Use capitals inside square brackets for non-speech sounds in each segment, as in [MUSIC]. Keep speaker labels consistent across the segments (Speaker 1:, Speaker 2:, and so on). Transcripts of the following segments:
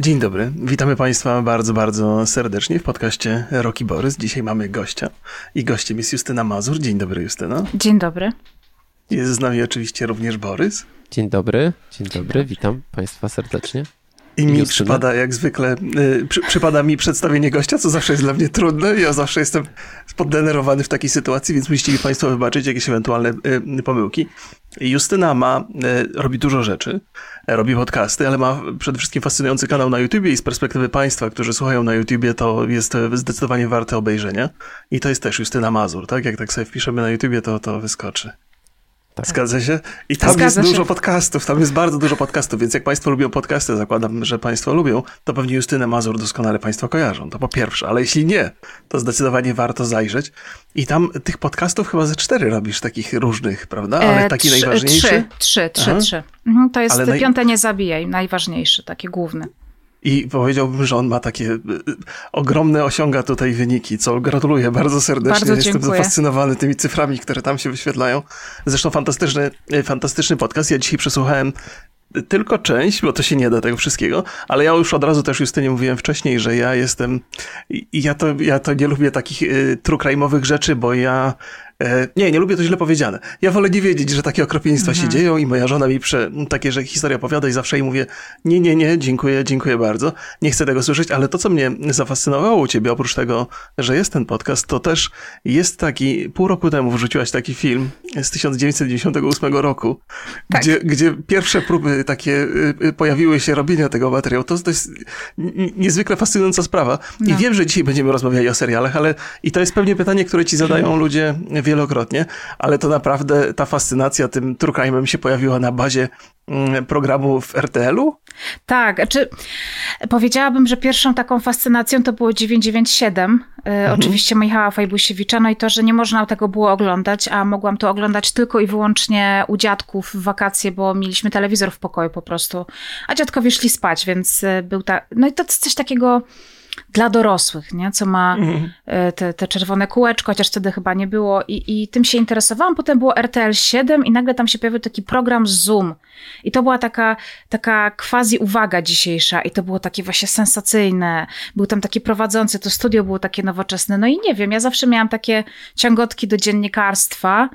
Speaker 1: Dzień dobry, witamy Państwa bardzo, bardzo serdecznie w podcaście Roki Borys. Dzisiaj mamy gościa i gościem jest Justyna Mazur. Dzień dobry, Justyna.
Speaker 2: Dzień dobry.
Speaker 1: Jest z nami oczywiście również Borys.
Speaker 3: Dzień dobry, dzień dobry, witam Państwa serdecznie.
Speaker 1: I mi Justyna. przypada jak zwykle, y, przy, przypada mi przedstawienie gościa, co zawsze jest dla mnie trudne. Ja zawsze jestem poddenerowany w takiej sytuacji, więc musicie mi Państwo wybaczyć jakieś ewentualne y, pomyłki. Justyna ma, y, robi dużo rzeczy, robi podcasty, ale ma przede wszystkim fascynujący kanał na YouTubie i z perspektywy Państwa, którzy słuchają na YouTubie, to jest zdecydowanie warte obejrzenia. I to jest też Justyna Mazur, tak? Jak tak sobie wpiszemy na YouTubie, to, to wyskoczy. Tak. Zgadza się? I tam Zgadza jest się. dużo podcastów, tam jest bardzo dużo podcastów, więc jak Państwo lubią podcasty, zakładam, że Państwo lubią, to pewnie Justynę Mazur doskonale Państwo kojarzą. To po pierwsze, ale jeśli nie, to zdecydowanie warto zajrzeć. I tam tych podcastów chyba ze cztery robisz takich różnych, prawda? Ale e, taki trzy, najważniejszy?
Speaker 2: Trzy, trzy, trzy, trzy. Mhm, to jest ale naj... piąte nie zabijaj, najważniejszy, taki główny.
Speaker 1: I powiedziałbym, że on ma takie y, y, ogromne, osiąga tutaj wyniki, co gratuluję bardzo serdecznie.
Speaker 2: Bardzo
Speaker 1: Jestem zafascynowany tymi cyframi, które tam się wyświetlają. Zresztą fantastyczny, y, fantastyczny podcast. Ja dzisiaj przesłuchałem tylko część, bo to się nie da tego wszystkiego, ale ja już od razu też Justynie mówiłem wcześniej, że ja jestem, ja to, ja to nie lubię takich y, true crime'owych rzeczy, bo ja nie, nie lubię to źle powiedziane. Ja wolę nie wiedzieć, że takie okropieństwa mhm. się dzieją i moja żona mi prze, takie, że historia opowiada i zawsze jej mówię, nie, nie, nie, dziękuję, dziękuję bardzo. Nie chcę tego słyszeć, ale to, co mnie zafascynowało u ciebie, oprócz tego, że jest ten podcast, to też jest taki, pół roku temu wrzuciłaś taki film z 1998 roku, tak. gdzie, gdzie pierwsze próby takie y, y, pojawiły się robienia tego materiału. To, to jest niezwykle fascynująca sprawa. No. I wiem, że dzisiaj będziemy rozmawiali o serialach, ale i to jest pewnie pytanie, które ci zadają ludzie wielokrotnie, ale to naprawdę ta fascynacja tym true crime'em się pojawiła na bazie mm, programu w RTL-u?
Speaker 2: Tak, czy powiedziałabym, że pierwszą taką fascynacją to było 997, y, mhm. oczywiście Michała Fajbusiewicza, no i to, że nie można tego było oglądać, a mogłam to oglądać tylko i wyłącznie u dziadków w wakacje, bo mieliśmy telewizor w pokoju po prostu, a dziadkowie szli spać, więc y, był tak, no i to coś takiego dla dorosłych, nie? co ma mhm. e, te, te, czerwone kółeczko, chociaż wtedy chyba nie było. I, I tym się interesowałam. Potem było RTL 7 i nagle tam się pojawił taki program Zoom. I to była taka, taka quasi uwaga dzisiejsza i to było takie właśnie sensacyjne. Był tam taki prowadzący, to studio było takie nowoczesne. No i nie wiem, ja zawsze miałam takie ciągotki do dziennikarstwa,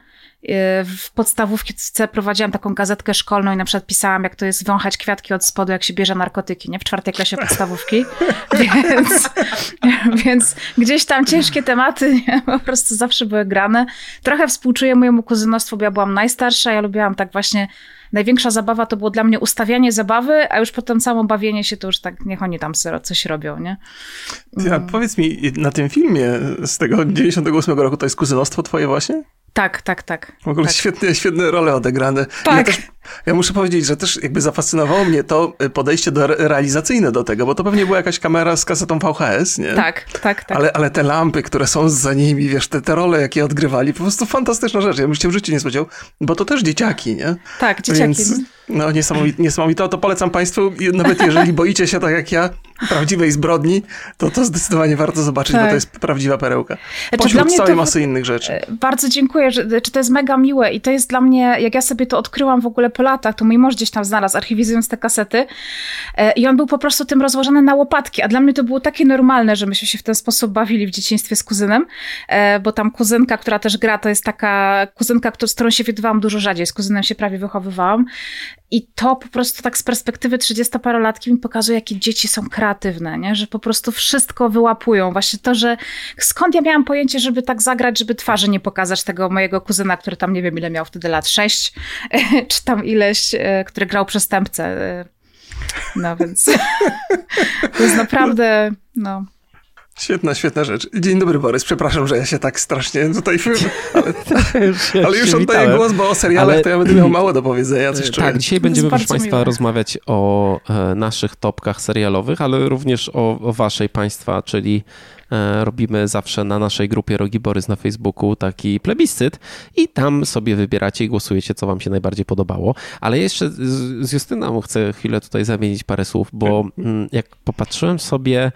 Speaker 2: w podstawówce prowadziłam taką gazetkę szkolną i na przykład pisałam, jak to jest wąchać kwiatki od spodu, jak się bierze narkotyki, nie? W czwartej klasie podstawówki. [LAUGHS] więc, [LAUGHS] więc gdzieś tam ciężkie tematy nie? po prostu zawsze były grane. Trochę współczuję mojemu kuzynostwu, bo ja byłam najstarsza, ja lubiłam tak właśnie największa zabawa to było dla mnie ustawianie zabawy, a już potem samo bawienie się to już tak, niech oni tam coś robią, nie?
Speaker 1: Ja, powiedz mi, na tym filmie z tego 98 roku to jest kuzynostwo twoje właśnie?
Speaker 2: Tak, tak, tak.
Speaker 1: W ogóle
Speaker 2: tak.
Speaker 1: świetne, świetne role odegrane.
Speaker 2: Tak.
Speaker 1: Ja, też, ja muszę powiedzieć, że też jakby zafascynowało mnie to y, podejście do realizacyjne do tego, bo to pewnie była jakaś kamera z kasetą VHS, nie?
Speaker 2: Tak, tak, tak.
Speaker 1: Ale, ale te lampy, które są za nimi, wiesz, te, te role, jakie odgrywali, po prostu fantastyczna rzecz. Ja bym się w życiu nie spodziewał, bo to też dzieciaki, nie?
Speaker 2: Tak, dzieciaki. Więc,
Speaker 1: no niesamowite, niesamowite. To polecam Państwu, nawet jeżeli [LAUGHS] boicie się tak jak ja, prawdziwej zbrodni, to to zdecydowanie warto zobaczyć, tak. bo to tak. jest prawdziwa perełka. Znaczy, Pośród całej to, masy innych rzeczy. E,
Speaker 2: bardzo dziękuję, że, czy to jest mega miłe i to jest dla mnie, jak ja sobie to odkryłam w ogóle po latach, to mój mąż gdzieś tam znalazł, archiwizując te kasety e, i on był po prostu tym rozłożony na łopatki, a dla mnie to było takie normalne, że myśmy się w ten sposób bawili w dzieciństwie z kuzynem, e, bo tam kuzynka, która też gra, to jest taka kuzynka, z którą się widywałam dużo rzadziej, z kuzynem się prawie wychowywałam i to po prostu tak z perspektywy 30-parolatki mi pokazuje, jakie dzieci są kreatywne, nie? że po prostu wszystko wyłapują. Właśnie to, że skąd ja miałam pojęcie, żeby tak zagrać, żeby twarzy nie pokazać tego mojego kuzyna, który tam nie wiem ile miał wtedy lat, sześć, [LAUGHS] czy tam ileś, e, który grał przestępcę. E, no więc [LAUGHS] to jest naprawdę, no...
Speaker 1: Świetna, świetna rzecz. Dzień dobry, Borys. Przepraszam, że ja się tak strasznie tutaj... Ale, [LAUGHS] ale już oddaję głos, bo o serialach ale... to ja będę miał [CLEARS THROAT] mało do powiedzenia. Coś
Speaker 3: tak, dzisiaj będziemy, proszę Państwa, miłe. rozmawiać o e, naszych topkach serialowych, ale również o, o waszej Państwa, czyli e, robimy zawsze na naszej grupie Rogi Borys na Facebooku taki plebiscyt i tam sobie wybieracie i głosujecie, co wam się najbardziej podobało. Ale jeszcze z, Justyną chcę chwilę tutaj zamienić parę słów, bo mm, jak popatrzyłem sobie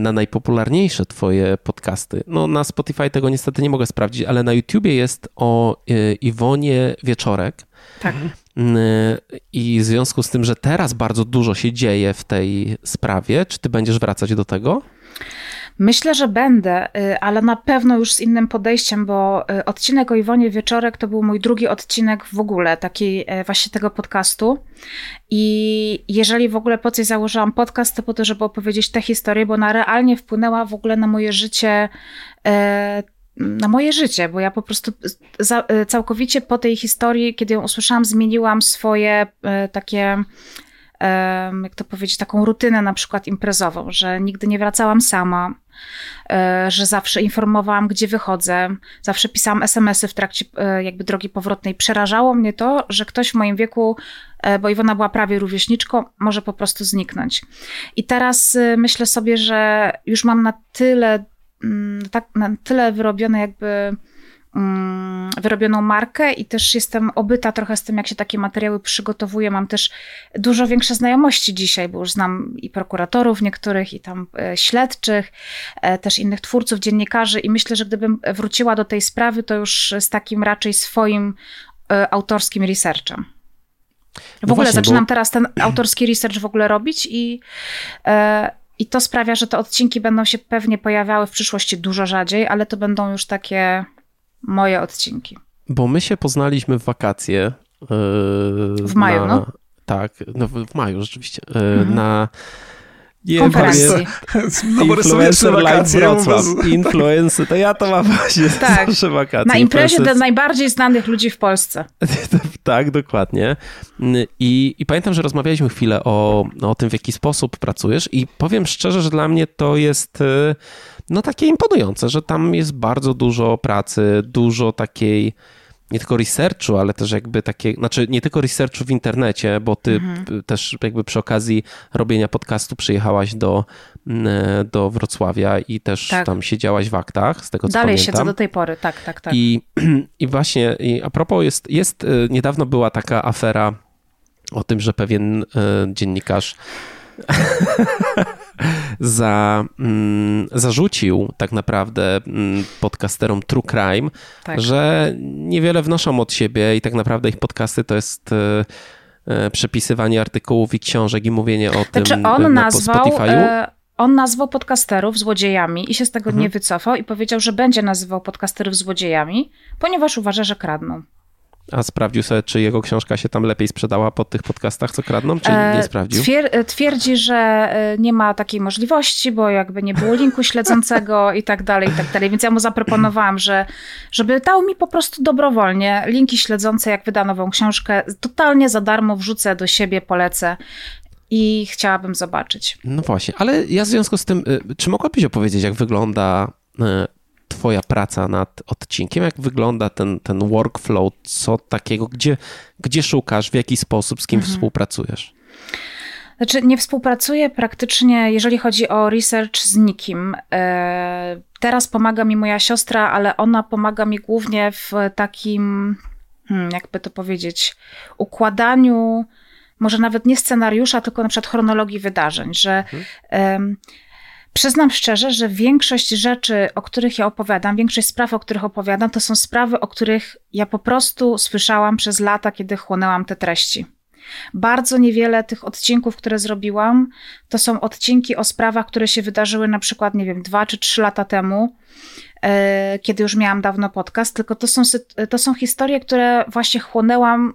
Speaker 3: na najpopularniejsze twoje podcasty. No na Spotify tego niestety nie mogę sprawdzić, ale na YouTubie jest o e, Iwonie Wieczorek.
Speaker 2: Tak.
Speaker 3: I w związku z tym, że teraz bardzo dużo się dzieje w tej sprawie, czy ty będziesz wracać do tego?
Speaker 2: Myślę, że będę, y, ale na pewno już z innym podejściem, bo y, odcinek o Iwonie Wieczorek to był mój drugi odcinek w ogóle, taki e, właśnie tego podcastu. I jeżeli w ogóle po coś założyłam podcast, to po to, żeby opowiedzieć tę historię, bo ona realnie wpłynęła w ogóle na moje życie na moje życie, bo ja po prostu całkowicie po tej historii, kiedy ją usłyszałam, zmieniłam swoje takie jak to powiedzieć, taką rutynę na przykład imprezową, że nigdy nie wracałam sama, e, że zawsze informowałam, gdzie wychodzę, zawsze pisałam SMS-y w trakcie e, jakby drogi powrotnej. Przerażało mnie to, że ktoś w moim wieku, e, bo Iwona była prawie rówieśniczką, może po prostu zniknąć. I teraz myślę sobie, że już mam na tyle, mm, tak, na tyle wyrobione jakby wyrobioną markę i też jestem obyta trochę z tym, jak się takie materiały przygotowuje. Mam też dużo większe znajomości dzisiaj, bo już znam i prokuratorów niektórych, i tam e, śledczych, e, też innych twórców, dziennikarzy i myślę, że gdybym wróciła do tej sprawy, to już z takim raczej swoim e, autorskim researchem. W no ogóle właśnie, zaczynam bo... teraz ten autorski research w ogóle robić i i to sprawia, że te odcinki będą się pewnie pojawiały w przyszłości dużo rzadziej, ale to będą już takie moje odcinki.
Speaker 3: Bo my się poznaliśmy w wakacje.
Speaker 2: Yy, w maju,
Speaker 3: na,
Speaker 2: no?
Speaker 3: Tak, no w maju rzeczywiście. Yy, mhm. Na
Speaker 2: nie, konferencji. [LAUGHS]
Speaker 3: No Influencer Live Wrocław. [LAUGHS] Influencer, to ja to mam właśnie tak. zawsze wakacje.
Speaker 2: Na imprezie dla najbardziej znanych ludzi w Polsce. [LAUGHS]
Speaker 3: tak, dokładnie. I, I pamiętam, że rozmawialiśmy chwilę o, o tym, w jaki sposób pracujesz i powiem szczerze, że dla mnie to jest y, no takie imponujące, że tam jest bardzo dużo pracy, dużo takiej nie tylko researchu, ale też jakby takie, znaczy nie tylko researchu w internecie, bo ty mhm. też jakby przy okazji robienia podcastu przyjechałaś do, mm, do Wrocławia i też tak. tam siedziałaś w aktach, z tego co
Speaker 2: Dalej
Speaker 3: pamiętam.
Speaker 2: siedzę do tej pory, tak, tak, tak.
Speaker 3: I, [CLEARS THROAT] i właśnie, i a propos jest, jest, y, niedawno była taka afera o tym, że pewien y, dziennikarz [LAUGHS] za, mm, zarzucił tak naprawdę mm, podcasterom True Crime, tak. że niewiele wnoszą od siebie i tak naprawdę ich podcasty to jest e, e, przepisywanie artykułów i książek i mówienie o znaczy tym on na nazwał, Spotify'u. E,
Speaker 2: on nazwał podcasterów złodziejami i się z tego mhm. nie wycofał i powiedział, że będzie nazywał podcasterów złodziejami, ponieważ uważa, że kradną.
Speaker 3: A sprawdził sobie, czy jego książka się tam lepiej sprzedała po tych podcastach, co kradną, czy nie e, sprawdził?
Speaker 2: Twier e, twierdzi, że e, nie ma takiej możliwości, bo jakby nie było linku śledzącego i tak dalej, i tak dalej. Więc ja mu zaproponowałam, że żeby dał mi po prostu dobrowolnie linki śledzące, jak wyda nową książkę, totalnie za darmo wrzucę do siebie, polecę i chciałabym zobaczyć.
Speaker 3: No właśnie, ale ja w związku z tym, czy mogłabyś opowiedzieć, jak wygląda twoja praca nad odcinkiem? Jak wygląda ten, ten workflow? Co takiego? Gdzie, gdzie szukasz? W jaki sposób? Z kim mhm. współpracujesz?
Speaker 2: Znaczy, nie współpracuję praktycznie, jeżeli chodzi o research, z nikim. E, teraz pomaga mi moja siostra, ale ona pomaga mi głównie w takim, hmm, jakby to powiedzieć, układaniu, może nawet nie scenariusza, tylko na przykład chronologii wydarzeń, że mhm. Przyznam szczerze, że większość rzeczy, o których ja opowiadam, większość spraw, o których opowiadam, to są sprawy, o których ja po prostu słyszałam przez lata, kiedy chłonęłam te treści. Bardzo niewiele tych odcinków, które zrobiłam, to są odcinki o sprawach, które się wydarzyły na przykład, nie wiem, dwa czy trzy lata temu, e, kiedy już miałam dawno podcast, tylko to są, to są historie, które właśnie chłonęłam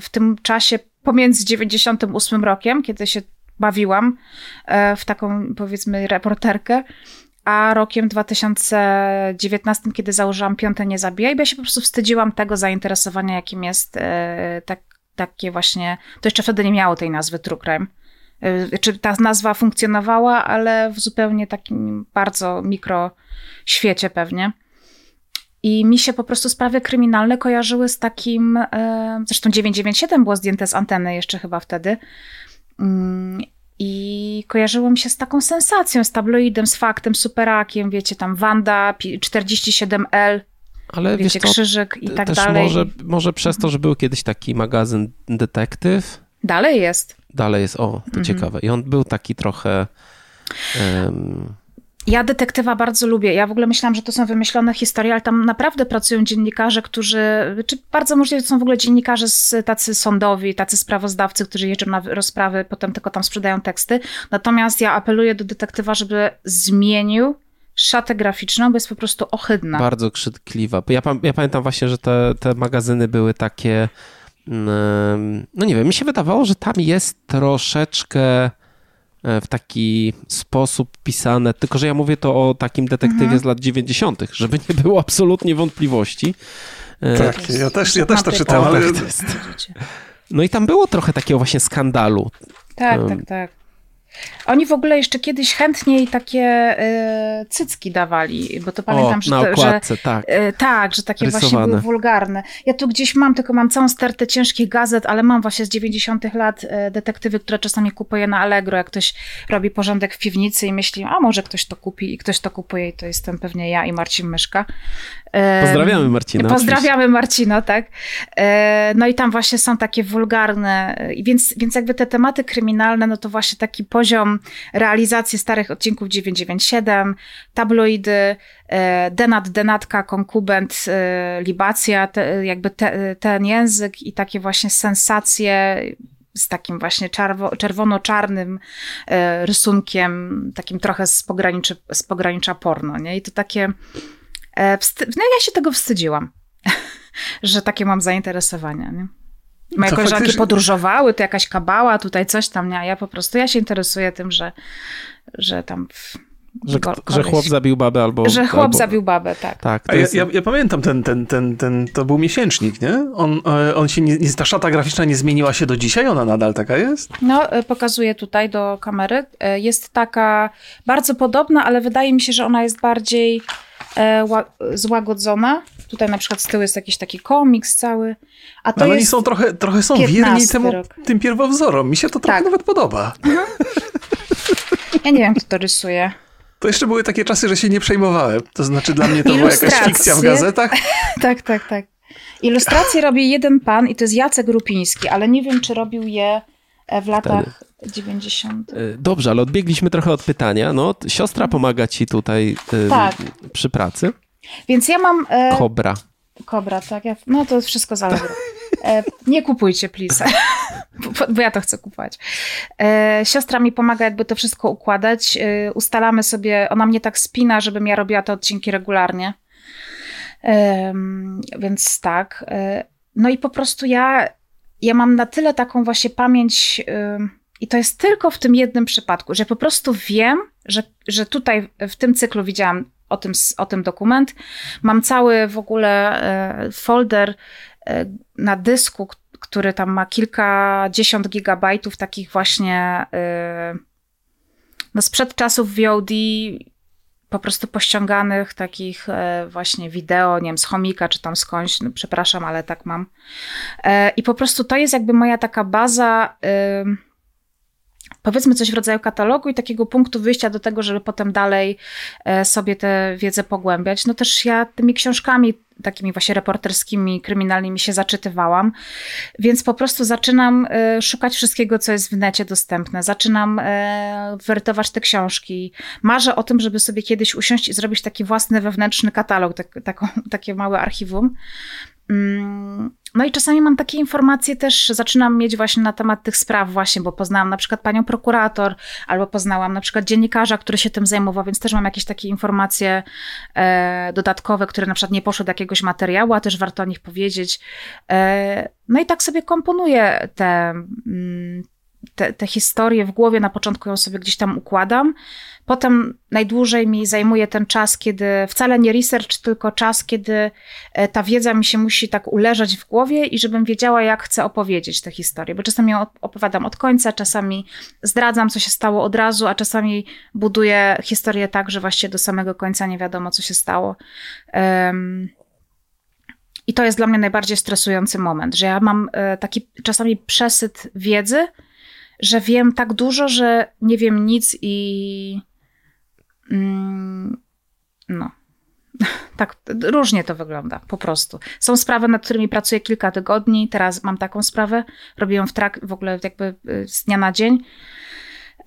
Speaker 2: w tym czasie pomiędzy 98 rokiem, kiedy się bawiłam e, w taką, powiedzmy, reporterkę, a rokiem 2019, kiedy założyłam Piąte Nie Zabijaj, ja się po prostu wstydziłam tego zainteresowania, jakim jest e, tak, takie właśnie, to jeszcze wtedy nie miało tej nazwy True Crime. E, czy ta nazwa funkcjonowała, ale w zupełnie takim bardzo mikro świecie pewnie. I mi się po prostu sprawy kryminalne kojarzyły z takim, zresztą 997 było zdjęte z anteny jeszcze chyba wtedy, I kojarzyło mi się z taką sensacją, z tabloidem, z faktem, superakiem, wiecie, tam Wanda, 47L, ale wiecie, wiesz, krzyżyk i tak dalej.
Speaker 3: Może, może przez to, że był kiedyś taki magazyn Detektyw.
Speaker 2: Dalej jest.
Speaker 3: Dalej jest, o, to mhm. ciekawe. I on był taki trochę... Um,
Speaker 2: Ja detektywa bardzo lubię. Ja w ogóle myślałam, że to są wymyślone historie, ale tam naprawdę pracują dziennikarze, którzy, czy bardzo możliwe są w ogóle dziennikarze tacy sądowi, tacy sprawozdawcy, którzy jeżdżą na rozprawy, potem tylko tam sprzedają teksty. Natomiast ja apeluję do detektywa, żeby zmienił szatę graficzną, bo jest po prostu ohydna.
Speaker 3: Bardzo krzykliwa. Ja, ja pamiętam właśnie, że te, te magazyny były takie, mm, no nie wiem, mi się wydawało, że tam jest troszeczkę w taki sposób pisane, tylko że ja mówię to o takim detektywie mhm. z lat 90., żeby nie było absolutnie wątpliwości.
Speaker 1: E, tak, ja też, ja też to czytałem. Ale...
Speaker 3: No i tam było trochę takiego właśnie skandalu.
Speaker 2: Tak, um, tak, tak. Oni w ogóle jeszcze kiedyś chętniej takie y, cycki dawali, bo to pamiętam,
Speaker 3: o,
Speaker 2: że,
Speaker 3: na okładce,
Speaker 2: że
Speaker 3: tak.
Speaker 2: Y, tak, że takie Rysowane. właśnie były wulgarne. Ja tu gdzieś mam, tylko mam całą stertę ciężkich gazet, ale mam właśnie z 90 lat y, detektywy, które czasami kupuję na Allegro, jak ktoś robi porządek w piwnicy i myśli, a może ktoś to kupi i ktoś to kupuje i to jestem pewnie ja i Marcin Myszka.
Speaker 3: Pozdrawiamy Marcina.
Speaker 2: Pozdrawiamy oczywiście. Marcina, tak. No i tam właśnie są takie wulgarne, więc, więc jakby te tematy kryminalne, no to właśnie taki poziom realizacji starych odcinków 997, tabloidy, denat, denatka, konkubent, libacja, te, jakby te, ten język i takie właśnie sensacje z takim właśnie czerwo, czerwono-czarnym rysunkiem, takim trochę z, pograniczy, z pogranicza porno, nie? I to takie E, no ja się tego wstydziłam, [LAUGHS] że takie mam zainteresowania, nie? Moje to koleżanki faktycznie... podróżowały, to jakaś kabała, tutaj coś tam, nie? A ja po prostu, ja się interesuję tym, że, że tam... W,
Speaker 3: że, że, chłop zabił babę albo...
Speaker 2: Że chłop
Speaker 3: albo...
Speaker 2: zabił babę, tak.
Speaker 3: tak
Speaker 1: ja, jest... ja, ja, pamiętam ten, ten, ten, ten, to był miesięcznik, nie? On, e, on się nie, ta szata graficzna nie zmieniła się do dzisiaj? Ona nadal taka jest?
Speaker 2: No, e, pokazuję tutaj do kamery. Jest taka bardzo podobna, ale wydaje mi się, że ona jest bardziej e, złagodzona. Tutaj na przykład z tyłu jest jakiś taki komiks cały. A to
Speaker 1: no,
Speaker 2: ale
Speaker 1: oni są trochę, trochę są wierni temu, tym pierwowzorom. Mi się to trochę tak. nawet podoba. Mhm.
Speaker 2: Ja nie wiem, kto to rysuje.
Speaker 1: To jeszcze były takie czasy, że się nie przejmowałem. To znaczy dla mnie to była jakaś fikcja w gazetach. [LAUGHS]
Speaker 2: tak, tak, tak. Ilustracje robi jeden pan i to jest Jacek Grupiński, ale nie wiem, czy robił je e, w latach Wtedy. 90. E,
Speaker 3: dobrze, ale odbiegliśmy trochę od pytania. No, siostra pomaga ci tutaj tak. przy pracy.
Speaker 2: Więc ja mam.
Speaker 3: E... Kobra.
Speaker 2: Kobra, tak. Ja... No to wszystko zależy. E, nie kupujcie, please. [LAUGHS] bo, bo, ja to chcę kupować. E, siostra mi pomaga jakby to wszystko układać. E, ustalamy sobie, ona mnie tak spina, żebym ja robiła te odcinki regularnie. więc tak. E, no i po prostu ja, ja mam na tyle taką właśnie pamięć i to jest tylko w tym jednym przypadku, że po prostu wiem, że, że tutaj w tym cyklu widziałam o tym, o tym dokument. Mam cały w ogóle e, folder e, na dysku, który tam ma kilkadziesiąt gigabajtów takich właśnie e, no sprzed czasów VOD po prostu pościąganych takich właśnie wideo, nie wiem, z chomika czy tam skądś, no przepraszam, ale tak mam. I po prostu to jest jakby moja taka baza powiedzmy coś w rodzaju katalogu i takiego punktu wyjścia do tego, żeby potem dalej e, sobie tę wiedzę pogłębiać. No też ja tymi książkami takimi właśnie reporterskimi, kryminalnymi się zaczytywałam, więc po prostu zaczynam e, szukać wszystkiego, co jest w necie dostępne. Zaczynam e, wertować te książki. Marzę o tym, żeby sobie kiedyś usiąść i zrobić taki własny wewnętrzny katalog, tak, taką, [LAUGHS] takie małe archiwum. No i czasami mam takie informacje też, zaczynam mieć właśnie na temat tych spraw właśnie, bo poznałam na przykład panią prokurator, albo poznałam na przykład dziennikarza, który się tym zajmował, więc też mam jakieś takie informacje e, dodatkowe, które na przykład nie poszły do jakiegoś materiału, a też warto o nich powiedzieć. E, no i tak sobie komponuję te, mm, te, te historie w głowie, na początku ją sobie gdzieś tam układam, Potem najdłużej mi zajmuje ten czas, kiedy wcale nie research, tylko czas, kiedy e, ta wiedza mi się musi tak uleżeć w głowie i żebym wiedziała, jak chcę opowiedzieć tę historię. Bo czasami ją opowiadam od końca, czasami zdradzam, co się stało od razu, a czasami buduję historię tak, że właściwie do samego końca nie wiadomo, co się stało. Um, i to jest dla mnie najbardziej stresujący moment, że ja mam e, taki czasami przesyt wiedzy, że wiem tak dużo, że nie wiem nic i Mm, no. [LAUGHS] Tak, różnie to wygląda, po prostu. Są sprawy, nad którymi pracuję kilka tygodni. Teraz mam taką sprawę, robię ją w trak w ogóle jakby y, z dnia na dzień.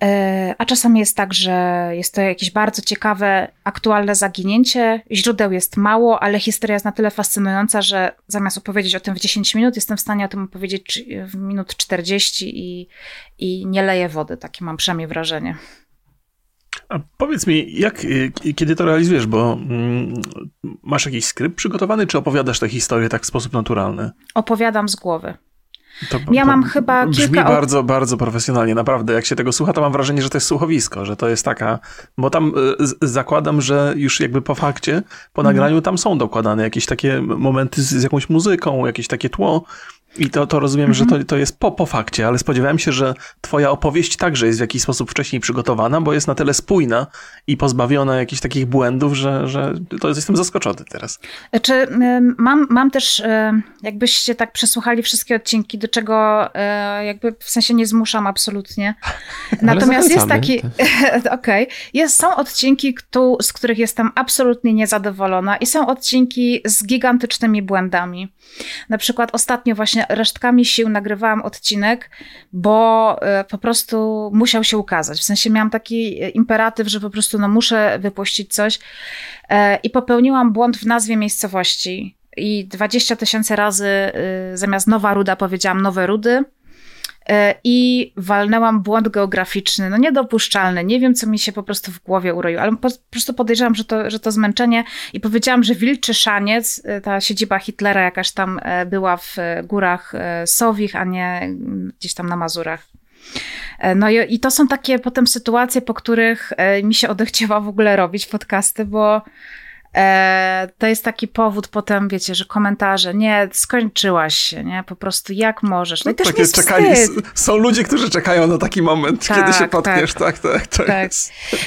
Speaker 2: E, a czasami jest tak, że jest to jakieś bardzo ciekawe, aktualne zaginięcie. Źródeł jest mało, ale historia jest na tyle fascynująca, że zamiast opowiedzieć o tym w 10 minut, jestem w stanie o tym opowiedzieć w minut 40 i, i nie leję wody. Takie mam przynajmniej wrażenie.
Speaker 1: A powiedz mi, jak, y, kiedy to realizujesz, bo mm, masz jakiś skrypt przygotowany, czy opowiadasz tę historię tak w sposób naturalny?
Speaker 2: Opowiadam z głowy. To, ja mam chyba
Speaker 1: brzmi kilka... Brzmi bardzo, bardzo profesjonalnie, naprawdę. Jak się tego słucha, to mam wrażenie, że to jest słuchowisko, że to jest taka... Bo tam y, zakładam, że już jakby po fakcie, po mhm. nagraniu tam są dokładane jakieś takie momenty z, z jakąś muzyką, jakieś takie tło, i to, to rozumiem, że to, mhm. to jest po, po fakcie, ale spodziewałem się, że twoja opowieść także jest w jakiś sposób wcześniej przygotowana, bo jest na tyle spójna i pozbawiona jakichś takich błędów, że, że to jestem zaskoczony teraz.
Speaker 2: Czy mam, mam też, jakbyście tak przesłuchali wszystkie odcinki, do czego e, jakby w sensie nie zmuszam absolutnie. [LAUGHS] Natomiast jest taki, [LAUGHS] okej, okay, są odcinki, z których jestem absolutnie niezadowolona i są odcinki z gigantycznymi błędami. Na przykład ostatnio właśnie resztkami sił nagrywałam odcinek, bo e, po prostu musiał się ukazać. W sensie miałam taki e, imperatyw, że po prostu no, muszę wypuścić coś e, i popełniłam błąd w nazwie miejscowości. I 20 tysięcy razy zamiast Nowa Ruda powiedziałam Nowe Rudy. E, i walnęłam błąd geograficzny, no niedopuszczalny. Nie wiem, co mi się po prostu w głowie uroiło, ale po, prostu podejrzewam, że to, że to zmęczenie i powiedziałam, że Wilczy Szaniec, e, ta siedziba Hitlera jakaś tam e, była w górach Sowich, a nie gdzieś tam na Mazurach. No i, i to są takie potem sytuacje, po których mi się odechciewa w ogóle robić podcasty, bo to jest taki powód potem, wiecie, że komentarze, nie, skończyłaś się, nie, po prostu jak możesz. No i też Takie czekali,
Speaker 1: są ludzie, którzy czekają na taki moment, tak, kiedy się potkniesz, tak, tak, tak. tak.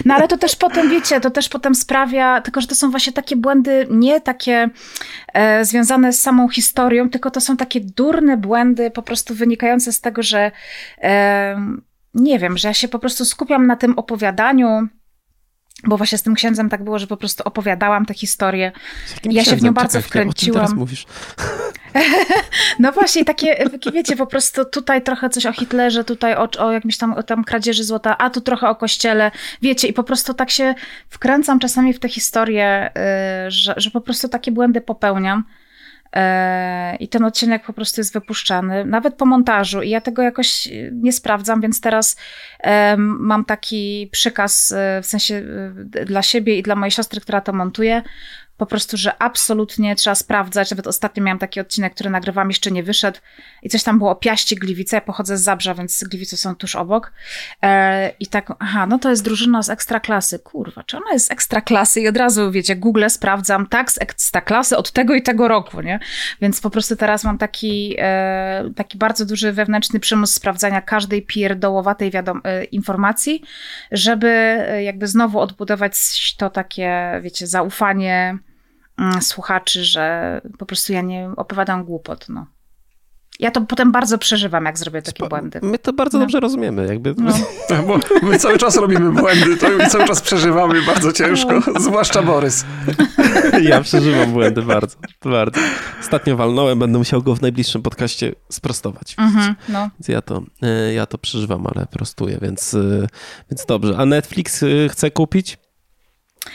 Speaker 2: No ale to też potem, wiecie, to też potem sprawia, tylko że to są właśnie takie błędy, nie takie e, związane z samą historią, tylko to są takie durne błędy, po prostu wynikające z tego, że e, nie wiem, że ja się po prostu skupiam na tym opowiadaniu, bo właśnie z tym księdzem tak było, że po prostu opowiadałam tę historię. Ja się w nią bardzo Czekaj, wkręciłam. teraz
Speaker 3: mówisz? [LAUGHS]
Speaker 2: no właśnie, takie, wiecie, po prostu tutaj trochę coś o Hitlerze, tutaj o, o jakimś tam, o tam kradzieży złota, a tu trochę o kościele, wiecie, i po prostu tak się wkręcam czasami w tę historię, y, że, że po prostu takie błędy popełniam. E, I ten odcinek po prostu jest wypuszczany, nawet po montażu. I ja tego jakoś nie sprawdzam, więc teraz mam taki przykaz e, w sensie e, dla siebie i dla mojej siostry, która to montuje, po prostu, że absolutnie trzeba sprawdzać. Nawet ostatnio miałam taki odcinek, który nagrywam, jeszcze nie wyszedł i coś tam było o Piaście Gliwice. Ja pochodzę z Zabrza, więc Gliwice są tuż obok. E, I tak, aha, no to jest drużyna z ekstraklasy. Kurwa, czy ona jest z ekstraklasy? I od razu, wiecie, Google sprawdzam, tak, z ekstraklasy od tego i tego roku, nie? Więc po prostu teraz mam taki, e, taki bardzo duży wewnętrzny przymus sprawdzania każdej pierdołowatej wiadom- e, informacji, żeby e, jakby znowu odbudować to takie, wiecie, zaufanie słuchaczy, że po prostu ja nie opowiadam głupot. No. Ja to potem bardzo przeżywam, jak zrobię takie błędy.
Speaker 3: My to bardzo no. dobrze rozumiemy. Jakby... No. [LAUGHS] [LAUGHS]
Speaker 1: Bo my cały czas robimy błędy to i cały czas przeżywamy bardzo ciężko, no. zwłaszcza Borys. [LAUGHS]
Speaker 3: Ja przeżywam błędy bardzo, bardzo. Ostatnio walnąłem, będę musiał go w najbliższym podcaście sprostować. Mhm, no. Więc ja to, e, ja to przeżywam, ale prostuję, więc, e, więc dobrze. A Netflix e, chce kupić?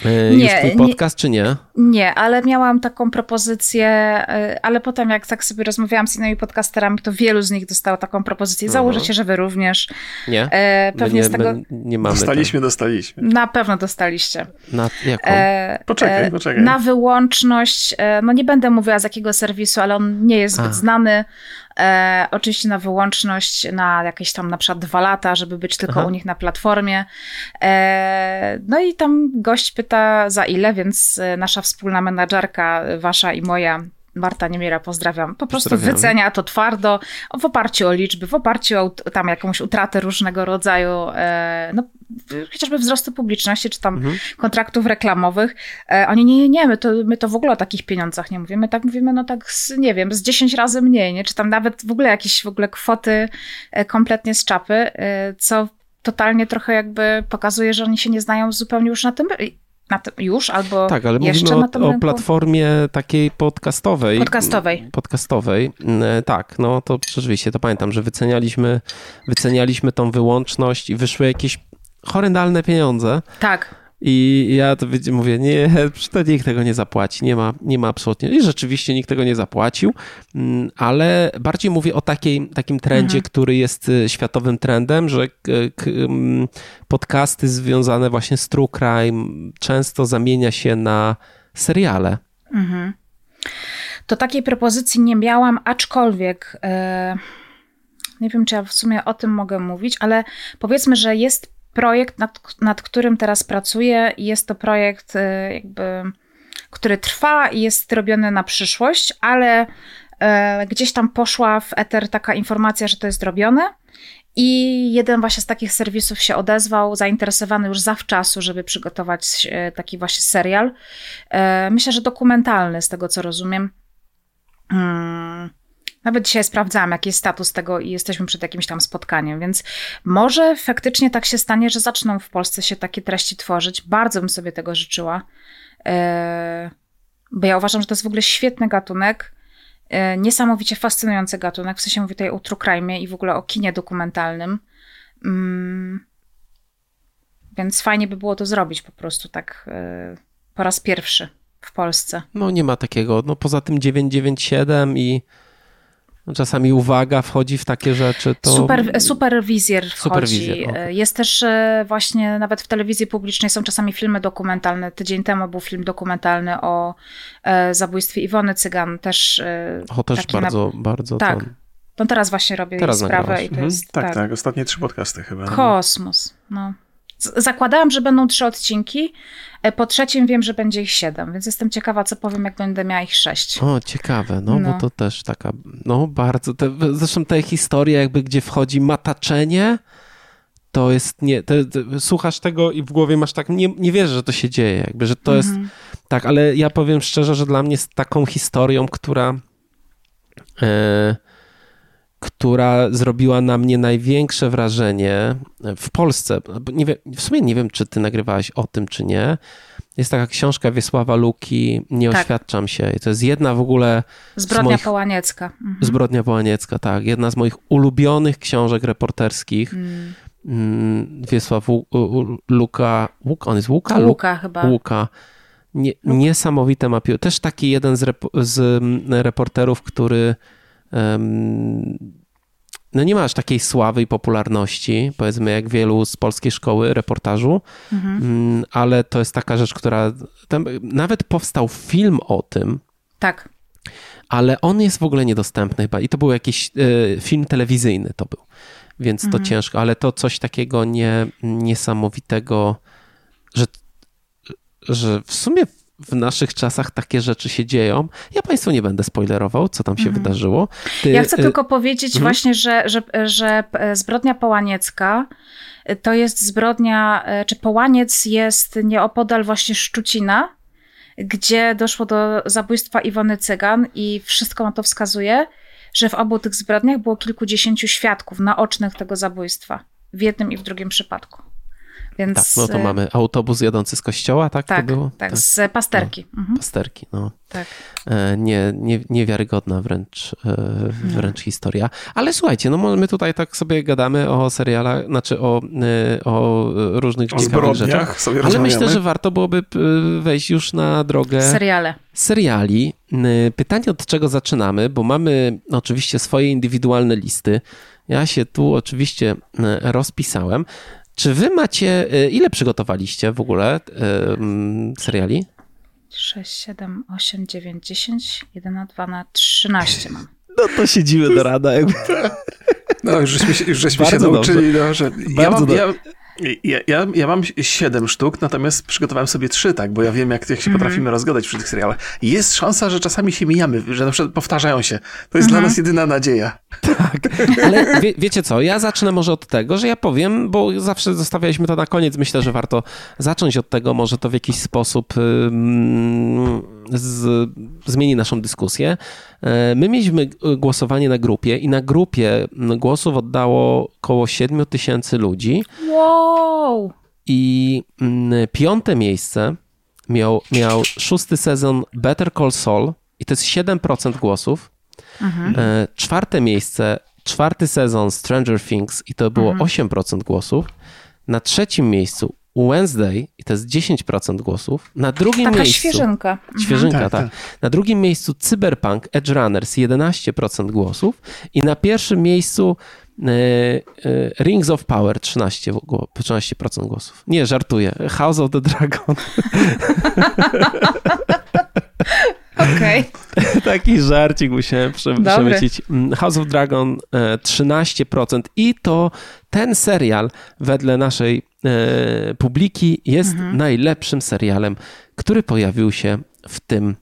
Speaker 3: Nie, już twój podcast,
Speaker 2: nie,
Speaker 3: czy nie?
Speaker 2: Nie, ale miałam taką propozycję, e, ale potem jak tak sobie rozmawiałam z innymi podcasterami, to wielu z nich dostało taką propozycję. Założę się, że wy również.
Speaker 3: Nie, e, pewnie nie, z tego... nie mamy.
Speaker 1: Dostaliśmy, dostaliśmy.
Speaker 2: Na pewno dostaliście.
Speaker 3: Na jaką? E,
Speaker 1: poczekaj, e, poczekaj.
Speaker 2: Na wyłączność, e, no nie będę mówiła z jakiego serwisu, ale on nie jest zbyt A. znany. E, oczywiście na wyłączność na jakieś tam na przykład dwa lata, żeby być tylko Aha. u nich na platformie. E, no i tam gość pyta za ile, więc e, nasza wspólna menadżerka, wasza i moja, Marta Niemiera, pozdrawiam, po prostu wycenia to twardo, w oparciu o liczby, w oparciu o tam jakąś utratę różnego rodzaju, e, no chociażby wzrostu publiczności, czy tam mhm. kontraktów reklamowych. E, oni nie, nie, my to, my to w ogóle o takich pieniądzach nie mówimy, tak mówimy, no tak, z, nie wiem, z 10 razy mniej, nie? Czy tam nawet w ogóle jakieś w ogóle kwoty e, kompletnie z czapy, co totalnie trochę jakby pokazuje, że oni się nie znają zupełnie już na tym tym już, albo
Speaker 3: Tak, ale
Speaker 2: jeszcze
Speaker 3: mówimy o, o
Speaker 2: rynku?
Speaker 3: platformie takiej podcastowej.
Speaker 2: Podcastowej.
Speaker 3: Podcastowej. E, Tak, no to rzeczywiście, to pamiętam, że wycenialiśmy, wycenialiśmy tą wyłączność i wyszły jakieś horrendalne pieniądze.
Speaker 2: Tak.
Speaker 3: I ja to mówię, nie, [LAUGHS] to nikt tego nie zapłaci, nie ma, nie ma absolutnie. I rzeczywiście nikt tego nie zapłacił, mm, ale bardziej mówię o takiej, takim trendzie, który jest y, światowym trendem, że k- mm, podcasty związane właśnie z true crime często zamienia się na seriale.
Speaker 2: To takiej propozycji nie miałam, aczkolwiek e, nie wiem, czy ja w sumie o tym mogę mówić, ale powiedzmy, że jest projekt, nad, nad którym teraz pracuję. Jest to projekt e, jakby, który trwa i jest robiony na przyszłość, ale e, gdzieś tam poszła w eter taka informacja, że to jest robione. I jeden właśnie z takich serwisów się odezwał, zainteresowany już zawczasu, żeby przygotować e, taki właśnie serial. E, Myślę, że dokumentalny, z tego co rozumiem. Hmm. Nawet dzisiaj sprawdzałam, jaki jest status tego i jesteśmy przed jakimś tam spotkaniem, więc może faktycznie tak się stanie, że zaczną w Polsce się takie treści tworzyć. Bardzo bym sobie tego życzyła, E, bo ja uważam, że to jest w ogóle świetny gatunek, e, niesamowicie fascynujący gatunek, w sensie mówię tutaj o true crime i w ogóle o kinie dokumentalnym. Mm. Więc fajnie by było to zrobić po prostu tak e, po raz pierwszy w Polsce.
Speaker 3: No nie ma takiego, no poza tym 997 i czasami uwaga wchodzi w takie rzeczy, to...
Speaker 2: Super, superwizjer wchodzi.
Speaker 3: Superwizjer, okej.
Speaker 2: Jest też e, właśnie, nawet w telewizji publicznej są czasami filmy dokumentalne. Tydzień temu był film dokumentalny o e, zabójstwie Iwony Cygan. Też, e,
Speaker 3: O, też
Speaker 2: taki na-
Speaker 3: bardzo, bardzo
Speaker 2: Tak.
Speaker 3: to...
Speaker 2: No teraz właśnie robię
Speaker 3: Teraz
Speaker 2: sprawę i to
Speaker 3: Mhm.
Speaker 2: jest
Speaker 1: Tak, tak, ostatnie trzy podcasty chyba.
Speaker 2: kosmos. No. Zakładałam, że będą trzy odcinki. E, Po trzecim wiem, że będzie ich siedem, więc jestem ciekawa, co powiem, jak będę miała ich sześć.
Speaker 3: O, ciekawe, no,
Speaker 2: No.
Speaker 3: bo to też taka, no bardzo, te, zresztą te historie jakby, gdzie wchodzi mataczenie, to jest, nie, te, te, słuchasz tego i w głowie masz tak, nie, nie wierzę, że to się dzieje, jakby, że to jest, tak, ale ja powiem szczerze, że dla mnie jest taką historią, która, e, która zrobiła na mnie największe wrażenie w Polsce. Nie wiem, w sumie nie wiem, czy ty nagrywałaś o tym, czy nie. Jest taka książka Wiesława Luki, Nie
Speaker 2: Tak.
Speaker 3: oświadczam się. I to jest jedna w ogóle
Speaker 2: Zbrodnia
Speaker 3: moich,
Speaker 2: Połaniecka. Mhm.
Speaker 3: Zbrodnia Połaniecka, tak. Jedna z moich ulubionych książek reporterskich. Mm, Wiesław Ł- Luka, Łuk, on jest Łuka? Luk-
Speaker 2: Łuka chyba.
Speaker 3: Łuka. Nie, niesamowite mapił. Też taki jeden z, rep- z mm, reporterów, który no nie ma aż takiej sławy i popularności, powiedzmy jak wielu z polskiej szkoły reportażu, Mm, ale to jest taka rzecz, która nawet powstał film o tym,
Speaker 2: Tak.
Speaker 3: ale on jest w ogóle niedostępny chyba i to był jakiś e, film telewizyjny to był, więc to ciężko, ale to coś takiego nie, niesamowitego, że, że w sumie w naszych czasach takie rzeczy się dzieją. Ja Państwu nie będę spoilerował, co tam się wydarzyło. Ty,
Speaker 2: Ja chcę
Speaker 3: e,
Speaker 2: tylko powiedzieć właśnie, że, że, że e, zbrodnia połaniecka e, to jest zbrodnia, e, czy połaniec jest nieopodal właśnie Szczucina, gdzie doszło do zabójstwa Iwony Cygan i wszystko na to wskazuje, że w obu tych zbrodniach było kilkudziesięciu świadków naocznych tego zabójstwa. W jednym i w drugim przypadku. Więc
Speaker 3: Tak, no to
Speaker 2: e,
Speaker 3: mamy autobus jadący z kościoła, tak,
Speaker 2: tak,
Speaker 3: to było?
Speaker 2: tak, z pasterki. Mhm,
Speaker 3: Pasterki, no.
Speaker 2: tak.
Speaker 3: E, nie, nie, niewiarygodna wręcz, e, wręcz historia. Ale słuchajcie, no my tutaj tak sobie gadamy o serialach, znaczy o, o różnych
Speaker 1: O
Speaker 3: ciekawych rzeczach.
Speaker 1: sobie
Speaker 3: Ale myślę, że warto byłoby wejść już na drogę
Speaker 2: Seriale.
Speaker 3: seriali. Pytanie od czego zaczynamy, bo mamy oczywiście swoje indywidualne listy. Ja się tu oczywiście rozpisałem. Czy wy macie, y, ile przygotowaliście w ogóle mm, seriali?
Speaker 2: 6, 7, 8, 9, 10, 11, 12, 13 mam.
Speaker 3: No to siedzimy do rada. Jakby.
Speaker 1: No, już żeśmy się, już żeśmy się
Speaker 3: Bardzo
Speaker 1: nauczyli, no, że ja
Speaker 3: Bardzo
Speaker 1: mam, ja, ja, ja, ja mam siedem sztuk, natomiast przygotowałem sobie trzy, tak, bo ja wiem, jak, jak się potrafimy rozgadać przy tych serialach. Jest szansa, że czasami się mijamy, że na przykład powtarzają się. To jest dla nas jedyna nadzieja.
Speaker 3: Tak, ale wie, wiecie co, ja zacznę może od tego, że ja powiem, bo zawsze zostawialiśmy to na koniec, myślę, że warto zacząć od tego, może to w jakiś sposób z, zmieni naszą dyskusję. E, My mieliśmy głosowanie na grupie i na grupie głosów oddało około 7 tysięcy ludzi
Speaker 2: Wow!
Speaker 3: i mm, piąte miejsce miał, miał szósty sezon Better Call Saul i to jest 7% głosów. Mhm. E, czwarte miejsce, czwarty sezon Stranger Things i to było mhm. 8% głosów. Na trzecim miejscu Wednesday i to jest 10% głosów. Na drugim
Speaker 2: Taka
Speaker 3: miejscu.
Speaker 2: Świeżynka.
Speaker 3: Mhm. Świeżynka, tak, tak. tak. Na drugim miejscu Cyberpunk Edge Runners 11% głosów i na pierwszym miejscu e, e, Rings of Power 13, 13% głosów. Nie, żartuję. House of the Dragon. [LAUGHS]
Speaker 2: Okej.
Speaker 3: Okay. [LAUGHS] Taki żarcik musiałem przemyśleć. Mm, House of Dragon 13% e, i to ten serial wedle naszej e, publiki jest mhm. najlepszym serialem, który pojawił się w tym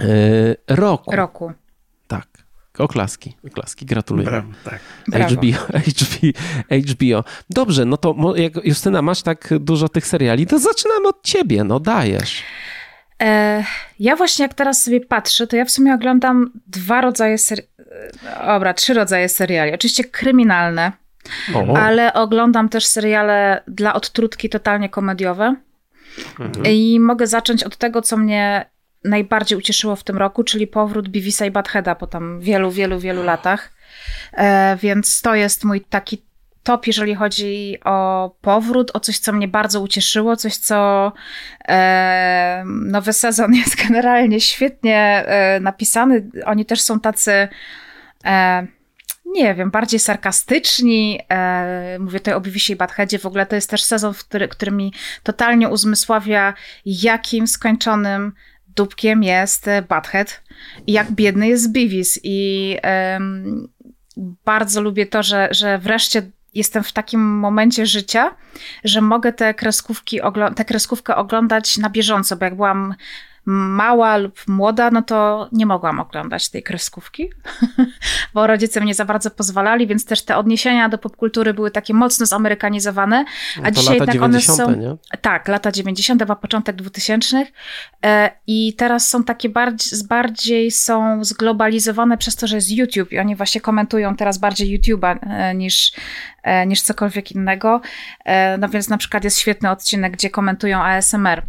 Speaker 3: e, roku.
Speaker 2: Roku.
Speaker 3: Tak. Oklaski, oklaski, gratuluję.
Speaker 1: Brawo, tak.
Speaker 3: HBO, HBO, HBO. Dobrze, no to jak Justyna, masz tak dużo tych seriali, to zaczynamy od ciebie, no dajesz.
Speaker 2: E, ja właśnie jak teraz sobie patrzę, to ja w sumie oglądam dwa rodzaje seriali, dobra, trzy rodzaje seriali. Oczywiście kryminalne, o. ale oglądam też seriale dla odtrutki totalnie komediowe. Mhm. I mogę zacząć od tego, co mnie najbardziej ucieszyło w tym roku, czyli powrót Bivisa i Badheada po tam wielu, wielu, wielu latach. E, więc to jest mój taki top, jeżeli chodzi o powrót, o coś, co mnie bardzo ucieszyło, coś, co e, nowy sezon [LAUGHS] jest generalnie świetnie e, napisany. Oni też są tacy. E, nie wiem, bardziej sarkastyczni. E, mówię tutaj o Beavisie i Badheadzie. W ogóle to jest też sezon, który, który mi totalnie uzmysławia, jakim skończonym dupkiem jest Badhead i jak biedny jest Beavis. I bardzo lubię to, że, że wreszcie jestem w takim momencie życia, że mogę te kreskówki, tę kreskówkę oglądać na bieżąco, bo jak byłam mała lub młoda, no to nie mogłam oglądać tej kreskówki, [LAUGHS] bo rodzice mnie za bardzo pozwalali, więc też te odniesienia do popkultury były takie mocno zamerykanizowane, a no dzisiaj jednak one są... Nie? Tak, lata 90., a początek 2000 e, i teraz są takie bardziej, bardziej są zglobalizowane przez to, że jest YouTube i oni właśnie komentują teraz bardziej YouTube'a e, niż, e, niż cokolwiek innego. No więc na przykład jest świetny odcinek, gdzie komentują ASMR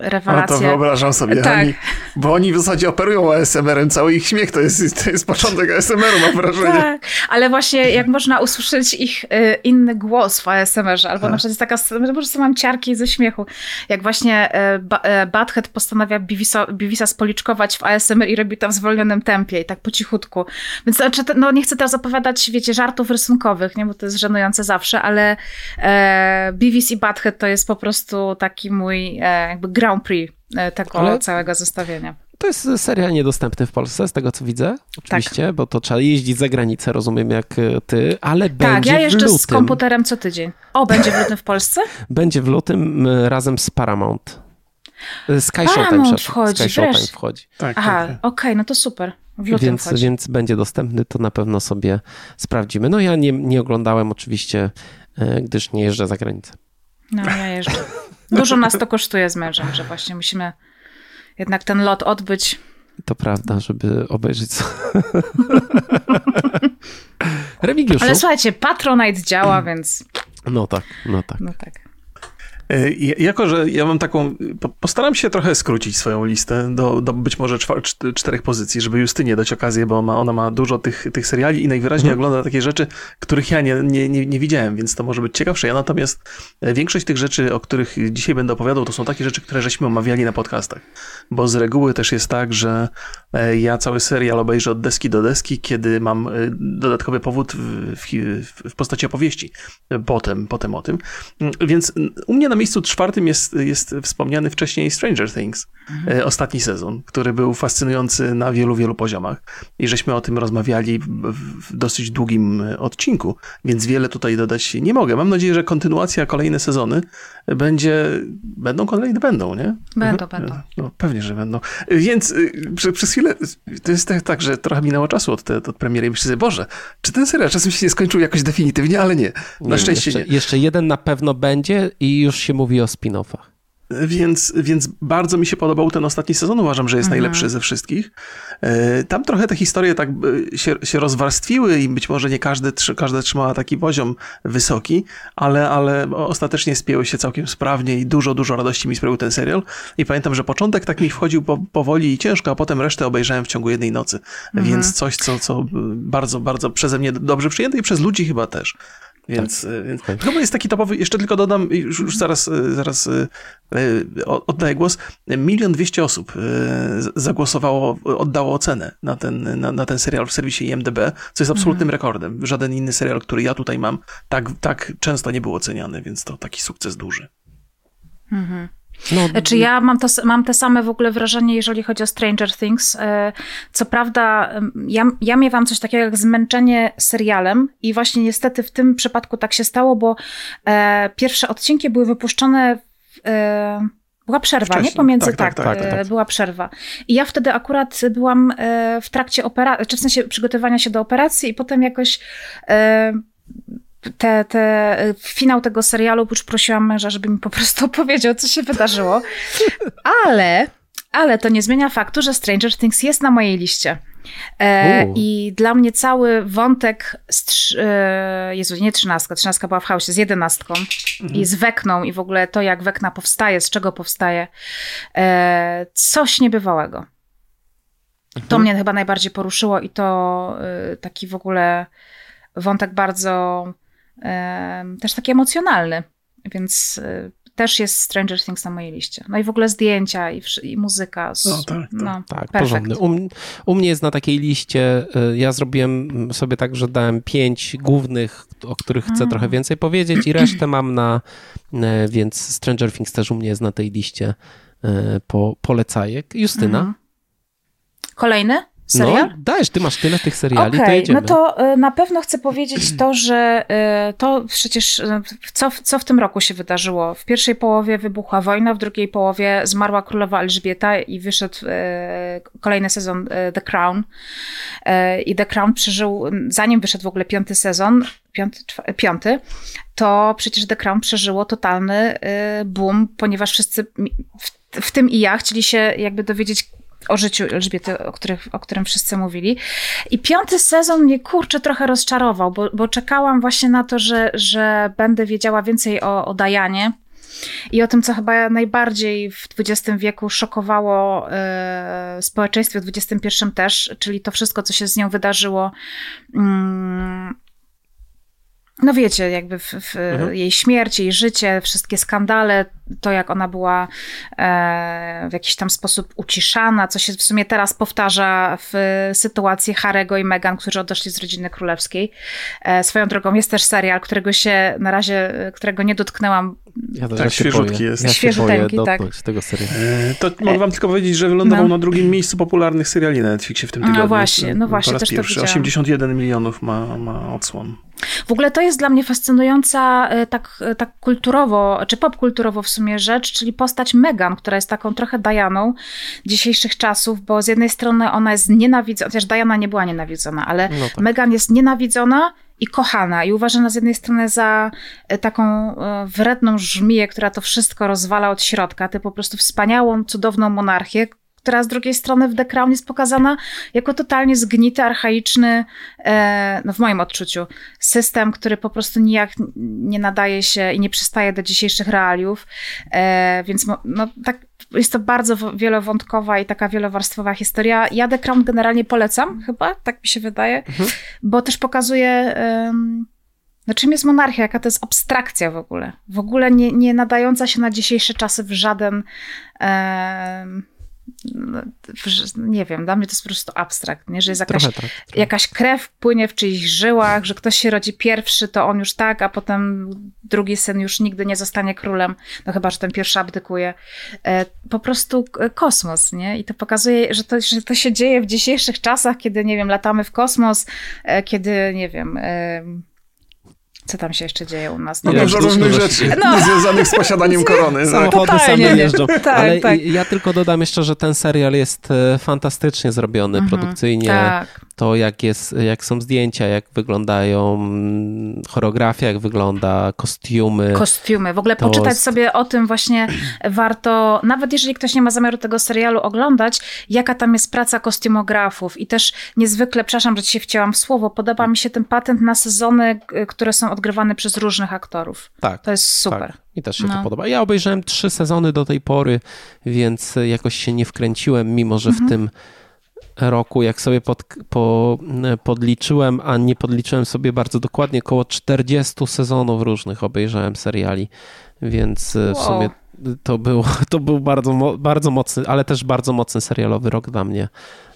Speaker 2: rewelacje.
Speaker 1: No to wyobrażam sobie, tak. oni, bo oni w zasadzie operują ASMR-em, cały ich śmiech to jest, to jest początek ASMR-u, mam wrażenie. Tak,
Speaker 2: ale właśnie jak można usłyszeć ich y, inny głos w ASMR-ze, albo tak. na przykład jest taka, po prostu mam ciarki ze śmiechu, jak właśnie y, y, Badhead postanawia Bivisa, Bivisa spoliczkować w ASMR i robi to w zwolnionym tempie i tak po cichutku. Więc znaczy, no nie chcę teraz opowiadać, wiecie, żartów rysunkowych, nie, bo to jest żenujące zawsze, ale e, Beavis i Badhead to jest po prostu taki mój E, jakby Grand Prix e, tego Ale... całego zestawienia.
Speaker 3: To jest serial niedostępny w Polsce, z tego co widzę, oczywiście, tak. bo to trzeba jeździć za granicę, rozumiem jak e, ty, ale tak, będzie
Speaker 2: Tak, ja jeżdżę
Speaker 3: z
Speaker 2: komputerem co tydzień. O, będzie w lutym w Polsce? [LAUGHS]
Speaker 3: będzie w lutym razem z Paramount. Sky
Speaker 2: Paramount wchodzi,
Speaker 3: Sky Showtime wchodzi.
Speaker 2: Tak, Aha, tak, tak. okej, okay, no to super. W lutym
Speaker 3: więc,
Speaker 2: wchodzi.
Speaker 3: więc będzie dostępny, to na pewno sobie sprawdzimy. No ja nie, nie oglądałem oczywiście, gdyż nie jeżdżę za granicę.
Speaker 2: No ja jeżdżę. Dużo nas to kosztuje z mężem, że właśnie musimy jednak ten lot odbyć.
Speaker 3: To prawda, żeby obejrzeć. [LAUGHS] Remigiuszu.
Speaker 2: Ale słuchajcie, Patronite działa, więc.
Speaker 3: No tak, no tak.
Speaker 2: No tak.
Speaker 1: E, jako, że ja mam taką, postaram się trochę skrócić swoją listę do, do być może czterech pozycji, żeby Justynie dać okazję, bo ma, ona ma dużo tych, tych seriali i najwyraźniej mhm. ogląda takie rzeczy, których ja nie, nie, nie, nie, widziałem, więc to może być ciekawsze. Ja natomiast e, większość tych rzeczy, o których dzisiaj będę opowiadał, to są takie rzeczy, które żeśmy omawiali na podcastach, bo z reguły też jest tak, że e, ja cały serial obejrzę od deski do deski, kiedy mam dodatkowy powód w, w, w postaci opowieści potem, potem o tym. Mm, więc u mnie na miejscu czwartym jest, jest wspomniany wcześniej Stranger Things, mhm. E, ostatni sezon, który był fascynujący na wielu, wielu poziomach. I żeśmy o tym rozmawiali w, w dosyć długim e, odcinku, więc wiele tutaj dodać nie mogę. Mam nadzieję, że kontynuacja, kolejne sezony będzie, będą kolejne, będą, nie?
Speaker 2: Będą, mhm. będą.
Speaker 1: No, pewnie, że będą. Więc przez, przez chwilę, to jest tak, tak, że trochę minęło czasu od, te, od premiery i myślę sobie, Boże, czy ten serial czasem się nie skończył jakoś definitywnie, ale nie. Na nie, szczęście
Speaker 3: jeszcze,
Speaker 1: nie.
Speaker 3: Jeszcze jeden na pewno będzie i już się mówi o spin-offach.
Speaker 1: więc, więc bardzo mi się podobał ten ostatni sezon. Uważam, że jest mhm. najlepszy ze wszystkich. E, tam trochę te historie tak e, się, się rozwarstwiły i być może nie każdy, każda trzymała taki poziom wysoki, ale, ale ostatecznie spięły się całkiem sprawnie i dużo, dużo radości mi sprawił ten serial. I pamiętam, że początek tak mi wchodził po, powoli i ciężko, a potem resztę obejrzałem w ciągu jednej nocy. Mhm. Więc coś, co, co bardzo, bardzo przeze mnie dobrze przyjęte i przez ludzi chyba też. Więc, tak. E, więc okay. chyba jest taki topowy, jeszcze tylko dodam, już, już zaraz, e, zaraz e, oddaję głos. Milion dwieście osób zagłosowało, oddało ocenę na ten, na, na ten serial w serwisie IMDB, co jest absolutnym mhm. rekordem. Żaden inny serial, który ja tutaj mam, tak, tak często nie był oceniany, więc to taki sukces duży.
Speaker 2: Mhm. No, Czy ja mam, to, mam te same w ogóle wrażenie, jeżeli chodzi o Stranger Things. E, co prawda, ja, ja miewam coś takiego jak zmęczenie serialem i właśnie niestety w tym przypadku tak się stało, bo e, pierwsze odcinki były wypuszczone w, e, była przerwa, Wcześniej. nie? Pomiędzy, tak, tak, tak, tak, tak, była przerwa. I ja wtedy akurat byłam w trakcie operacji, czy w sensie przygotowania się do operacji i potem jakoś te, te, finał tego serialu już prosiłam męża, żeby mi po prostu [LAUGHS] opowiedział, co się wydarzyło. Ale, ale to nie zmienia faktu, że Stranger Things jest na mojej liście. E, I dla mnie cały wątek z, e, Jezu, nie trzynastka, trzynastka była w chaosie, z jedenastką mhm. i z Wekną i w ogóle to, jak Wekna powstaje, z czego powstaje, e, coś niebywałego. Mhm. To mnie chyba najbardziej poruszyło i to e, taki w ogóle wątek bardzo też taki emocjonalny, więc y, też jest Stranger Things na mojej liście. No i w ogóle zdjęcia i, i muzyka.
Speaker 1: No, tak, tak.
Speaker 3: No, tak porządny. U, u, mnie jest na takiej liście, y, ja zrobiłem sobie tak, że dałem pięć głównych, o których chcę mm. trochę więcej powiedzieć i resztę mam na, y, więc Stranger Things też u mnie jest na tej liście po, polecajek. Justyna? Mm.
Speaker 2: Kolejny? Serial?
Speaker 3: No, dajesz, ty masz tyle tych seriali, okay, to jedziemy.
Speaker 2: No to y, na pewno chcę powiedzieć to, że y, to przecież y, co, co w tym roku się wydarzyło. W pierwszej połowie wybuchła wojna, w drugiej połowie zmarła królowa Elżbieta i wyszedł kolejny sezon The Crown. I The Crown przeżył, zanim wyszedł w ogóle piąty sezon, piąty, piąty to przecież The Crown przeżyło totalny boom, ponieważ wszyscy, w, w tym i ja, chcieli się jakby dowiedzieć, o życiu Elżbiety, o, których, o którym wszyscy mówili. I piąty sezon mnie kurczę trochę rozczarował, bo, bo czekałam właśnie na to, że, że będę wiedziała więcej o, o Dajanie. I o tym, co chyba najbardziej w XX wieku szokowało y, społeczeństwie w XXI też, czyli to wszystko, co się z nią wydarzyło. Y, no wiecie, jakby w, w mhm. jej śmierć, jej życie, wszystkie skandale, to jak ona była e, w jakiś tam sposób uciszana, co się w sumie teraz powtarza w sytuacji Harego i Meghan, którzy odeszli z rodziny królewskiej. E, swoją drogą jest też serial, którego się na razie, którego nie dotknęłam.
Speaker 1: Ja tak, świeżutki jest. Ja
Speaker 2: Świeżuteńki, tak.
Speaker 3: tego serialu. E,
Speaker 1: to mogę wam tylko powiedzieć, że wylądował no. na drugim miejscu popularnych seriali na Netflixie w tym no tygodniu.
Speaker 2: No właśnie, no właśnie, też
Speaker 1: pierwszy.
Speaker 2: to
Speaker 1: 81 milionów ma, ma odsłon.
Speaker 2: W ogóle to jest dla mnie fascynująca tak, tak kulturowo, czy popkulturowo w sumie rzecz, czyli postać Megan, która jest taką trochę Dianą dzisiejszych czasów, bo z jednej strony ona jest nienawidzona, chociaż Diana nie była nienawidzona, ale no tak. Megan jest nienawidzona i kochana i uważana z jednej strony za e, taką wredną żmiję, która to wszystko rozwala od środka, tę po prostu wspaniałą, cudowną monarchię, która z drugiej strony w The Crown jest pokazana jako totalnie zgnity, archaiczny, e, no w moim odczuciu, system, który po prostu nijak nie nadaje się i nie przystaje do dzisiejszych realiów. E, więc no, tak, jest to bardzo wielowątkowa i taka wielowarstwowa historia. Ja The Crown generalnie polecam, chyba, tak mi się wydaje, mhm. bo też pokazuje. no czym jest monarchia? Jaka to jest abstrakcja w ogóle? W ogóle nie, nie nadająca się na dzisiejsze czasy w żaden no, nie wiem, dla mnie to jest po prostu abstrakt, nie? że jest jakaś, tak, jakaś krew płynie w czyichś żyłach, że ktoś się rodzi pierwszy, to on już tak, a potem drugi syn już nigdy nie zostanie królem, no chyba, że ten pierwszy abdykuje. E, po prostu kosmos, nie? I to pokazuje, że to, że to się dzieje w dzisiejszych czasach, kiedy, nie wiem, latamy w kosmos, e, kiedy, nie wiem co tam się jeszcze dzieje u nas?
Speaker 1: No, dużo różnych rzeczy no. związanych z posiadaniem [LAUGHS] korony.
Speaker 3: Samochody Totalnie. same jeżdżą. tak, Ale tak. ja tylko dodam jeszcze, że ten serial jest e, fantastycznie zrobiony, mhm. produkcyjnie. Tak. To jak, jest, jak są zdjęcia, jak wyglądają mm, choreografia, jak wygląda kostiumy.
Speaker 2: Kostiumy. W ogóle poczytać jest... sobie o tym właśnie [CLEARS THROAT] warto, nawet jeżeli ktoś nie ma zamiaru tego serialu oglądać, jaka tam jest praca kostiumografów i też niezwykle, przepraszam, że ci się wcięłam w słowo, podoba mi się ten patent na sezony, które są odgrywane przez różnych aktorów. Tak. To jest super. Tak.
Speaker 3: Mi też się no. to podoba. Ja obejrzałem trzy sezony do tej pory, więc jakoś się nie wkręciłem, mimo że mhm. w tym roku, jak sobie pod, po, podliczyłem, a nie podliczyłem sobie bardzo dokładnie, około 40 sezonów różnych obejrzałem seriali, więc wow. w sumie to był, [LAUGHS] to był bardzo, bardzo mocny, ale też bardzo mocny serialowy rok dla mnie.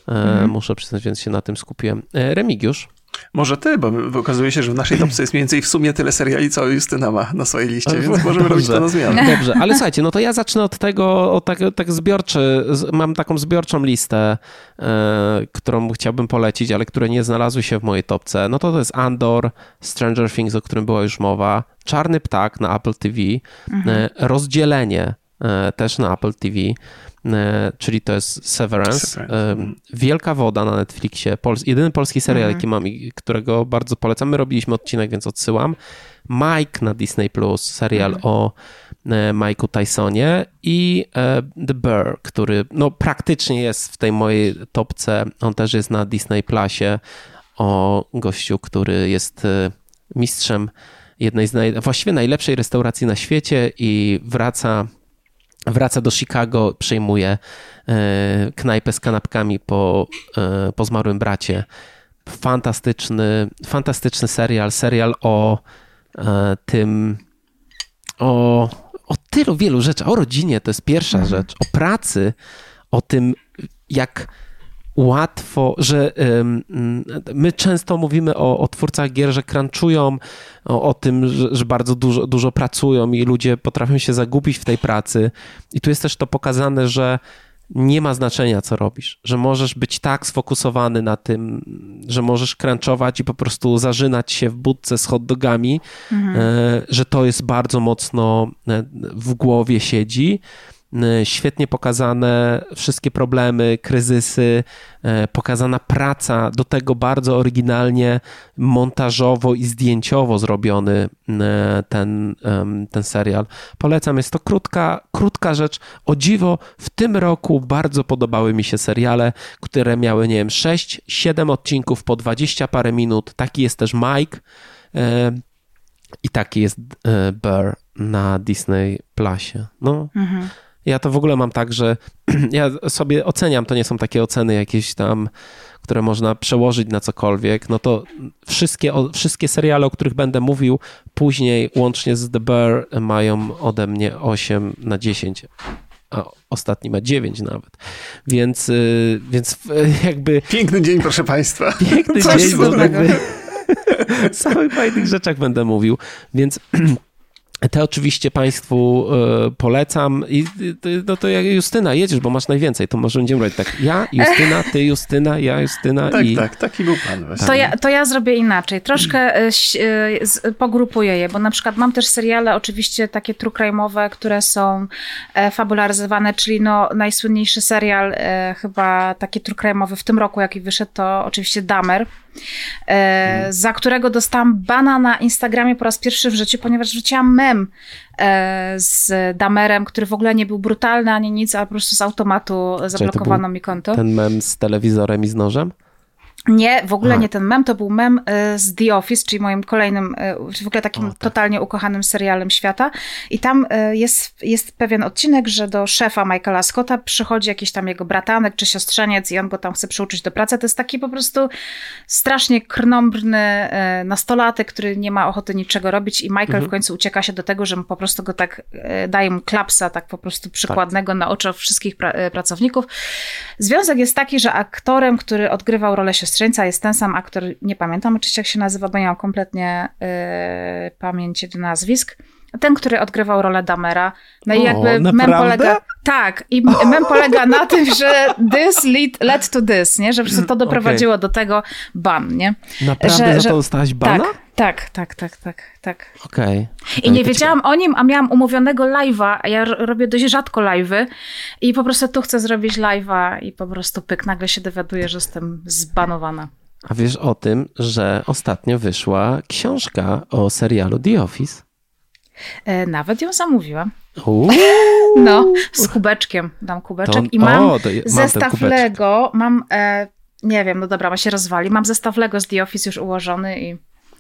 Speaker 3: E, mhm. Muszę przyznać, więc się na tym skupiłem. E, Remigiusz?
Speaker 1: Może ty, bo okazuje się, że w naszej topce jest mniej więcej w sumie tyle seriali, co Justyna ma na swojej liście, więc [LAUGHS] możemy Dobrze. robić to na zmianę. [LAUGHS]
Speaker 3: Dobrze, ale słuchajcie, no to ja zacznę od tego, od tak, tak zbiorczy, mam taką zbiorczą listę, e, którą chciałbym polecić, ale które nie znalazły się w mojej topce. No to to jest Andor, Stranger Things, o którym była już mowa, Czarny Ptak na Apple TV, mhm. e, Rozdzielenie e, też na Apple TV, czyli to jest Severance. Severance. Mhm. Wielka woda na Netflixie. Pols jedyny polski serial, mhm. jaki mam i którego bardzo polecam. My robiliśmy odcinek, więc odsyłam. Mike na Disney Plus, serial mhm. o e, Mike'u Tysonie i e, The Burr, który no, praktycznie jest w tej mojej topce. On też jest na Disney Plusie o gościu, który jest mistrzem jednej z naj, właściwie najlepszej restauracji na świecie i wraca wraca do Chicago, przejmuje e, knajpę z kanapkami po, e, po zmarłym bracie. Fantastyczny, fantastyczny serial, serial o e, tym, o, o tylu wielu rzeczach, o rodzinie to jest pierwsza mhm. rzecz, o pracy, o tym, jak łatwo, że my często mówimy o, o twórcach gier, że crunchują, o, o tym, że, że, bardzo dużo, dużo pracują i ludzie potrafią się zagubić w tej pracy. I tu jest też to pokazane, że nie ma znaczenia, co robisz, że możesz być tak sfokusowany na tym, że możesz crunchować i po prostu zażynać się w budce z hot dogami, mhm. E, że to jest bardzo mocno e, w głowie siedzi świetnie pokazane wszystkie problemy, kryzysy, y, pokazana praca, do tego bardzo oryginalnie montażowo i zdjęciowo zrobiony y, ten, ten serial. Polecam, jest to krótka, krótka rzecz. O dziwo, w tym roku bardzo podobały mi się seriale, które miały, nie wiem, 6, 7 odcinków po 20 parę minut. Taki jest też Mike i taki jest Burr na Disney Plusie. No. Mhm. Ja to w ogóle mam tak, że [CLEARS THROAT] ja sobie oceniam, to nie są takie oceny jakieś tam, które można przełożyć na cokolwiek, no to wszystkie, wszystkie seriale, o których będę mówił później, łącznie z The Bear, mają ode mnie 8 na 10 a ostatni ma 9 nawet. Więc, y, więc [LAUGHS] jakby...
Speaker 1: Piękny dzień, proszę Państwa.
Speaker 3: Piękny Coś dzień, bo jakby... [LAUGHS] o samych fajnych rzeczach będę mówił, więc [CLEARS THROAT] te oczywiście Państwu e, polecam. I no to jak Justyna, jedziesz, bo masz najwięcej, to może będziemy robić tak. Ja, Justyna, ty, Justyna, ja, Justyna
Speaker 1: tak,
Speaker 3: i...
Speaker 1: Tak, taki był plan.
Speaker 2: To ja, to ja zrobię inaczej. Troszkę e, e, pogrupuję je, bo na przykład mam też seriale oczywiście takie true crime'owe, które są fabularyzowane, czyli no najsłynniejszy serial chyba taki true crime'owy w tym roku, jaki wyszedł, to oczywiście Damer e, za którego dostałam bana na Instagramie po raz pierwszy w życiu, ponieważ wrzuciłam mem e, z Damerem, który w ogóle nie był brutalny ani nic, a po prostu z automatu zablokowano mi konto.
Speaker 3: Ten mem z telewizorem i z nożem?
Speaker 2: Nie, w ogóle nie ten mem, to był mem e, z The Office, czyli moim kolejnym, e, w ogóle takim o, tak. totalnie ukochanym serialem świata. I tam e, jest, jest pewien odcinek, że do szefa Michaela Scotta przychodzi jakiś tam jego bratanek czy siostrzeniec i on go tam chce przyuczyć do pracy. To jest taki po prostu strasznie krnąbrny nastolatek, który nie ma ochoty niczego robić i Michael mhm. w końcu ucieka się do tego, że mu po prostu go tak daje mu klapsa, tak po prostu przykładnego tak. na oczach wszystkich pra pracowników. Związek jest taki, że aktorem, który odgrywał rolę siostrzeniec, siostrzeńca jest ten sam aktor, nie pamiętam oczywiście jak się nazywa, bo nie mam kompletnie y, pamięci do nazwisk. Ten, który odgrywał rolę Damera. No i jakby
Speaker 3: naprawdę? mem polega.
Speaker 2: Tak, i mem polega na tym, że this lead, led to this, nie? Że to [LAUGHS] doprowadziło okay. do tego ban, nie?
Speaker 3: Naprawdę że, za że, to dostałaś bana?
Speaker 2: Tak, tak, tak, tak, tak.
Speaker 3: Okej.
Speaker 2: Okay. I nie wiedziałam o nim, a miałam umówionego live'a, a ja robię dość rzadko live'y i po prostu tu chcę zrobić live'a i po prostu pyk, nagle się dowiaduję, że jestem zbanowana.
Speaker 3: A wiesz o tym, że ostatnio wyszła książka o serialu The Office?
Speaker 2: E, nawet ją zamówiłam.
Speaker 3: Uuu.
Speaker 2: No, z kubeczkiem. Dam kubeczek to, i mam, o, mam zestaw Lego. Mam, e, nie wiem, no dobra, ma się rozwali. Mam zestaw Lego z The Office już ułożony i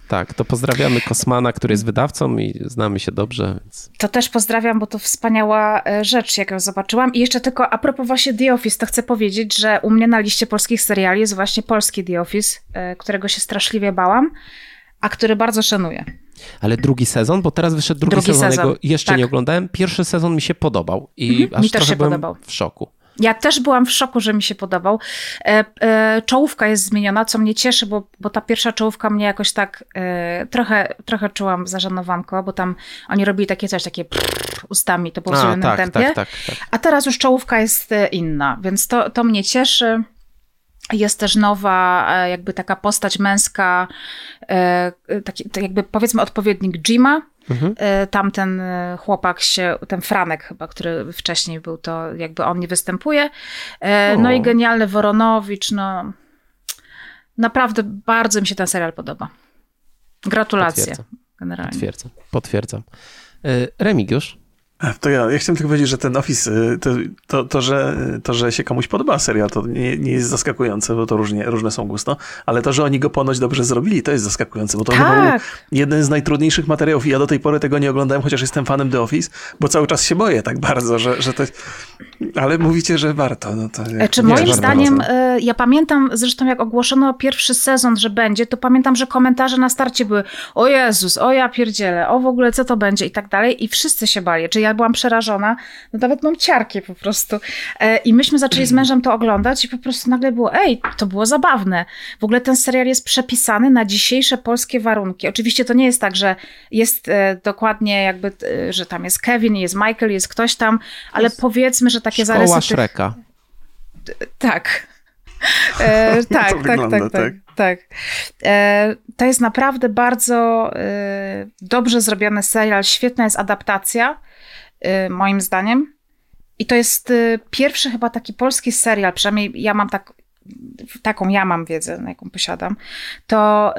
Speaker 3: tak, to pozdrawiamy Kosmana, który jest wydawcą i znamy się dobrze. Więc...
Speaker 2: To też pozdrawiam, bo to wspaniała e, rzecz, jak ją zobaczyłam. I jeszcze tylko a propos właśnie The Office, to chcę powiedzieć, że u mnie na liście polskich seriali jest właśnie polski The Office, e, którego się straszliwie bałam, a który bardzo szanuję.
Speaker 3: Ale drugi sezon, bo teraz wyszedł drugi, drugi sezon, sezon. jeszcze tak. nie oglądałem. Pierwszy sezon mi się podobał i mhm, aż mi też się podobał. w szoku.
Speaker 2: Ja też byłam w szoku, że mi się podobał. E, e, czołówka jest zmieniona, co mnie cieszy, bo, bo ta pierwsza czołówka mnie jakoś tak e, trochę, trochę czułam zażenowanko, bo tam oni robili takie coś, takie prrr, ustami, to było w zielonym tak, tempie. Tak, tak, tak, A teraz już czołówka jest e, inna, więc to, to mnie cieszy. Jest też nowa, e, jakby taka postać męska, e, taki, tak jakby powiedzmy odpowiednik Jima, Mhm. E, tamten e, chłopak się, ten Franek chyba, który wcześniej był, to jakby on nie występuje. E, no i genialny Woronowicz, no naprawdę bardzo mi się ten serial podoba. Gratulacje. Potwierdzam. Generalnie.
Speaker 3: Potwierdzam. Potwierdzam. Remigiusz?
Speaker 1: To ja, ja chciałem tylko powiedzieć, że ten Office, y, to, to, to, że, to że się komuś podoba serial, to nie, nie jest zaskakujące, bo to różnie, różne są gusto, ale to, że oni go ponoć dobrze zrobili, to jest zaskakujące, bo to tak. był jeden z najtrudniejszych materiałów i ja do tej pory tego nie oglądałem, chociaż jestem fanem The Office, bo cały czas się boję tak bardzo, że, że to ale mówicie, że warto. No to
Speaker 2: e, Czy moim zdaniem, y, ja pamiętam zresztą jak ogłoszono pierwszy sezon, że będzie, to pamiętam, że komentarze na starcie były o Jezus, o ja pierdzielę, o w ogóle co to będzie i tak dalej i wszyscy się bali, czy ja byłam przerażona, no nawet mam ciarkie po prostu. E, I myśmy zaczęli z mężem to oglądać i po prostu nagle było, ej, to było zabawne. W ogóle ten serial jest przepisany na dzisiejsze polskie warunki. Oczywiście to nie jest tak, że jest e, dokładnie jakby, e, że tam jest Kevin, jest Michael, jest ktoś tam, ale jest powiedzmy, że takie
Speaker 3: Szkoła zarysy... Szreka.
Speaker 2: Tych... Tak. E, [LAUGHS] tak, tak, wygląda, tak, tak, tak, tak. E, to jest naprawdę bardzo e, dobrze zrobiony serial, świetna jest adaptacja. Y, moim zdaniem. I to jest y, pierwszy chyba taki polski serial, przynajmniej ja mam tak, taką ja mam wiedzę, jaką posiadam, to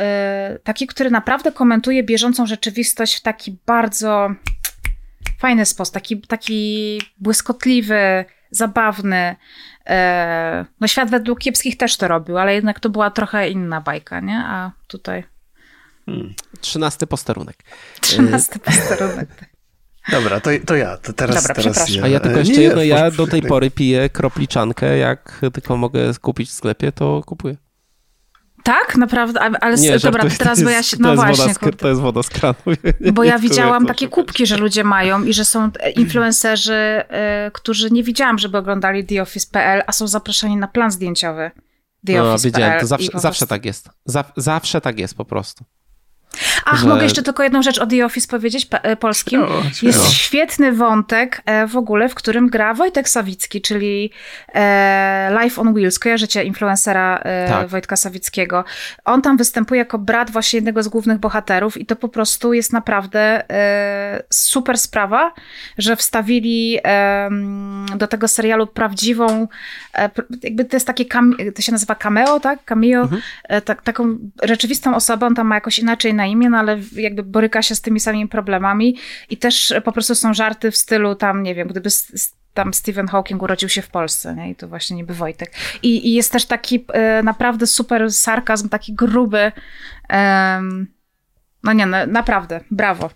Speaker 2: y, taki, który naprawdę komentuje bieżącą rzeczywistość w taki bardzo fajny sposób, taki, taki błyskotliwy, zabawny. No świat według kiepskich też to robił, ale jednak to była trochę inna bajka, nie? A tutaj...
Speaker 3: Hmm. Trzynasty posterunek.
Speaker 2: Trzynasty posterunek, tak.
Speaker 1: Dobra, to, to ja. To teraz, Dobra, teraz
Speaker 3: ja. A ja tylko jeszcze nie, jedno, ja do tej pory piję kropliczankę, jak tylko mogę kupić w sklepie, to kupuję.
Speaker 2: Tak, naprawdę, ale nie, dobra, to teraz, bo ja się, no właśnie.
Speaker 3: Woda z, to jest woda z kranu. [LAUGHS]
Speaker 2: Bo ja widziałam takie kubki, że ludzie mają i że są influencerzy, y, którzy nie widziałam, żeby oglądali TheOffice.pl, a są zaproszeni na plan zdjęciowy. The no,
Speaker 3: widziałem, to zawsze, zawsze tak jest. zawsze tak jest po prostu.
Speaker 2: Ach, że... mogę jeszcze tylko jedną rzecz o The Office powiedzieć e, polskim. Śmiało, śmiało. Jest świetny wątek e, w ogóle, w którym gra Wojtek Sawicki, czyli e, Life on Wheels. Kojarzycie influencera tak. Wojtka Sawickiego. On tam występuje jako brat właśnie jednego z głównych bohaterów i to po prostu jest naprawdę super sprawa, że wstawili do tego serialu prawdziwą, jakby to jest takie, to się nazywa cameo, tak? Cameo, mhm. tak, taką rzeczywistą osobę, on tam ma jakoś inaczej na imię, no ale jakby boryka się z tymi samymi problemami i też po prostu są żarty w stylu tam, nie wiem, gdyby tam Stephen Hawking urodził się w Polsce, nie? I to właśnie niby Wojtek. I, i jest też taki e, naprawdę super sarkazm, taki gruby. Um, no nie, no, naprawdę, brawo.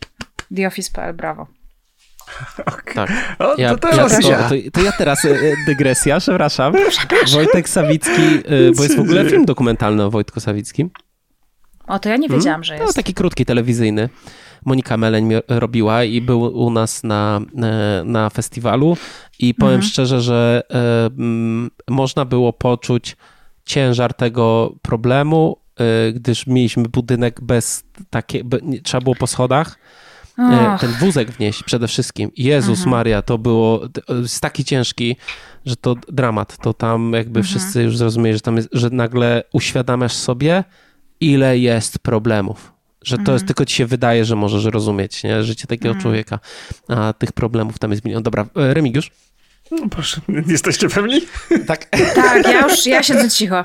Speaker 2: The Office.pl, brawo. [LAUGHS]
Speaker 3: Okay. Tak. O, ja, to, ja, to, to, to, ja teraz e, dygresja, przepraszam.
Speaker 2: przepraszam.
Speaker 3: Wojtek Sawicki, e, bo jest w ogóle film dokumentalny o Wojtku Sawickim.
Speaker 2: O, to ja nie wiedziałam, hmm? że jest.
Speaker 3: No, taki krótki, telewizyjny. Monika Meleń robiła i był u nas na, e, na festiwalu i powiem mhm. szczerze, że y, można było poczuć ciężar tego problemu, y, gdyż mieliśmy budynek bez takie, be, trzeba było po schodach. Och. Ten wózek wnieść przede wszystkim. Jezus mhm. Maria, to było jest taki ciężki, że to dramat. To tam jakby mhm. wszyscy już zrozumieli, że tam jest, że nagle uświadamiasz sobie, ile jest problemów. Że to jest, mhm. tylko ci się wydaje, że możesz rozumieć nie? życie takiego mm. człowieka, a tych problemów tam jest milion. Dobra, e, Remigiusz?
Speaker 1: No proszę, jesteście pewni?
Speaker 2: Tak. tak, ja już, ja siedzę cicho.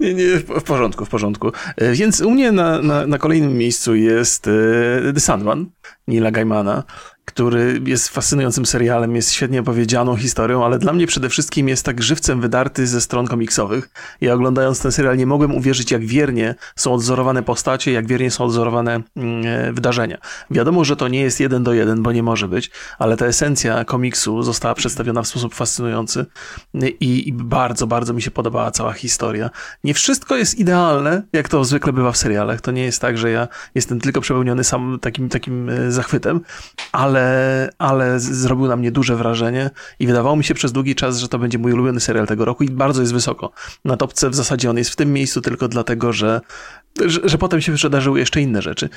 Speaker 1: Nie, nie, w porządku, w porządku. E, więc u mnie na, na, na kolejnym miejscu jest e, The Sandman, Nila Gaimana który jest fascynującym serialem, jest świetnie opowiedzianą historią, ale dla mnie przede wszystkim jest tak żywcem wydarty ze stron komiksowych. Ja oglądając ten serial nie mogłem uwierzyć, jak wiernie są odzorowane postacie, jak wiernie są odzorowane mm, e, wydarzenia. Wiadomo, że to nie jest jeden do jeden, bo nie może być, ale ta esencja komiksu została przedstawiona w sposób fascynujący i, i bardzo, bardzo mi się podobała cała historia. Nie wszystko jest idealne, jak to zwykle bywa w serialach. To nie jest tak, że ja jestem tylko przepełniony sam takim, takim e, zachwytem, ale ale, ale zrobił na mnie duże wrażenie i wydawało mi się przez długi czas, że to będzie mój ulubiony serial tego roku i bardzo jest wysoko. Na topce w zasadzie on jest w tym miejscu tylko dlatego, że że, że, potem się wydarzyły jeszcze inne rzeczy.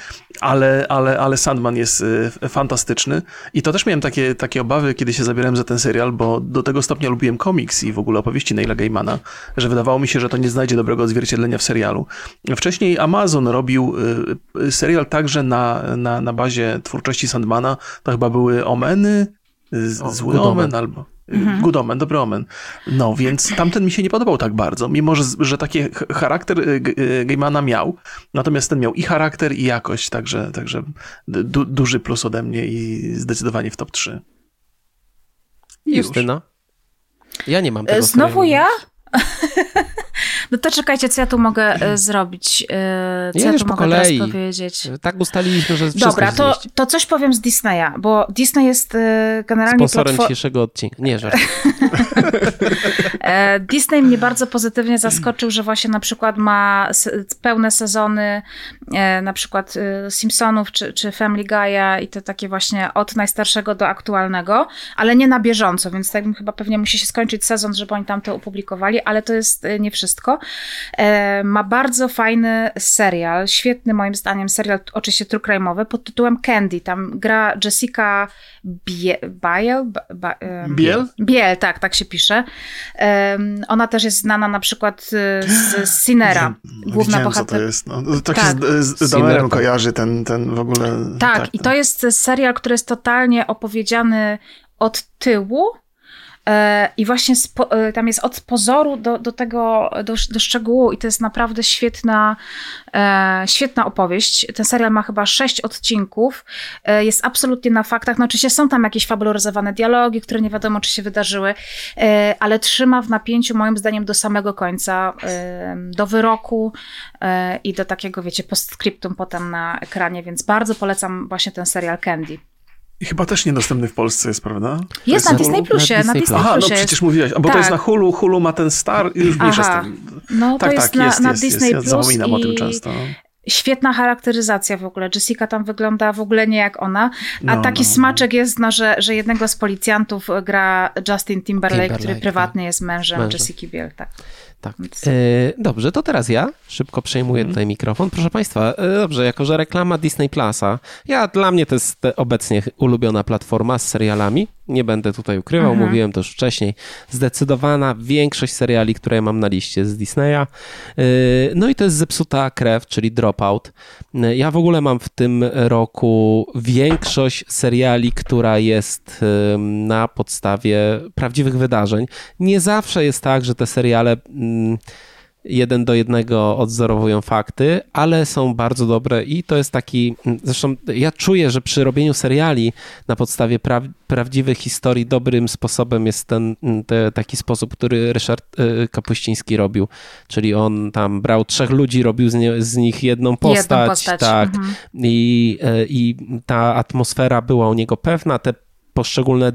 Speaker 1: Ale, ale, ale Sandman jest y, fantastyczny i to też miałem takie, takie obawy, kiedy się zabierałem za ten serial, bo do tego stopnia lubiłem komiks i w ogóle opowieści Neila Gaimana, że wydawało mi się, że to nie znajdzie dobrego odzwierciedlenia w serialu. Wcześniej Amazon robił y, serial także na, na, na bazie twórczości Sandmana. To chyba były Omeny, Zły Omen albo... Mhm. Good Omen, dobry Omen. No, więc tamten mi się nie podobał tak bardzo, mimo że, że taki charakter y, y, Gaimana miał, natomiast ten miał i charakter, i jakość, także, także du, duży plus ode mnie i zdecydowanie w top 3.
Speaker 3: I Justyna? Ja nie mam tego
Speaker 2: Znowu ja? [LAUGHS] No to czekajcie, co ja tu mogę e, zrobić? E, co ja, ja tu mogę kolei. teraz powiedzieć?
Speaker 3: Tak ustaliliśmy, że
Speaker 2: Dobra, to, to coś powiem z Disneya, bo Disney jest e, generalnie...
Speaker 3: Sponsorem platform... dzisiejszego odcinka. Nie, żart. [LAUGHS]
Speaker 2: Disney mnie bardzo pozytywnie zaskoczył, że właśnie na przykład ma pełne sezony na przykład Simpsonów czy, czy Family Guy'a i to takie właśnie od najstarszego do aktualnego, ale nie na bieżąco, więc tak chyba pewnie musi się skończyć sezon, żeby oni tam to opublikowali, ale to jest nie wszystko. E, ma bardzo fajny serial, świetny moim zdaniem serial, oczywiście true crime'owy, pod tytułem Candy. Tam gra Jessica Biel?
Speaker 1: Biel?
Speaker 2: Biel, tak, tak się pisze. Ona też jest znana na przykład y, z Sinera, główna bohaterka.
Speaker 1: to jest. No, tak, tak. się z, z Damerem kojarzy ten, ten w ogóle...
Speaker 2: Tak, tak, i to jest serial, który jest totalnie opowiedziany od tyłu, I właśnie e, tam jest od pozoru do, do tego, do, do szczegółu, i to jest naprawdę świetna, e, świetna opowieść. Ten serial ma chyba sześć odcinków. Jest absolutnie na faktach. No, oczywiście są tam jakieś fabularyzowane dialogi, które nie wiadomo, czy się wydarzyły, ale trzyma w napięciu, moim zdaniem, do samego końca, do wyroku i do takiego, wiecie, postscriptum potem na ekranie, więc bardzo polecam właśnie ten serial Candy.
Speaker 1: I chyba też niedostępny w Polsce jest, prawda?
Speaker 2: Jest, jest na, Disney Plusie, na Disney, Plus.
Speaker 1: Aha, no przecież mówiłaś, bo tak. to jest na Hulu, Hulu ma ten star, już mniejsza z tym.
Speaker 2: No to tak, jest, tak, na, jest, na jest, Disney jest.
Speaker 1: Ja zapominam i... o tym często.
Speaker 2: Świetna charakteryzacja w ogóle. Jessica tam wygląda w ogóle nie jak ona. A no, taki no. smaczek jest, no, że, że jednego z policjantów gra Justin Timberlake, Timberlake który prywatnie tak. jest mężem, mężem. Jessica Biel. Tak.
Speaker 3: Tak. E, dobrze, to teraz ja szybko przejmuję mm. tutaj mikrofon. Proszę Państwa, e, dobrze, jako że reklama Disney Plusa, ja dla mnie to jest obecnie ulubiona platforma z serialami. Nie będę tutaj ukrywał, mhm. mówiłem to już wcześniej. Zdecydowana większość seriali, które mam na liście z Disneya. E, no i to jest Zepsuta Krew, czyli Dropout. Ja w ogóle mam w tym roku większość seriali, która jest na podstawie prawdziwych wydarzeń. Nie zawsze jest tak, że te seriale jeden do jednego odzorowują fakty, ale są bardzo dobre i to jest taki, zresztą ja czuję, że przy robieniu seriali na podstawie pra, prawdziwych historii dobrym sposobem jest ten te, taki sposób, który Ryszard y, Kapuściński robił, czyli on tam brał trzech ludzi, robił z, nie, z nich jedną postać, jedną postać. tak, mhm. I, y, i ta atmosfera była u niego pewna, te poszczególne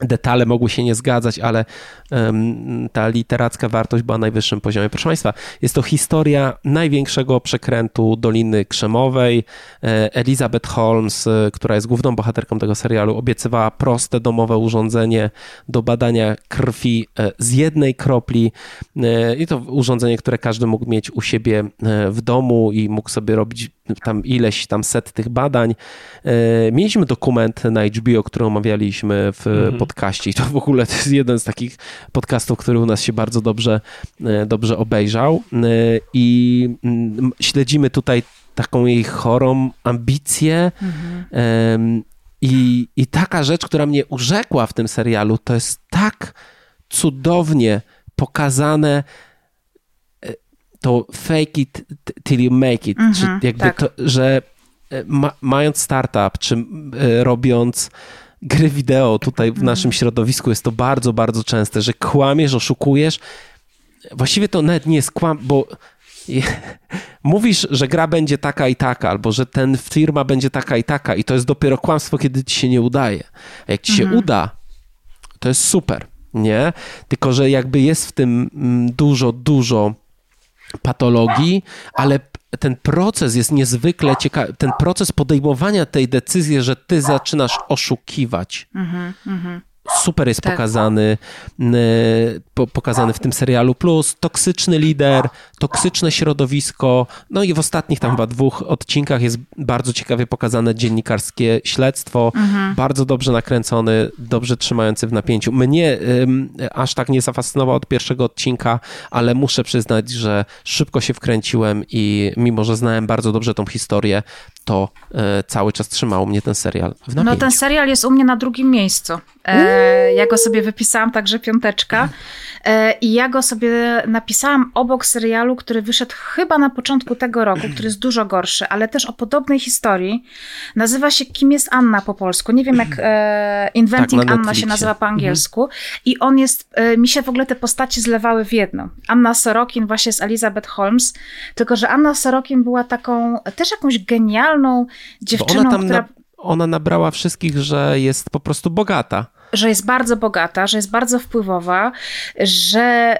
Speaker 3: detale mogły się nie zgadzać, ale um, ta literacka wartość była na najwyższym poziomie. Proszę Państwa, jest to historia największego przekrętu Doliny Krzemowej. E, Elizabeth Holmes, e, która jest główną bohaterką tego serialu, obiecywała proste domowe urządzenie do badania krwi e, z jednej kropli i to urządzenie, które każdy mógł mieć u siebie w domu i mógł sobie robić tam ileś tam set tych badań. Mieliśmy dokument na HBO, który omawialiśmy w mhm podcaście i to w ogóle to jest jeden z takich podcastów, który u nas się bardzo dobrze, e, dobrze obejrzał e, i mm, śledzimy tutaj taką jej chorą ambicję mhm. i, I taka rzecz, która mnie urzekła w tym serialu, to jest tak cudownie pokazane e, to fake it till you make it, -hmm, czy mhm, jakby tak. to, że ma, mając startup, czy y, robiąc gry wideo tutaj w mhm. naszym środowisku jest to bardzo, bardzo częste, że kłamiesz, oszukujesz. Właściwie to nawet nie jest kłam, bo [LAUGHS] mówisz, że gra będzie taka i taka, albo że ten firma będzie taka i taka i to jest dopiero kłamstwo, kiedy ci się nie udaje. A jak ci się mhm. uda, to jest super, nie? Tylko, że jakby jest w tym mm, dużo, dużo patologii, ale ten proces jest niezwykle ciekawy. Ten proces podejmowania tej decyzji, że ty zaczynasz oszukiwać. Mm -hmm, super jest tak. pokazany, po, pokazany w tym serialu. Plus toksyczny lider, toksyczne środowisko. No i w ostatnich tam chyba dwóch odcinkach jest bardzo ciekawie pokazane dziennikarskie śledztwo. Mhm. Bardzo dobrze nakręcony, dobrze trzymający w napięciu. Mnie ym, aż tak nie zafascynował od pierwszego odcinka, ale muszę przyznać, że szybko się wkręciłem i mimo, że znałem bardzo dobrze tą historię, to e, cały czas trzymał mnie ten serial w napięciu.
Speaker 2: No ten serial jest u mnie na drugim miejscu. E, ja go sobie wypisałam, także piąteczka. E, I ja go sobie napisałam obok serialu, który wyszedł chyba na początku tego roku, który jest dużo gorszy, ale też o podobnej historii. Nazywa się Kim jest Anna po polsku. Nie wiem jak e, Inventing tak, Anna się nazywa po angielsku. Mhm. I on jest, e, mi się w ogóle te postaci zlewały w jedno. Anna Sorokin właśnie z Elizabeth Holmes, tylko że Anna Sorokin była taką też jakąś genialną dziewczyną, która... Na,
Speaker 3: ona nabrała wszystkich, że jest po prostu bogata
Speaker 2: że jest bardzo bogata, że jest bardzo wpływowa, że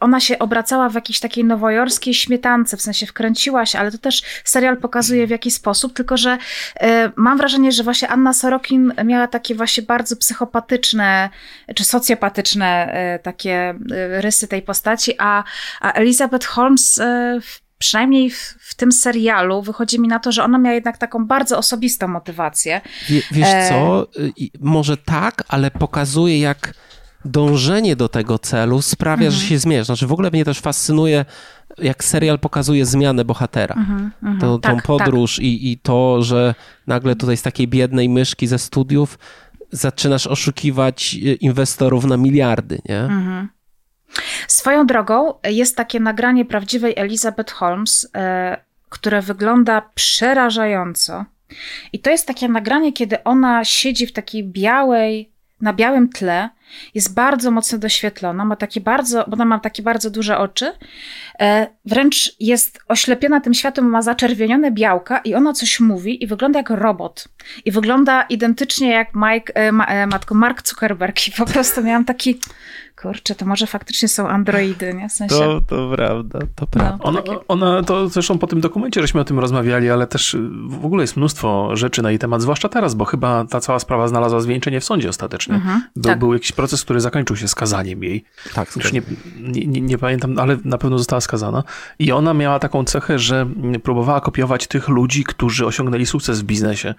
Speaker 2: ona się obracała w jakiejś takiej nowojorskiej śmietance, w sensie wkręciła się, ale to też serial pokazuje w jaki sposób, tylko że y, mam wrażenie, że właśnie Anna Sorokin miała takie właśnie bardzo psychopatyczne czy socjopatyczne y, takie y, rysy tej postaci, a, a Elizabeth Holmes w przynajmniej w, w, tym serialu wychodzi mi na to, że ona miała jednak taką bardzo osobistą motywację.
Speaker 3: Wie, wiesz e... co, może tak, ale pokazuje jak dążenie do tego celu sprawia, -hmm. że mhm. się zmierza. Znaczy w ogóle mnie też fascynuje, jak serial pokazuje zmianę bohatera. Mm -hmm, to, tak, tą podróż tak. i, i to, że nagle tutaj z takiej biednej myszki ze studiów zaczynasz oszukiwać e, inwestorów na miliardy, nie? -hmm.
Speaker 2: Swoją drogą jest takie nagranie prawdziwej Elizabeth Holmes, e, które wygląda przerażająco. I to jest takie nagranie, kiedy ona siedzi w takiej białej, na białym tle, jest bardzo mocno doświetlona, ma takie bardzo, ona ma takie bardzo duże oczy, e, wręcz jest oślepiona tym światłem, ma zaczerwienione białka i ona coś mówi i wygląda jak robot. I wygląda identycznie jak Mike, e, matko Mark Zuckerberg i po prostu miałam taki kurczę, to może faktycznie są androidy, nie? W sensie...
Speaker 3: To, to prawda, to no, prawda.
Speaker 1: No, ona, ona, to zresztą po tym dokumencie żeśmy o tym rozmawiali, ale też w ogóle jest mnóstwo rzeczy na jej temat, zwłaszcza teraz, bo chyba ta cała sprawa znalazła zwieńczenie w sądzie ostatecznie. Mhm, był, tak. był jakiś proces, który zakończył się skazaniem jej. Tak. Już nie, nie, nie, pamiętam, ale na pewno została skazana. I ona miała taką cechę, że próbowała kopiować tych ludzi, którzy osiągnęli sukces w biznesie.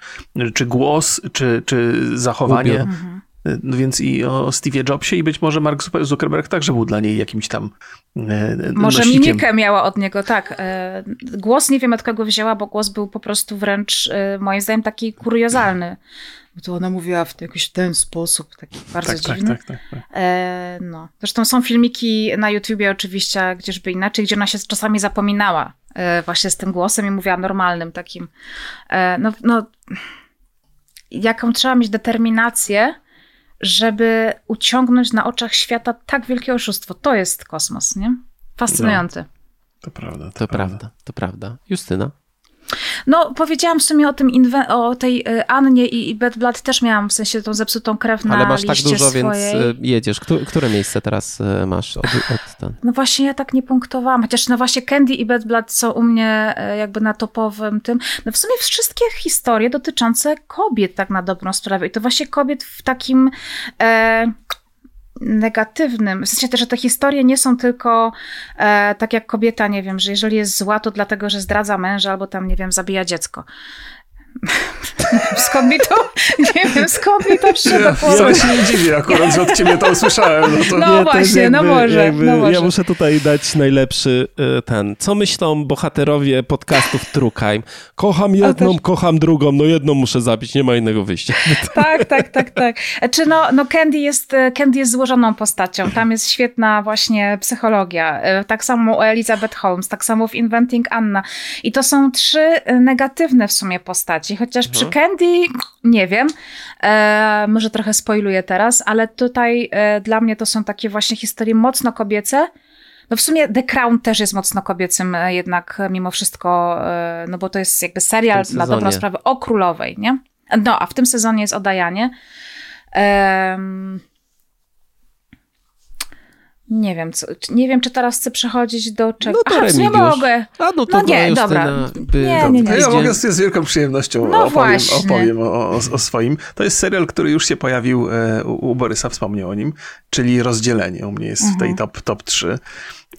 Speaker 1: Czy głos, czy, czy zachowanie. Mhm. No więc i o Steve'ie Jobsie i być może Mark Zuckerberg także był dla niej jakimś tam
Speaker 2: e, Może nosikiem. mimikę miała od niego, tak. E, głos nie wiem od kogo wzięła, bo głos był po prostu wręcz e, moim zdaniem taki kuriozalny. Bo to ona mówiła w jakiś ten sposób, taki bardzo tak, tak dziwny. Tak, tak, tak, tak. no. Zresztą są filmiki na YouTubie oczywiście, gdzieżby inaczej, gdzie ona się czasami zapominała właśnie z tym głosem i mówiła normalnym takim. no, no jaką trzeba mieć determinację, żeby uciągnąć na oczach świata tak wielkie oszustwo. To jest kosmos, nie? Fascynujący. No,
Speaker 1: to prawda.
Speaker 3: To, to prawda. prawda. To prawda. Justyna?
Speaker 2: No, powiedziałam w sumie o tym, o tej y, Annie i, Bad Blood też miałam w sensie tą zepsutą krew na
Speaker 3: Ale masz tak dużo,
Speaker 2: swojej.
Speaker 3: więc y, jedziesz. Które miejsce teraz y, masz od, od ten?
Speaker 2: No właśnie ja tak nie punktowałam, chociaż no właśnie Candy i Bad Blood są u mnie jakby na topowym tym. No w sumie wszystkie historie dotyczące kobiet tak na dobrą sprawę i to właśnie kobiet w takim... E, negatywnym. W sensie też, że te historie nie są tylko e, tak jak kobieta, nie wiem, że jeżeli jest zła, to dlatego, że zdradza męża albo tam, nie wiem, zabija dziecko. Skąd mi to, nie wiem, skąd mi to przyszło
Speaker 1: ja, Ja się nie dziwię akurat, że od ciebie to usłyszałem.
Speaker 2: No, to... no właśnie, jakby, no, może, jakby, no może.
Speaker 3: Ja muszę tutaj dać najlepszy y, ten, co myślą bohaterowie podcastów True Crime. Kocham jedną, też... kocham drugą, no jedną muszę zabić, nie ma innego wyjścia. [LAUGHS]
Speaker 2: Tak, tak, tak, tak. Czy no, no Candy, jest, Candy jest złożoną postacią, tam jest świetna właśnie psychologia. Y, tak samo u Elizabeth Holmes, tak samo w Inventing Anna. I to są trzy negatywne w sumie postaci, chociaż mhm. przy Candy nie wiem, e, może trochę spoiluję teraz, ale tutaj e, dla mnie to są takie właśnie historie mocno kobiece. No w sumie The Crown też jest mocno kobiecym e, jednak mimo wszystko, e, no bo to jest jakby serial na dobrą sprawę o królowej, nie? No, a w tym sezonie jest o Dajanie. Nie wiem, co, nie wiem, czy teraz chcę przechodzić do czego.
Speaker 3: No to Aha, nie mogę. A no to no nie, dobra. By...
Speaker 2: Nie, nie, nie.
Speaker 1: Ja mogę z wielką przyjemnością no opowiem, opowiem o, o, o, swoim. To jest serial, który już się pojawił e, u, u Borysa, wspomniał o nim, czyli Rozdzielenie. U mnie jest mhm. w tej mhm. top, top 3.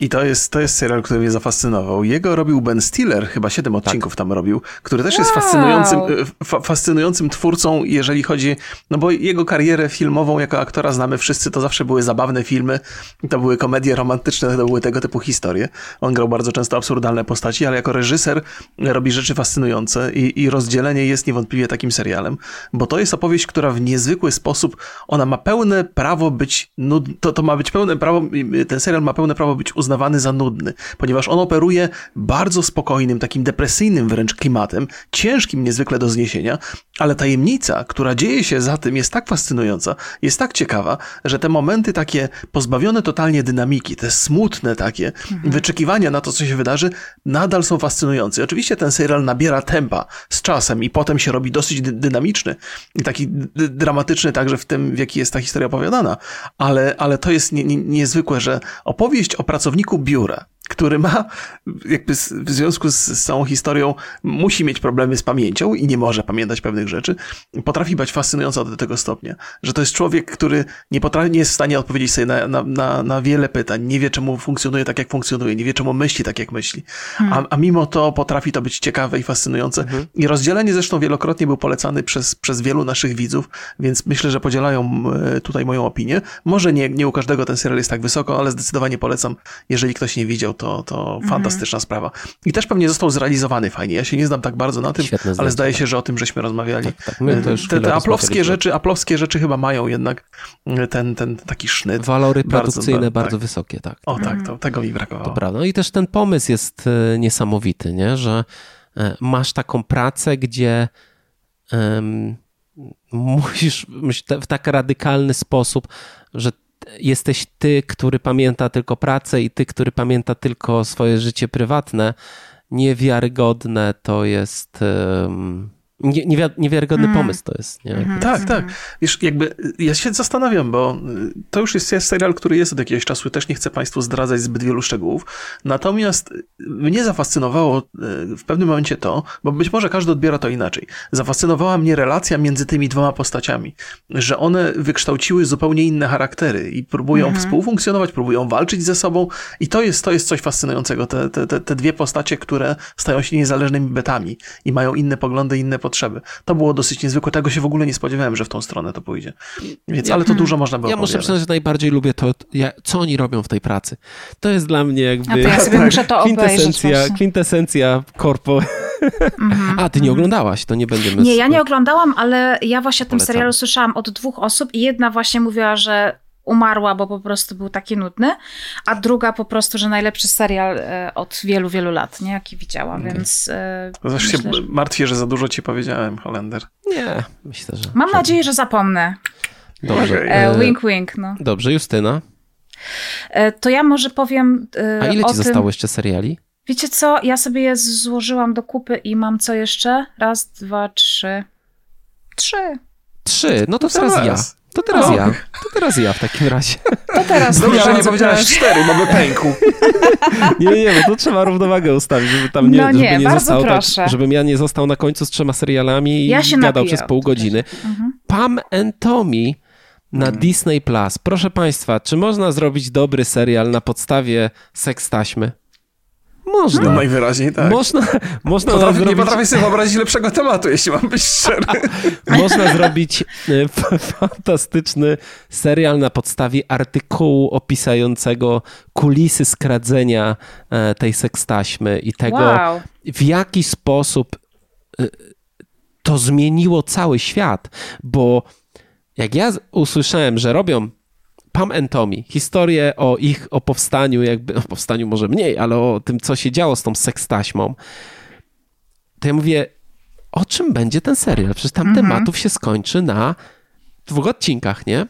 Speaker 1: I to jest, to jest serial, który mnie zafascynował. Jego robił Ben Stiller, chyba siedem tak. odcinków tak. tam robił, który też wow. jest fascynującym, fa fascynującym twórcą, jeżeli chodzi, no bo jego karierę filmową jako aktora znamy wszyscy, to zawsze były zabawne filmy, to były komedie romantyczne, to były tego typu historie. On grał bardzo często absurdalne postaci, ale jako reżyser robi rzeczy fascynujące i, i rozdzielenie jest niewątpliwie takim serialem, bo to jest opowieść, która w niezwykły sposób, ona ma pełne prawo być, nud, to, to ma być pełne prawo, ten serial ma pełne prawo być uznawany za nudny, ponieważ on operuje bardzo spokojnym, takim depresyjnym wręcz klimatem, ciężkim niezwykle do zniesienia, ale tajemnica, która dzieje się za tym, jest tak fascynująca, jest tak ciekawa, że te momenty takie pozbawione totalnie dynamiki, te smutne takie mhm. wyczekiwania na to, co się wydarzy, nadal są fascynujące. Oczywiście ten serial nabiera tempa z czasem i potem się robi dosyć dy dynamiczny i taki dramatyczny także w tym, w jaki jest ta historia opowiadana, ale, ale to jest nie, nie, niezwykłe, że opowieść o pracowniku pracowniku biura, który ma, jakby w związku z, z całą historią, musi mieć problemy z pamięcią i nie może pamiętać pewnych rzeczy, potrafi być fascynująca do tego stopnia, że to jest człowiek, który nie, potrafi, nie jest w stanie odpowiedzieć sobie na, na, na, na wiele pytań, nie wie czemu funkcjonuje tak, jak funkcjonuje, nie wie czemu myśli tak, jak myśli, hmm. a, a mimo to potrafi to być ciekawe i fascynujące. Hmm. I rozdzielenie zresztą wielokrotnie był polecany przez, przez wielu naszych widzów, więc myślę, że podzielają e, tutaj moją opinię. Może nie, nie u każdego ten serial jest tak wysoko, ale zdecydowanie polecam, jeżeli ktoś nie widział, to, to mhm. fantastyczna sprawa. I też pewnie został zrealizowany fajnie. Ja się nie znam tak bardzo na tym, Świetne ale zdaje się, że o tym żeśmy rozmawiali. Tak, tak. My już te, te aplowskie rzeczy, aplowskie rzeczy chyba mają jednak ten, ten taki sznyt.
Speaker 3: Walory produkcyjne bardzo, bardzo tak. wysokie, tak.
Speaker 1: O tak, to, tego mi brakowało.
Speaker 3: To prawda. No i też ten pomysł jest e, niesamowity, nie? że e, masz taką pracę, gdzie um, [LAUGHS] musisz w tak radykalny sposób, że jesteś ty, który pamięta tylko pracę i ty, który pamięta tylko swoje życie prywatne, niewiarygodne to jest. Nie, niewiarygodny mm. pomysł to jest. Nie? Mm -hmm.
Speaker 1: Tak, tak. Wiesz, jakby ja się zastanawiam, bo y, to już jest serial, który jest od jakiegoś czasu, też nie chcę Państwu zdradzać zbyt wielu szczegółów. Natomiast mnie zafascynowało y, w pewnym momencie to, bo być może każdy odbiera to inaczej. Zafascynowała mnie relacja między tymi dwoma postaciami, że one wykształciły zupełnie inne charaktery i próbują mm -hmm. współfunkcjonować, próbują walczyć ze sobą i to jest, to jest coś fascynującego. Te, te, te, te dwie postacie, które stają się niezależnymi betami i mają inne poglądy, inne potrzeby. To było dosyć niezwykłe, tego się w ogóle nie spodziewałem, że w tą stronę to pójdzie. Więc, ale to dużo można było
Speaker 3: Ja muszę przyznać, że najbardziej lubię to, co oni robią w tej pracy. To jest dla mnie jakby... A to
Speaker 2: ja [LAUGHS] sobie muszę to
Speaker 3: kwintesencja, kwintesencja korpo. Mhm. [LAUGHS] A, ty nie oglądałaś, to nie będziemy...
Speaker 2: Nie, ja nie oglądałam, ale ja właśnie o tym serialu słyszałam od dwóch osób i jedna właśnie mówiła, że umarła, bo po prostu był taki nudny, a druga po prostu, że najlepszy serial e, od wielu, wielu lat, nie? Jaki widziałam, okay. więc...
Speaker 1: E, Zresztą się że... martwię, że za dużo ci powiedziałem, Holender.
Speaker 3: Nie, myślę, że...
Speaker 2: Mam nadzieję, że zapomnę.
Speaker 3: Dobrze.
Speaker 2: E, wink, wink, no.
Speaker 3: Dobrze, Justyna?
Speaker 2: E, to ja może powiem
Speaker 3: A ile ci zostało jeszcze seriali?
Speaker 2: Wiecie co, ja sobie je złożyłam do kupy i mam co jeszcze? Raz, dwa, trzy. Trzy.
Speaker 3: Trzy, no to no teraz ja. To teraz no. ja. To teraz ja w takim razie.
Speaker 2: To teraz
Speaker 1: Dobrze, że nie powiedziałeś cztery, mamy pęku. [LAUGHS]
Speaker 3: nie, nie, bo to trzeba równowagę ustawić, żeby tam nie, no nie, żeby nie został tak, żebym ja nie został na końcu z trzema serialami i ja gadał przez pół godziny. Mhm. Pam and Tommy na hmm. Disney Plus. Proszę Państwa, czy można zrobić dobry serial na podstawie seks taśmy? Można.
Speaker 1: No najwyraźniej tak.
Speaker 3: Można, [LAUGHS] można
Speaker 1: Potrafię,
Speaker 3: zrobić...
Speaker 1: Nie potrafię sobie wyobrazić lepszego tematu, jeśli mam być szczery. [LAUGHS]
Speaker 3: Można zrobić e, [LAUGHS] fantastyczny serial na podstawie artykułu opisującego kulisy skradzenia e, tej sekstaśmy i tego,
Speaker 2: wow.
Speaker 3: w jaki sposób e, to zmieniło cały świat, bo jak ja usłyszałem, że robią Pam and Tommy, historię o ich, o powstaniu, jakby, o powstaniu może mniej, ale o tym, co się działo z tą sekstaśmą, to ja mówię, o czym będzie ten serial? Przecież tam mhm. tematów się skończy na dwóch odcinkach, nie?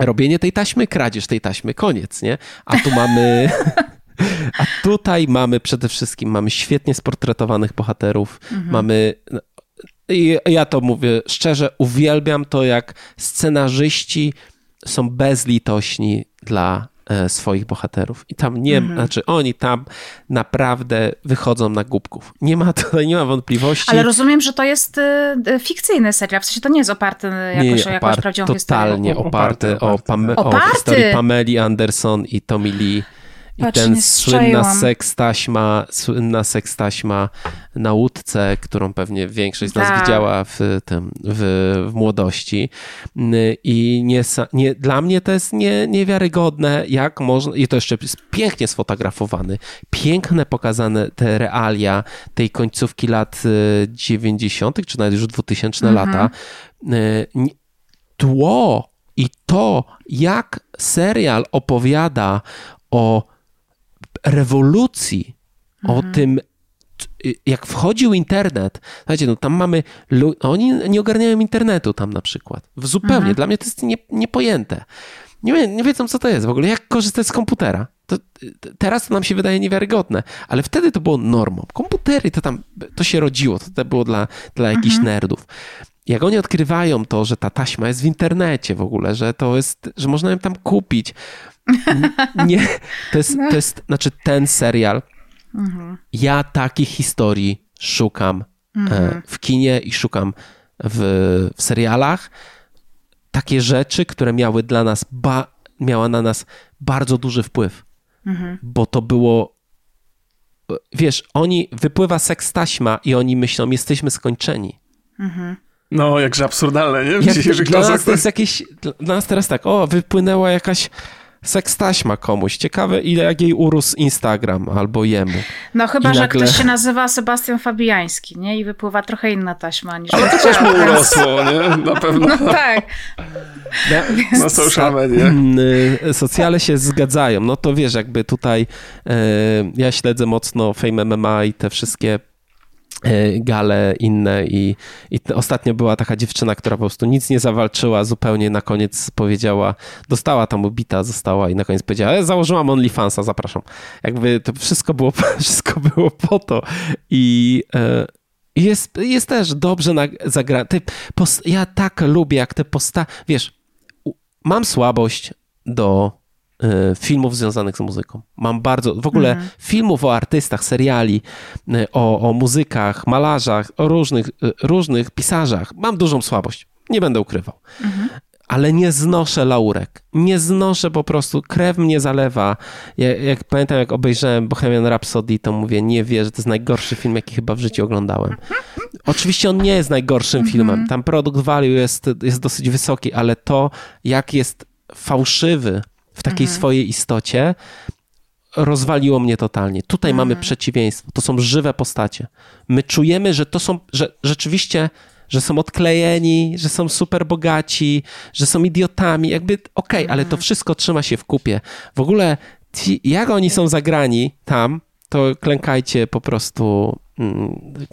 Speaker 3: Robienie tej taśmy, kradzież tej taśmy, koniec, nie? A tu mamy... [LAUGHS] A tutaj mamy przede wszystkim, mamy świetnie sportretowanych bohaterów, mhm. mamy i ja to mówię szczerze, uwielbiam to, jak scenarzyści są bezlitośni dla e, swoich bohaterów. I tam nie, mhm. znaczy oni tam naprawdę wychodzą na głupków. Nie ma tutaj, nie ma wątpliwości.
Speaker 2: Ale rozumiem, że to jest y, fikcyjny serial, w sensie to nie jest oparty jakoś nie, o jakąś prawdziwą
Speaker 3: totalnie historię. Totalnie oparty, o, pame, o historii Pameli Anderson i Tommy Lee i Patrz, ten słynna sekstaśma, słynna sekstaśma na łódce, którą pewnie większość z nas tak. widziała w, tym, w, w młodości. I nie, nie, dla mnie to jest nie, niewiarygodne, jak można, i to jeszcze jest pięknie sfotografowany, piękne pokazane te realia tej końcówki lat 90., y, czy nawet już 2000 mhm. lata. Y, tło i to, jak serial opowiada o rewolucji, mhm. o tym, jak wchodził internet, słuchajcie, no tam mamy, oni nie ogarniają internetu tam na przykład. Zupełnie, mhm. dla mnie to jest nie, niepojęte. Nie, nie wiedzą, co to jest w ogóle, jak korzystać z komputera. To, teraz to nam się wydaje niewiarygodne, ale wtedy to było normą. Komputery to tam, to się rodziło, to, to było dla, dla jakichś mhm. nerdów. Jak oni odkrywają to, że ta taśma jest w internecie w ogóle, że to jest, że można ją tam kupić, nie, to jest, to jest, znaczy ten serial, mhm. ja takich historii szukam e, mhm. w kinie i szukam w, w serialach. Takie rzeczy, które miały dla nas, ba, miała na nas bardzo duży wpływ, mhm. bo to było wiesz, oni, wypływa seks taśma i oni myślą, jesteśmy skończeni. Mhm.
Speaker 1: No, jakże absurdalne, nie? W
Speaker 3: Jak, dzisiejszych dla nas to jest jakieś, dla nas teraz tak, o, wypłynęła jakaś sekstaśma komuś. Ciekawe, ile jak jej urósł Instagram albo jemu.
Speaker 2: No chyba, I że nagle... ktoś się nazywa Sebastian Fabiański, nie? I wypływa trochę inna taśma niż...
Speaker 1: Ale to też mu urosło, nie? Na pewno.
Speaker 2: No tak.
Speaker 1: Na, na social media.
Speaker 3: Mm, y, socjale się zgadzają. No to wiesz, jakby tutaj e, ja śledzę mocno Fame MMA i te wszystkie gale inne i, i ostatnio była taka dziewczyna, która po prostu nic nie zawalczyła, zupełnie na koniec powiedziała, dostała tam ubita, została i na koniec powiedziała, ja założyłam OnlyFansa, zapraszam. Jakby to wszystko było, [LAUGHS] wszystko było po to i e, jest, jest też dobrze zagrane. Ja tak lubię, jak te posta... Wiesz, mam słabość do E, filmów związanych z muzyką. Mam bardzo, w ogóle mhm. filmów o artystach, seriali, e, o, o muzykach, malarzach, o różnych, e, różnych pisarzach. Mam dużą słabość, nie będę ukrywał. Mhm. Ale nie znoszę laurek. Nie znoszę po prostu, krew mnie zalewa. Ja, jak pamiętam, jak obejrzałem Bohemian Rhapsody, to mówię, nie wierzę, to jest najgorszy film, jaki chyba w życiu oglądałem. Oczywiście on nie jest najgorszym mhm. filmem. Tam produkt value jest, jest dosyć wysoki, ale to, jak jest fałszywy w takiej mhm. swojej istocie, rozwaliło mnie totalnie. Tutaj mhm. mamy przeciwieństwo. To są żywe postacie. My czujemy, że to są, że rzeczywiście, że są odklejeni, że są super bogaci, że są idiotami. Jakby okej, okay, mhm. ale to mhm. wszystko trzyma się w kupie. W ogóle ci, jak oni są zagrani tam, to klękajcie po prostu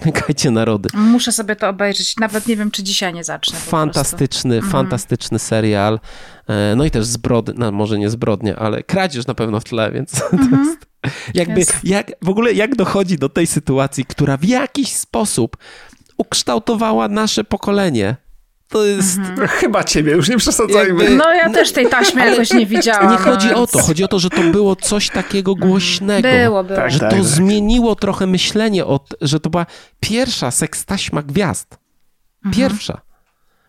Speaker 3: Klękajcie narody.
Speaker 2: Muszę sobie to obejrzeć. Nawet nie wiem, czy dzisiaj nie zacznę.
Speaker 3: Fantastyczny, mhm. fantastyczny serial. E, no i też zbrodnia, no może nie zbrodnia, ale kradzież na pewno w tle, więc mhm. to jest, jakby, jest. jak, w ogóle jak dochodzi do tej sytuacji, która w jakiś sposób ukształtowała nasze pokolenie to jest... Mhm.
Speaker 1: Chyba ciebie, już nie przesadzajmy.
Speaker 2: Jakby... No ja też tej taśmy jakoś nie widziałam.
Speaker 3: Nie chodzi o to, chodzi o to, że to było coś takiego mhm. głośnego.
Speaker 2: Było, było. Tak,
Speaker 3: że tak, to tak. zmieniło trochę myślenie, o, że to była pierwsza sekstaśma gwiazd. Mhm. Pierwsza.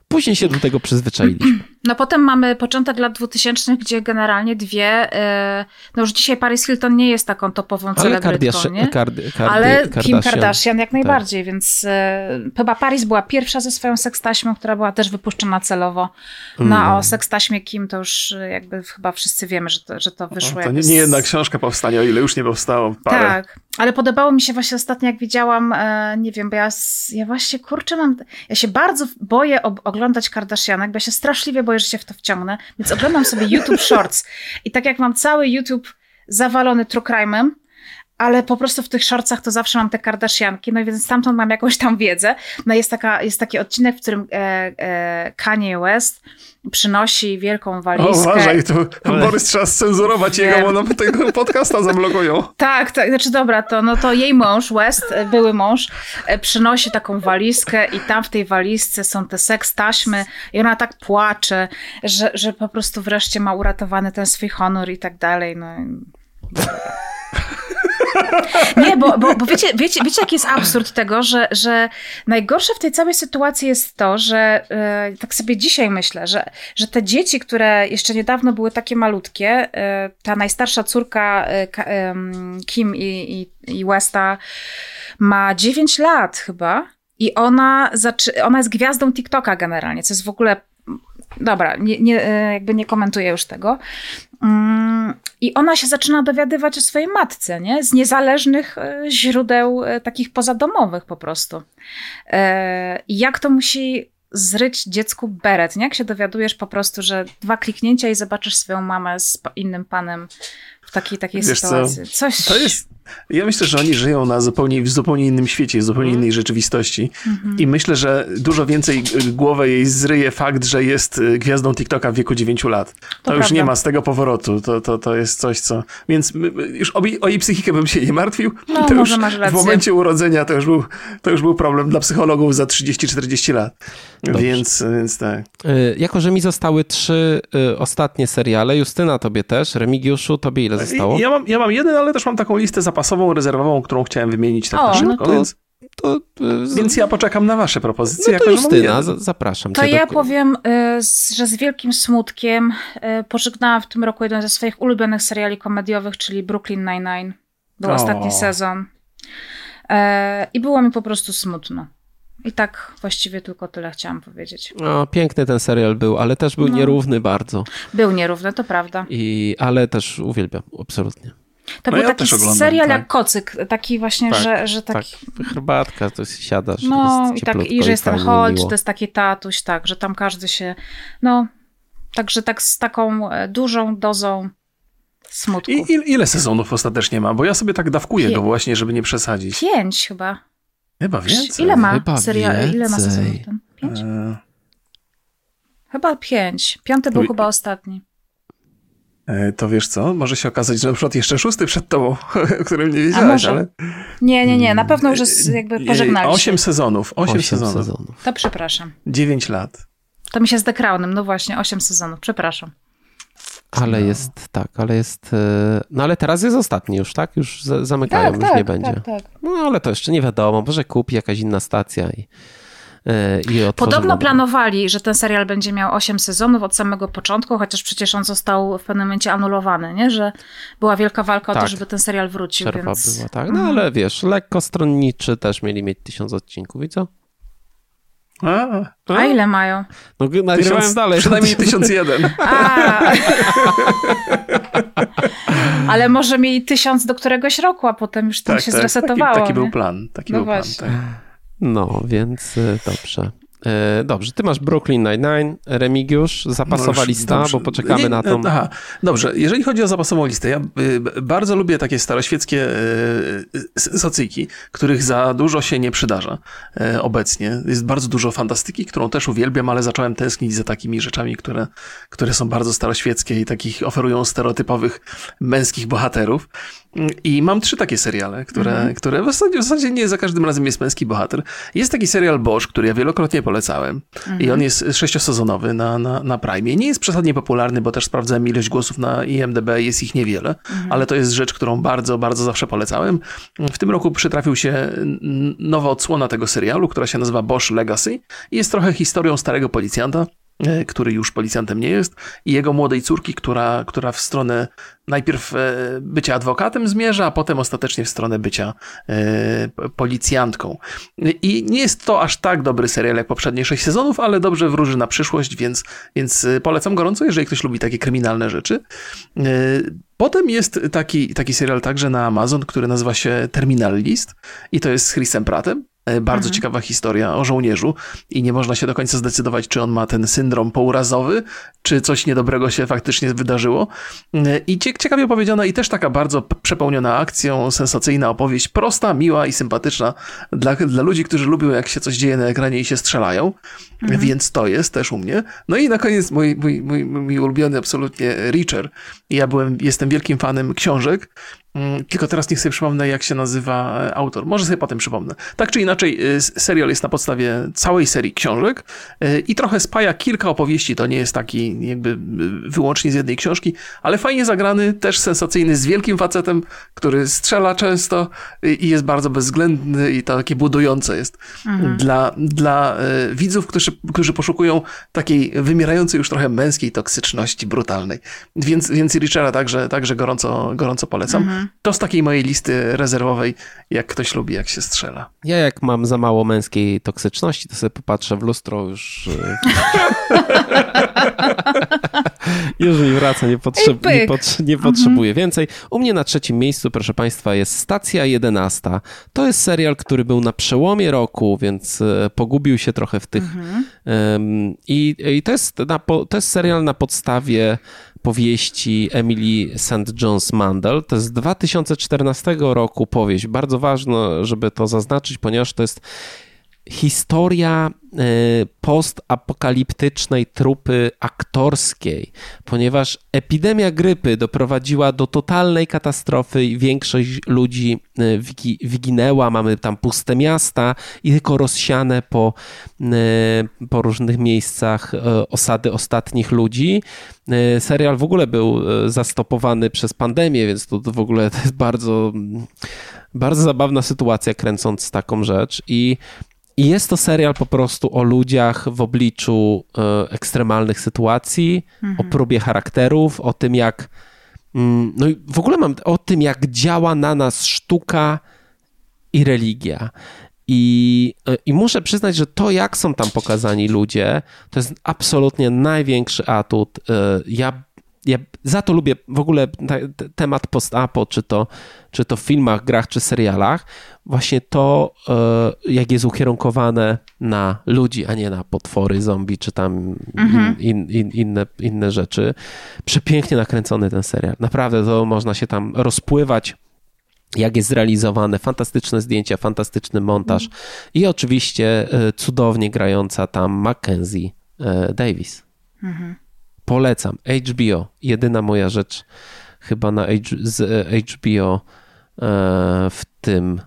Speaker 3: Później się do tego przyzwyczailiśmy.
Speaker 2: No potem mamy początek lat 2000, gdzie generalnie dwie, e, no już dzisiaj Paris Hilton nie jest taką topową celebrytką, nie?
Speaker 3: Kardy, kardy,
Speaker 2: Ale
Speaker 3: Kardashian.
Speaker 2: Kim Kardashian jak najbardziej, tak. więc e, chyba Paris była pierwsza ze swoją sekstaśmą, która była też wypuszczona celowo. No mm. o sekstaśmie Kim to już jakby chyba wszyscy wiemy, że to, że to wyszło.
Speaker 1: O, to nie, nie jedna książka powstanie, o ile już nie powstało parę.
Speaker 2: Tak, ale podobało mi się właśnie ostatnio, jak widziałam, nie wiem, bo ja, ja właśnie, kurczę, mam, ja się bardzo boję oglądać Kardashianek, bo ja się straszliwie boję, że się w to wciągnę, więc oglądam sobie YouTube Shorts. I tak jak mam cały YouTube zawalony true crime'em, ale po prostu w tych shortsach to zawsze mam te Kardashianki, no i więc stamtąd mam jakąś tam wiedzę. No jest, taka, jest taki odcinek, w którym e, e, Kanye West przynosi wielką walizkę. O,
Speaker 1: uważaj, to ale... Borys trzeba scenzurować jego, bo nam tego podcasta zablokują.
Speaker 2: Tak, tak, znaczy dobra, to, no to jej mąż, West, były mąż, e, przynosi taką walizkę i tam w tej walizce są te seks taśmy i ona tak płacze, że, że po prostu wreszcie ma uratowany ten swój honor i tak dalej, no. [LAUGHS] [LAUGHS] Nie, bo, bo, bo wiecie, wiecie, wiecie, jaki jest absurd tego, że, że najgorsze w tej całej sytuacji jest to, że e, tak sobie dzisiaj myślę, że, że te dzieci, które jeszcze niedawno były takie malutkie, e, ta najstarsza córka e, Kim i, i, i Westa ma 9 lat chyba. I ona, ona jest gwiazdą TikToka generalnie, co jest w ogóle Dobra, nie, nie, jakby nie komentuję już tego. Mm, I ona się zaczyna dowiadywać o swojej matce, nie? Z niezależnych e, źródeł e, takich pozadomowych po prostu. E, I jak to musi zryć dziecku beret, nie? Jak się dowiadujesz po prostu, że dwa kliknięcia i zobaczysz swoją mamę z innym panem w takiej, takiej Wiesz sytuacji. Co? Coś...
Speaker 1: To jest, ja myślę, że oni żyją na zupełnie, w zupełnie innym świecie, w zupełnie innej rzeczywistości. Mhm. I myślę, że dużo więcej głowę jej zryje fakt, że jest y, gwiazdą TikToka w wieku 9 lat. To, to już nie ma z tego powrotu. To, to, to jest coś, co. Więc już o, o jej psychikę bym się nie martwił.
Speaker 2: No, [LAUGHS]
Speaker 1: to już
Speaker 2: w
Speaker 1: momencie urodzenia to już, był, to już był problem dla psychologów za 30-40 lat. Więc, więc tak.
Speaker 3: Y, jako, że mi zostały trzy y, ostatnie seriale, Justyna, tobie też, Remigiuszu, tobie ile zostało?
Speaker 1: Ja mam, ja mam jeden, ale też mam taką listę zapasową zapasową, rezerwową, którą chciałem wymienić tak o, na szybko, no to, więc... To, to, więc ja poczekam na wasze propozycje.
Speaker 3: No to Justyna, zapraszam
Speaker 2: To ja do... powiem, y, że z wielkim smutkiem y, pożegnałam w tym roku jeden ze swoich ulubionych seriali komediowych, czyli Brooklyn Nine-Nine. Był o. ostatni sezon. Y, I było mi po prostu smutno. I tak właściwie tylko tyle chciałam powiedzieć.
Speaker 3: No, piękny ten serial był, ale też był no. nierówny bardzo.
Speaker 2: Był nierówny, to prawda.
Speaker 3: I, ale też uwielbiam, absolutnie.
Speaker 2: To no był ja taki serial tak. jak kocyk, taki właśnie, tak, że, że taki...
Speaker 3: Tak, herbatka, to jest siadasz,
Speaker 2: No i, tak, i że jest ten chodź, to jest taki tatuś, tak, że tam każdy się, no, także tak z taką e, dużą dozą smutku.
Speaker 1: I, ile sezonów ostatecznie ma? Bo ja sobie tak dawkuję Pię... go właśnie, żeby nie przesadzić.
Speaker 2: Pięć chyba.
Speaker 1: Chyba więcej.
Speaker 2: Ile ma
Speaker 3: chyba
Speaker 2: serial, ile ma sezonów ten? Pięć? E... Chyba pięć. Piąty był chyba ostatni.
Speaker 1: E, to wiesz co, może się okazać, że na przykład jeszcze szósty przed tobą, o [LAUGHS] którym nie wiedziałeś, ale...
Speaker 2: Nie, nie, nie, na pewno już jest jakby pożegnaliśmy.
Speaker 1: Osiem sezonów, osiem, osiem sezonów. sezonów.
Speaker 2: To przepraszam.
Speaker 1: Dziewięć lat.
Speaker 2: To mi się z The Crownem, no właśnie, osiem sezonów, przepraszam.
Speaker 3: Ale no. jest, tak, ale jest, e, no ale teraz jest ostatni już, tak? Już zamykają, tak, już
Speaker 2: tak,
Speaker 3: nie będzie. Tak,
Speaker 2: tak.
Speaker 3: No ale to jeszcze nie wiadomo, może kupi jakaś inna stacja i
Speaker 2: I Podobno planowali, że ten serial będzie miał 8 sezonów od samego początku, chociaż przecież on został w pewnym momencie anulowany, nie? że była wielka walka tak. o to, tak. żeby ten serial wrócił.
Speaker 3: Przerwa
Speaker 2: więc...
Speaker 3: była, tak. No mhm. ale wiesz, lekko stronniczy też mieli mieć tysiąc odcinków i co?
Speaker 2: A, a? a ile mają?
Speaker 3: No nagrywałem tysiąc, dalej.
Speaker 1: Przynajmniej tysiąc jeden. [LAUGHS]
Speaker 2: Ale może mieli tysiąc do któregoś roku, a potem już tam tak, się tak, zresetowało.
Speaker 1: Taki, taki był plan. Taki no był właśnie. plan. Tak.
Speaker 3: No, więc y, dobrze. E, dobrze, ty masz Brooklyn Nine-Nine, Remigiusz, zapasowa no lista, dobrze. bo poczekamy Nie, na tą.
Speaker 1: Aha, dobrze, jeżeli chodzi o zapasową listę, ja bardzo lubię takie staroświeckie socyjki, których za dużo się nie przydarza e, obecnie. Jest bardzo dużo fantastyki, którą też uwielbiam, ale zacząłem tęsknić za takimi rzeczami, które, które są bardzo staroświeckie i takich oferują stereotypowych męskich bohaterów. I mam trzy takie seriale, które, mhm. które w, zasadzie, w zasadzie nie za każdym razem jest męski bohater. Jest taki serial Bosch, który ja wielokrotnie polecałem mhm. i on jest sześciosezonowy na, na, na Prime. Nie jest przesadnie popularny, bo też sprawdzałem ilość głosów na IMDB, jest ich niewiele, mhm. ale to jest rzecz, którą bardzo, bardzo zawsze polecałem. W tym roku przytrafił się nowa odsłona tego serialu, która się nazywa Bosch Legacy i jest trochę historią starego policjanta, który już policjantem nie jest, i jego młodej córki, która, która w stronę najpierw e, bycia adwokatem zmierza, a potem ostatecznie w stronę bycia e, policjantką. I nie jest to aż tak dobry serial jak poprzednie sześć sezonów, ale dobrze wróży na przyszłość, więc, więc polecam gorąco, jeżeli ktoś lubi takie kryminalne rzeczy. Potem jest taki, taki serial także na Amazon, który nazywa się Terminal List i to jest z Chrisem Prattem. E, bardzo mhm. ciekawa historia o żołnierzu i nie można się do końca zdecydować, czy on ma ten syndrom pourazowy, czy coś niedobrego się faktycznie wydarzyło. E, I ciekawie opowiedziana i też taka bardzo przepełniona akcją, sensacyjna opowieść, prosta, miła i sympatyczna dla, dla ludzi, którzy lubią jak się coś dzieje na ekranie i się strzelają. Mhm. Więc to jest też u mnie. No i na koniec mój, mój, mój, mój ulubiony absolutnie Richer. Ja byłem, jestem wielkim fanem książek tylko teraz niech sobie przypomnę, jak się nazywa e, autor. Może sobie potem przypomnę. Tak czy inaczej, e, serial jest na podstawie całej serii książek e, i trochę spaja kilka opowieści. To nie jest taki jakby wyłącznie z jednej książki, ale fajnie zagrany, też sensacyjny, z wielkim facetem, który strzela często i jest bardzo bezwzględny i to takie budujące jest mhm. dla, dla widzów, którzy, którzy poszukują takiej wymierającej już trochę męskiej toksyczności brutalnej. Więc, więc Richera także, także gorąco, gorąco polecam. Mhm. To z takiej mojej listy rezerwowej, jak ktoś lubi, jak się strzela.
Speaker 3: Ja jak mam za mało męskiej toksyczności, to sobie popatrzę w lustro już... E, [LAUGHS] już mi wraca, nie, potrzeb, nie, pot, nie mhm. potrzebuję więcej. U mnie na trzecim miejscu, proszę Państwa, jest Stacja 11. To jest serial, który był na przełomie roku, więc e, pogubił się trochę w tych... Mhm. Um, i, I to jest, na, to jest serial na podstawie powieści Emily St. John's Mandel. To jest z 2014 roku powieść. Bardzo ważne, żeby to zaznaczyć, ponieważ to jest historia e, postapokaliptycznej trupy aktorskiej, ponieważ epidemia grypy doprowadziła do totalnej katastrofy i większość ludzi e, wyginęła. Mamy tam puste miasta i tylko rozsiane po, e, po różnych miejscach osady ostatnich ludzi. Serial w ogóle był zastopowany przez pandemię, więc to w ogóle to jest bardzo, bardzo zabawna sytuacja kręcąc taką rzecz i i jest to serial po prostu o ludziach w obliczu e, ekstremalnych sytuacji, mhm. o próbie charakterów, o tym jak. Mm, no i w ogóle mam o tym, jak działa na nas sztuka i religia. I, e, I muszę przyznać, że to, jak są tam pokazani ludzie, to jest absolutnie największy atut. E, ja ja za to lubię w ogóle temat post-apo, czy to, czy to w filmach, grach, czy serialach. Właśnie to, e, jak jest ukierunkowane na ludzi, a nie na potwory, zombie, czy tam mhm. in, in, inne, inne rzeczy. Przepięknie nakręcony ten serial. Naprawdę to można się tam rozpływać jak jest zrealizowane, fantastyczne zdjęcia, fantastyczny montaż mhm. i oczywiście e, cudownie grająca tam Mackenzie e, Davis. Mhm. Polecam. HBO. Jedyna moja rzecz chyba na H, z HBO e, w tym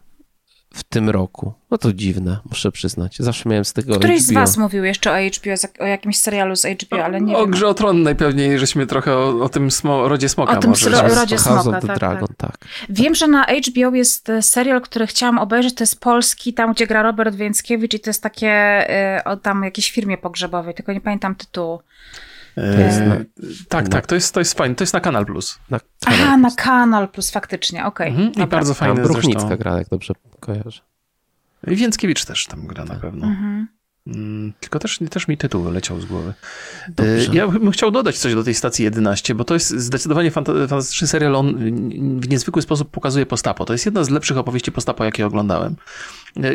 Speaker 3: w tym roku. No to dziwne, muszę przyznać. Zawsze miałem z tego
Speaker 2: Któryś
Speaker 3: HBO.
Speaker 2: z was mówił jeszcze o HBO, o jakimś serialu z HBO, ale nie
Speaker 1: o,
Speaker 2: wiem.
Speaker 1: O Grze o Tron najpewniej, żeśmy trochę o, o tym smo, Rodzie Smoka
Speaker 2: O tym może. Ro, Rodzie Smoka,
Speaker 3: tak, tak, Dragon, tak.
Speaker 2: Wiem, że na HBO jest e, serial, który chciałam obejrzeć, to jest polski, tam gdzie gra Robert Więckiewicz i to jest takie y, o tam jakiejś firmie pogrzebowej, tylko nie pamiętam tytułu.
Speaker 1: E, na, tak, na, tak, to jest, to jest fajne. To jest na Kanal Plus.
Speaker 2: Na Kanal Aha, Plus. na Kanal Plus, faktycznie, okej. Okay.
Speaker 1: Mhm, I bardzo fajne
Speaker 3: Bruchnicka gra, jak dobrze kojarzę.
Speaker 1: I Więckiewicz też tam gra na pewno. Mhm. Mm, tylko też, też mi tytuł leciał z głowy. Dobrze. Ja bym chciał dodać coś do tej stacji 11, bo to jest zdecydowanie fantastyczny serial. On w niezwykły sposób pokazuje postapo. To jest jedna z lepszych opowieści postapo, jakie oglądałem.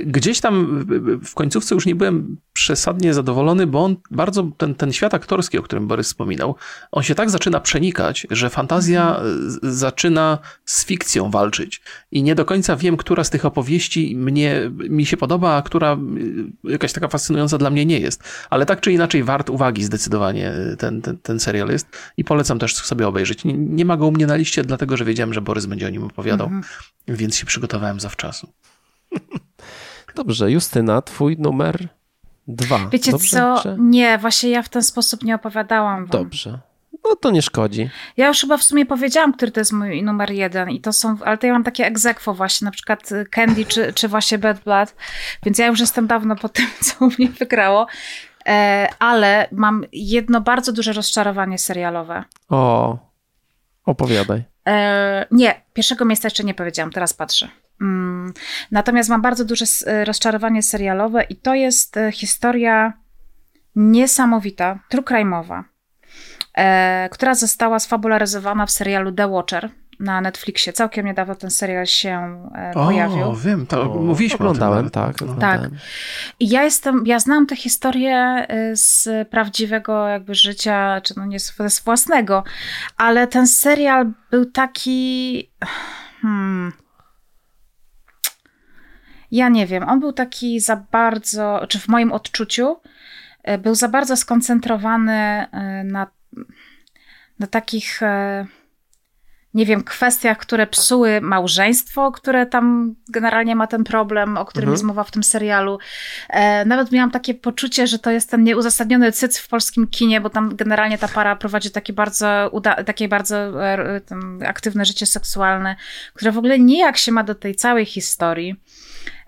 Speaker 1: Gdzieś tam w końcówce już nie byłem przesadnie zadowolony, bo on bardzo, ten, ten świat aktorski, o którym Borys wspominał, on się tak zaczyna przenikać, że fantazja mhm. zaczyna z fikcją walczyć. I nie do końca wiem, która z tych opowieści mnie, mi się podoba, a która jakaś taka fascynująca dla mnie nie jest. Ale tak czy inaczej wart uwagi zdecydowanie ten, ten, ten serial jest i polecam też sobie obejrzeć. Nie, nie ma go u mnie na liście, dlatego że wiedziałem, że Borys będzie o nim opowiadał, mhm. więc się przygotowałem zawczasu. [LAUGHS]
Speaker 3: Dobrze, Justyna, twój numer dwa.
Speaker 2: Wiecie
Speaker 3: Dobrze,
Speaker 2: co? Czy... Nie, właśnie ja w ten sposób nie opowiadałam. Wam.
Speaker 3: Dobrze. No to nie szkodzi.
Speaker 2: Ja już chyba w sumie powiedziałam, który to jest mój numer jeden i to są, ale to ja mam takie egzekwo właśnie, na przykład Candy czy, czy właśnie Bad Blood, więc ja już jestem dawno po tym, [LAUGHS] co u mnie wygrało. E, ale mam jedno bardzo duże rozczarowanie serialowe.
Speaker 3: O, opowiadaj.
Speaker 2: E, nie, pierwszego miejsca jeszcze nie powiedziałam, teraz patrzę. Mm, natomiast mam bardzo duże rozczarowanie serialowe i to jest historia niesamowita, true crime'owa, która została sfabularyzowana w serialu The Watcher na Netflixie. Całkiem niedawno ten serial się e, o, pojawił.
Speaker 1: wiem, to o, mówiliśmy
Speaker 3: oglądałem,
Speaker 1: o tym.
Speaker 3: tak.
Speaker 2: No. Tak. I ja jestem, ja znam tę historię e, z prawdziwego jakby życia, czy no nie z własnego, ale ten serial był taki... Hmm, ja nie wiem, on był taki za bardzo, czy w moim odczuciu, e, był za bardzo skoncentrowany na, na takich nie wiem, kwestiach, które psuły małżeństwo, które tam generalnie ma ten problem, o którym mhm. jest mowa w tym serialu. E, nawet miałam takie poczucie, że to jest ten nieuzasadniony cyc w polskim kinie, bo tam generalnie ta para prowadzi takie bardzo, uda, takie bardzo e, aktywne życie seksualne, które w ogóle nijak się ma do tej całej historii.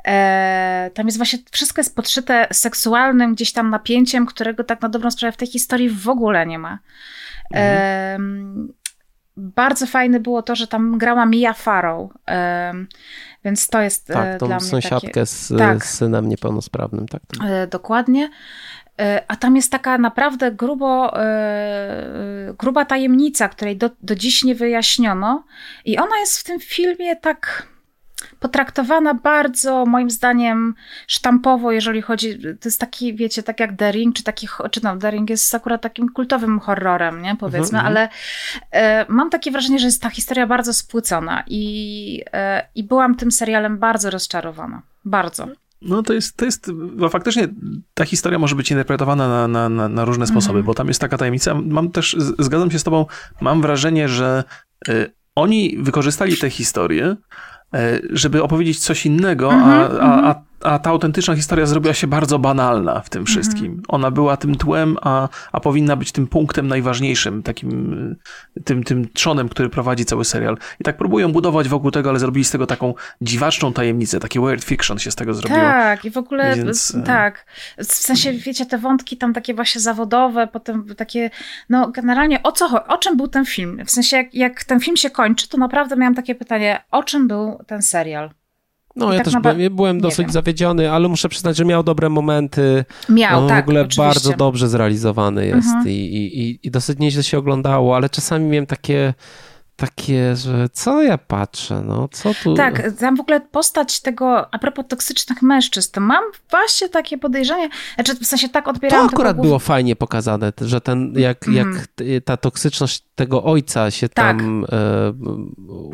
Speaker 2: E, tam jest właśnie, wszystko jest podszyte seksualnym gdzieś tam napięciem, którego tak na dobrą sprawę w tej historii w ogóle nie ma. Mhm bardzo fajne było to, że tam grała Mia Farrow, więc to jest
Speaker 3: e, tak,
Speaker 2: tą
Speaker 3: dla
Speaker 2: mnie
Speaker 3: sąsiadkę
Speaker 2: takie...
Speaker 3: z, tak. z synem niepełnosprawnym. Tak,
Speaker 2: e, Dokładnie. E, a tam jest taka naprawdę grubo, gruba tajemnica, której do, do dziś nie wyjaśniono. I ona jest w tym filmie tak potraktowana bardzo, moim zdaniem, sztampowo, jeżeli chodzi, to jest taki, wiecie, tak jak The Ring, czy taki, czy no, The Ring jest akurat takim kultowym horrorem, nie, powiedzmy, mm -hmm. ale e, mam takie wrażenie, że jest ta historia bardzo spłycona i, e, i byłam tym serialem bardzo rozczarowana. Bardzo.
Speaker 1: No to jest, to jest, bo faktycznie ta historia może być interpretowana na, na, na, na różne sposoby, mm -hmm. bo tam jest taka tajemnica. Mam też, zgadzam się z tobą, mam wrażenie, że y, oni wykorzystali tę historię, E, żeby opowiedzieć coś innego, mm -hmm, a, a, mhm. a, a ta autentyczna historia zrobiła się bardzo banalna w tym wszystkim. Mm -hmm. Ona była tym tłem, a, a powinna być tym punktem najważniejszym, takim tym, tym trzonem, który prowadzi cały serial. I tak próbują budować wokół tego, ale zrobili z tego taką dziwaczną tajemnicę, takie weird fiction się z tego zrobiło.
Speaker 2: Tak, i w ogóle Więc... E, tak. W sensie, wiecie, te wątki tam takie właśnie zawodowe, potem takie, no generalnie o co o czym był ten film? W sensie, jak, jak ten film się kończy, to naprawdę miałam takie pytanie, o czym był ten serial?
Speaker 3: No, I ja tak też byłem, byłem dosyć wiem. zawiedziony, ale muszę przyznać, że miał dobre momenty.
Speaker 2: Miał, On tak,
Speaker 3: w ogóle
Speaker 2: oczywiście.
Speaker 3: bardzo dobrze zrealizowany jest mhm. i, i, i dosyć nieźle się oglądało, ale czasami miałem takie takie, że co ja patrzę, no co tu...
Speaker 2: Tak, tam w ogóle postać tego, a propos toksycznych mężczyzn, to mam właśnie takie podejrzenie, znaczy w sensie tak odbierałam...
Speaker 3: To akurat było fajnie pokazane, że ten, jak, mm. jak ta toksyczność tego ojca się tak. tam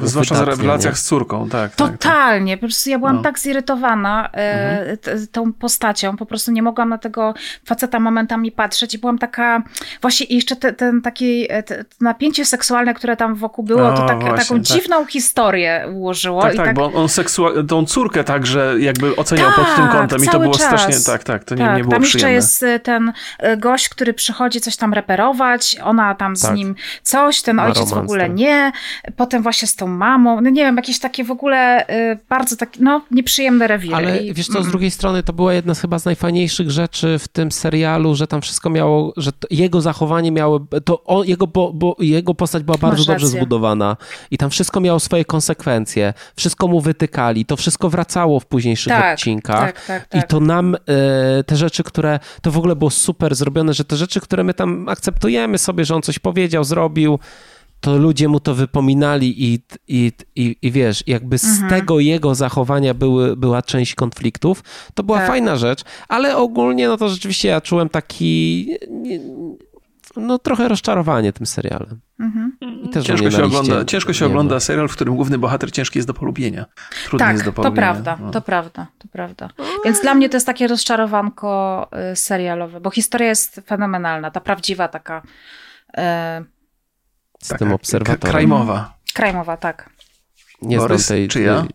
Speaker 1: e, Zwłaszcza w relacjach nie? z córką, tak.
Speaker 2: Totalnie, tak, tak. po prostu ja byłam no. tak zirytowana e, mhm. tą postacią, po prostu nie mogłam na tego faceta momentami patrzeć i byłam taka, właśnie jeszcze te, ten taki e, te, napięcie seksualne, które tam wokół było, było, to tak, właśnie, taką tak. dziwną historię ułożyło.
Speaker 1: Tak, tak, tak, bo on seksua- tą córkę także jakby oceniał tak, pod tym kątem i to było czas. strasznie, tak, tak, to nie, tak, nie było
Speaker 2: Tam
Speaker 1: przyjemne.
Speaker 2: jeszcze jest ten e, gość, który przychodzi coś tam reperować, ona tam z tak. nim coś, ten ojciec romans, w ogóle tak. nie, potem właśnie z tą mamą, no nie wiem, jakieś takie w ogóle y, bardzo takie, no nieprzyjemne rewiry.
Speaker 3: Ale wiesz co, z mm. drugiej strony to była jedna z chyba z najfajniejszych rzeczy w tym serialu, że tam wszystko miało, że jego zachowanie miało, to on, jego, bo, bo jego postać była bardzo dobrze zbudowana i tam wszystko miało swoje konsekwencje, wszystko mu wytykali, to wszystko wracało w późniejszych tak, odcinkach tak, tak, i tak. to nam e, te rzeczy, które, to w ogóle było super zrobione, że te rzeczy, które my tam akceptujemy sobie, że on coś powiedział, zrobił, to ludzie mu to wypominali i, i, i, i wiesz, jakby z mhm. tego jego zachowania były, była część konfliktów, to była tak. fajna rzecz, ale ogólnie no to rzeczywiście ja czułem taki no trochę rozczarowanie tym serialem. Mhm.
Speaker 1: I też ciężko się, ogląda, ciężko się ogląda serial, w którym główny bohater ciężki jest do polubienia. Trudny
Speaker 2: tak,
Speaker 1: jest do polubienia.
Speaker 2: to prawda, no. to prawda, to prawda. Więc dla mnie to jest takie rozczarowanko y, serialowe, bo historia jest fenomenalna, ta prawdziwa taka...
Speaker 3: E... Z taka, tym obserwatorem.
Speaker 1: Krajmowa.
Speaker 2: Krajmowa, tak.
Speaker 3: Nie Borys, znam tej...
Speaker 1: Czy ja?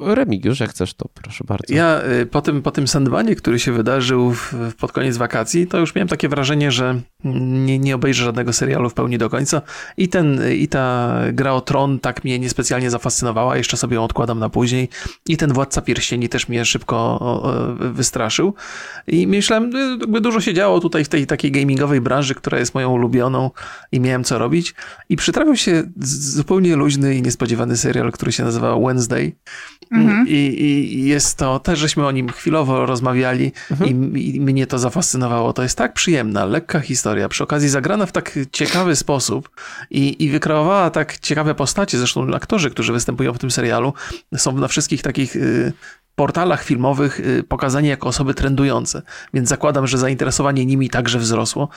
Speaker 3: Remigiusz, jak chcesz, to proszę bardzo.
Speaker 1: Ja po tym, po tym sandbanie, który się wydarzył w, pod koniec wakacji, to już miałem takie wrażenie, że nie, nie obejrzę żadnego serialu w pełni do końca. I ten, i ta gra o tron tak mnie niespecjalnie zafascynowała, jeszcze sobie ją odkładam na później. I ten Władca Pierścieni też mnie szybko wystraszył. I myślałem, jakby dużo się działo tutaj w tej takiej gamingowej branży, która jest moją ulubioną i miałem co robić. I przytrafił się zupełnie luźny i niespodziewany serial, który się nazywa Wednesday mhm. I, I, jest to, też żeśmy o nim chwilowo rozmawiali mhm. i, i mnie to zafascynowało. To jest tak przyjemna, lekka historia, przy okazji zagrana w tak ciekawy sposób i, i wykreowała tak ciekawe postacie, zresztą aktorzy, którzy występują w tym serialu są na wszystkich takich y, portalach filmowych y, pokazani jako osoby trendujące, więc zakładam, że zainteresowanie nimi także wzrosło,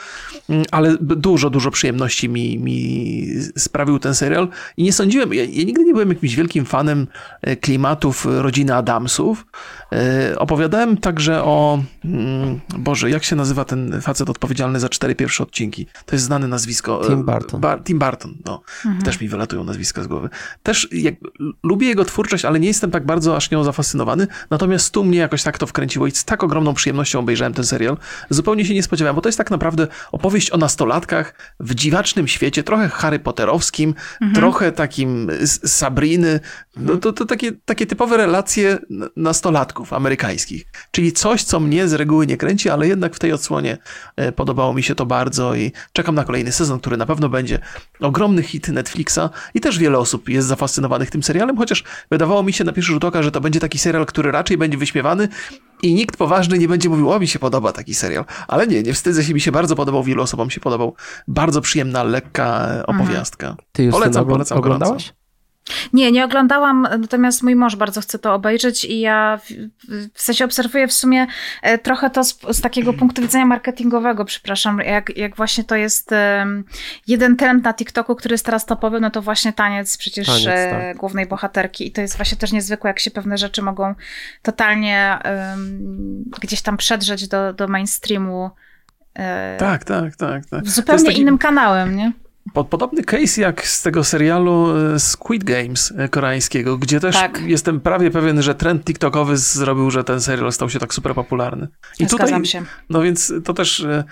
Speaker 1: mm, ale dużo, dużo przyjemności mi, mi sprawił ten serial i nie sądziłem, ja, ja nigdy nie byłem jakimś wielkim fanem y, klimatów rodziny Adamsów. Y, opowiadałem także o, mm, Boże, jak się nazywa ten facet odpowiedzialny za cztery pierwsze odcinki? To jest znane nazwisko.
Speaker 3: Tim Burton.
Speaker 1: Bar Tim Burton, no. Mhm. Też mi wylatują nazwiska z głowy. Też jak, lubię jego twórczość, ale nie jestem tak bardzo aż nią zafascynowany, Natomiast tu mnie jakoś tak to wkręciło i z taką ogromną przyjemnością obejrzałem ten serial. Zupełnie się nie spodziewałem, bo to jest tak naprawdę opowieść o nastolatkach w dziwacznym świecie, trochę Harry Potterowskim, mhm. trochę takim Sabriny. No, to, to takie, takie typowe relacje nastolatków amerykańskich. Czyli coś, co mnie z reguły nie kręci, ale jednak w tej odsłonie e, podobało mi się to bardzo i czekam na kolejny sezon, który na pewno będzie ogromny hit Netflixa i też wiele osób jest zafascynowanych tym serialem, chociaż wydawało mi się na pierwszy rzut oka, że to będzie taki serial, który raczej będzie wyśmiewany i nikt poważny nie będzie mówił, o mi się podoba taki serial. Ale nie, nie wstydzę się, mi się bardzo podobał, wielu osobom się podobał. Bardzo przyjemna, lekka opowiastka.
Speaker 3: Ty już polecam, polecam oglądałaś? Gorąco.
Speaker 2: Nie, nie oglądałam, natomiast mój mąż bardzo chce to obejrzeć i ja w, sensie obserwuję w sumie e, trochę to z, z, takiego punktu widzenia marketingowego, przepraszam, jak, jak właśnie to jest um, jeden trend na TikToku, który jest teraz topowy, no to właśnie taniec przecież taniec, e, tak. głównej bohaterki i to jest właśnie też niezwykłe, jak się pewne rzeczy mogą totalnie um, gdzieś tam przedrzeć do, do mainstreamu.
Speaker 1: E, tak, tak, tak. tak.
Speaker 2: Zupełnie taki... innym kanałem, nie?
Speaker 1: Podobny case jak z tego serialu e, Squid Games e, koreańskiego, gdzie też tak. jestem prawie pewien, że trend TikTokowy zrobił, że ten serial stał się tak super popularny.
Speaker 2: I Zgadzam tutaj, się.
Speaker 1: No więc to też e,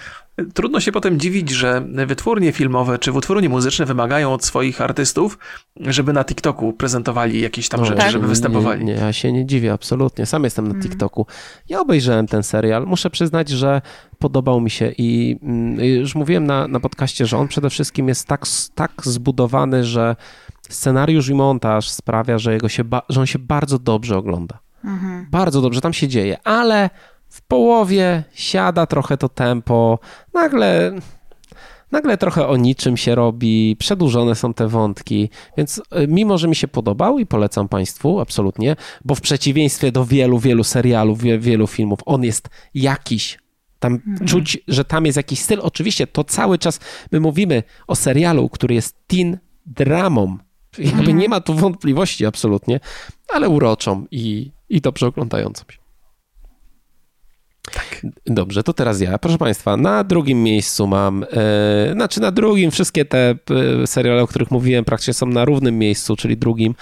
Speaker 1: Trudno się potem dziwić, że wytwórnie filmowe czy wytwórnie muzyczne wymagają od swoich artystów, żeby na TikToku prezentowali jakieś tam no, rzeczy, tak. żeby występowali.
Speaker 3: Nie, nie, ja się nie dziwię, absolutnie. Sam jestem na mm. TikToku. Ja obejrzałem ten serial. Muszę przyznać, że podobał mi się i mm, już mówiłem na, na podcaście, że on przede wszystkim jest tak, tak zbudowany, że scenariusz i montaż sprawia, że, jego się że on się bardzo dobrze ogląda. Mhm. Bardzo dobrze tam się dzieje, ale w połowie siada trochę to tempo, nagle, nagle trochę o niczym się robi, przedłużone są te wątki, więc y, mimo, że mi się podobał i polecam Państwu absolutnie, bo w przeciwieństwie do wielu, wielu serialów, wielu filmów, on jest jakiś tam mhm. czuć, że tam jest jakiś styl. Oczywiście to cały czas my mówimy o serialu, który jest teen dramą. Jakby mhm. nie ma tu wątpliwości absolutnie, ale uroczą i, i dobrze oglądającą się. Tak. Dobrze, to teraz ja. Proszę Państwa, na drugim miejscu mam, e, znaczy na drugim, wszystkie te e, seriale, o których mówiłem, praktycznie są na równym miejscu, czyli drugim.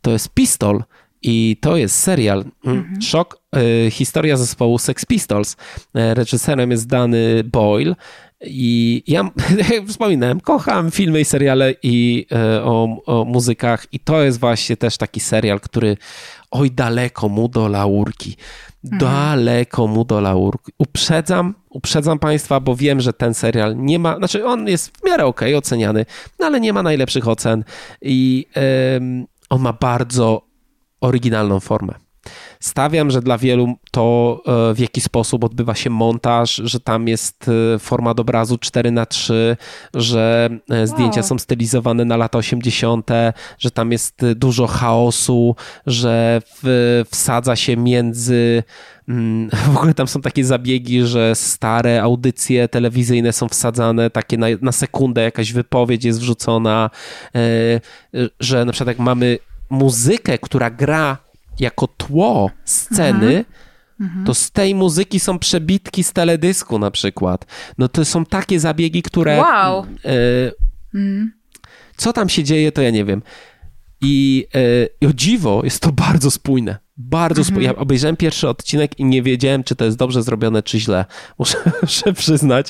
Speaker 3: To jest Pistol i to jest serial. Mm, mhm. Szok, e, historia zespołu Sex Pistols. Reżyserem jest Danny Boyle. I ja, jak [LAUGHS] wspominałem, kocham filmy i seriale i e, o, o muzykach, i to jest właśnie też taki serial, który oj daleko mu do laurki. Mhm. Daleko mu do laurki. Uprzedzam, uprzedzam Państwa, bo wiem, że ten serial nie ma, znaczy on jest w miarę okej okay, oceniany, no ale nie ma najlepszych ocen i on ma bardzo oryginalną formę. Stawiam, że dla wielu to e, w jaki sposób odbywa się montaż, że tam jest e, format obrazu 4 na 3 że e, zdjęcia wow. są stylizowane na lata 80., że tam jest dużo chaosu, że w, wsadza się między mm, [LAUGHS] w ogóle tam są takie zabiegi, że stare audycje telewizyjne są wsadzane, takie na, na sekundę jakaś wypowiedź jest wrzucona, że na przykład jak mamy muzykę, która gra jako tło sceny, mhm. to z tej muzyki są przebitki z teledysku na przykład. No to są takie zabiegi, które...
Speaker 2: Wow.
Speaker 3: Y, Co tam się dzieje, to ja nie wiem. I, yy, I o dziwo jest to [LAUGHS] bardzo spójne. Bardzo spójne. Ja obejrzałem pierwszy odcinek i nie wiedziałem, czy to jest dobrze zrobione, czy źle. [LAUGHS] Muszę, muszę przyznać.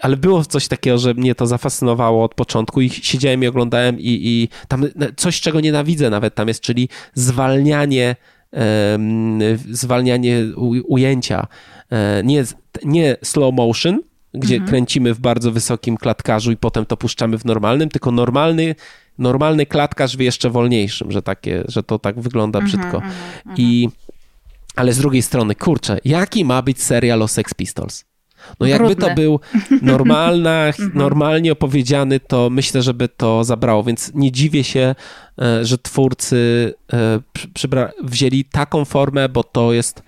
Speaker 3: Ale było coś takiego, że mnie to zafascynowało od początku i siedziałem i oglądałem i, i tam coś, czego nienawidzę nawet tam jest, czyli zwalnianie zwalnianie ujęcia. E, nie, nie slow motion, gdzie mhm. kręcimy w bardzo wysokim klatkarzu i potem to puszczamy w normalnym, tylko normalny, normalny klatkarz w jeszcze wolniejszym, że, takie, że to tak wygląda mhm, brzydko. Mhm, I, ale z drugiej strony, kurczę, jaki ma być serial o Sex Pistols? No jakby to był normalna, [LAUGHS] normalnie opowiedziany, to myślę, żeby to zabrało, więc nie dziwię się, e, że twórcy e, wzięli taką formę, bo to jest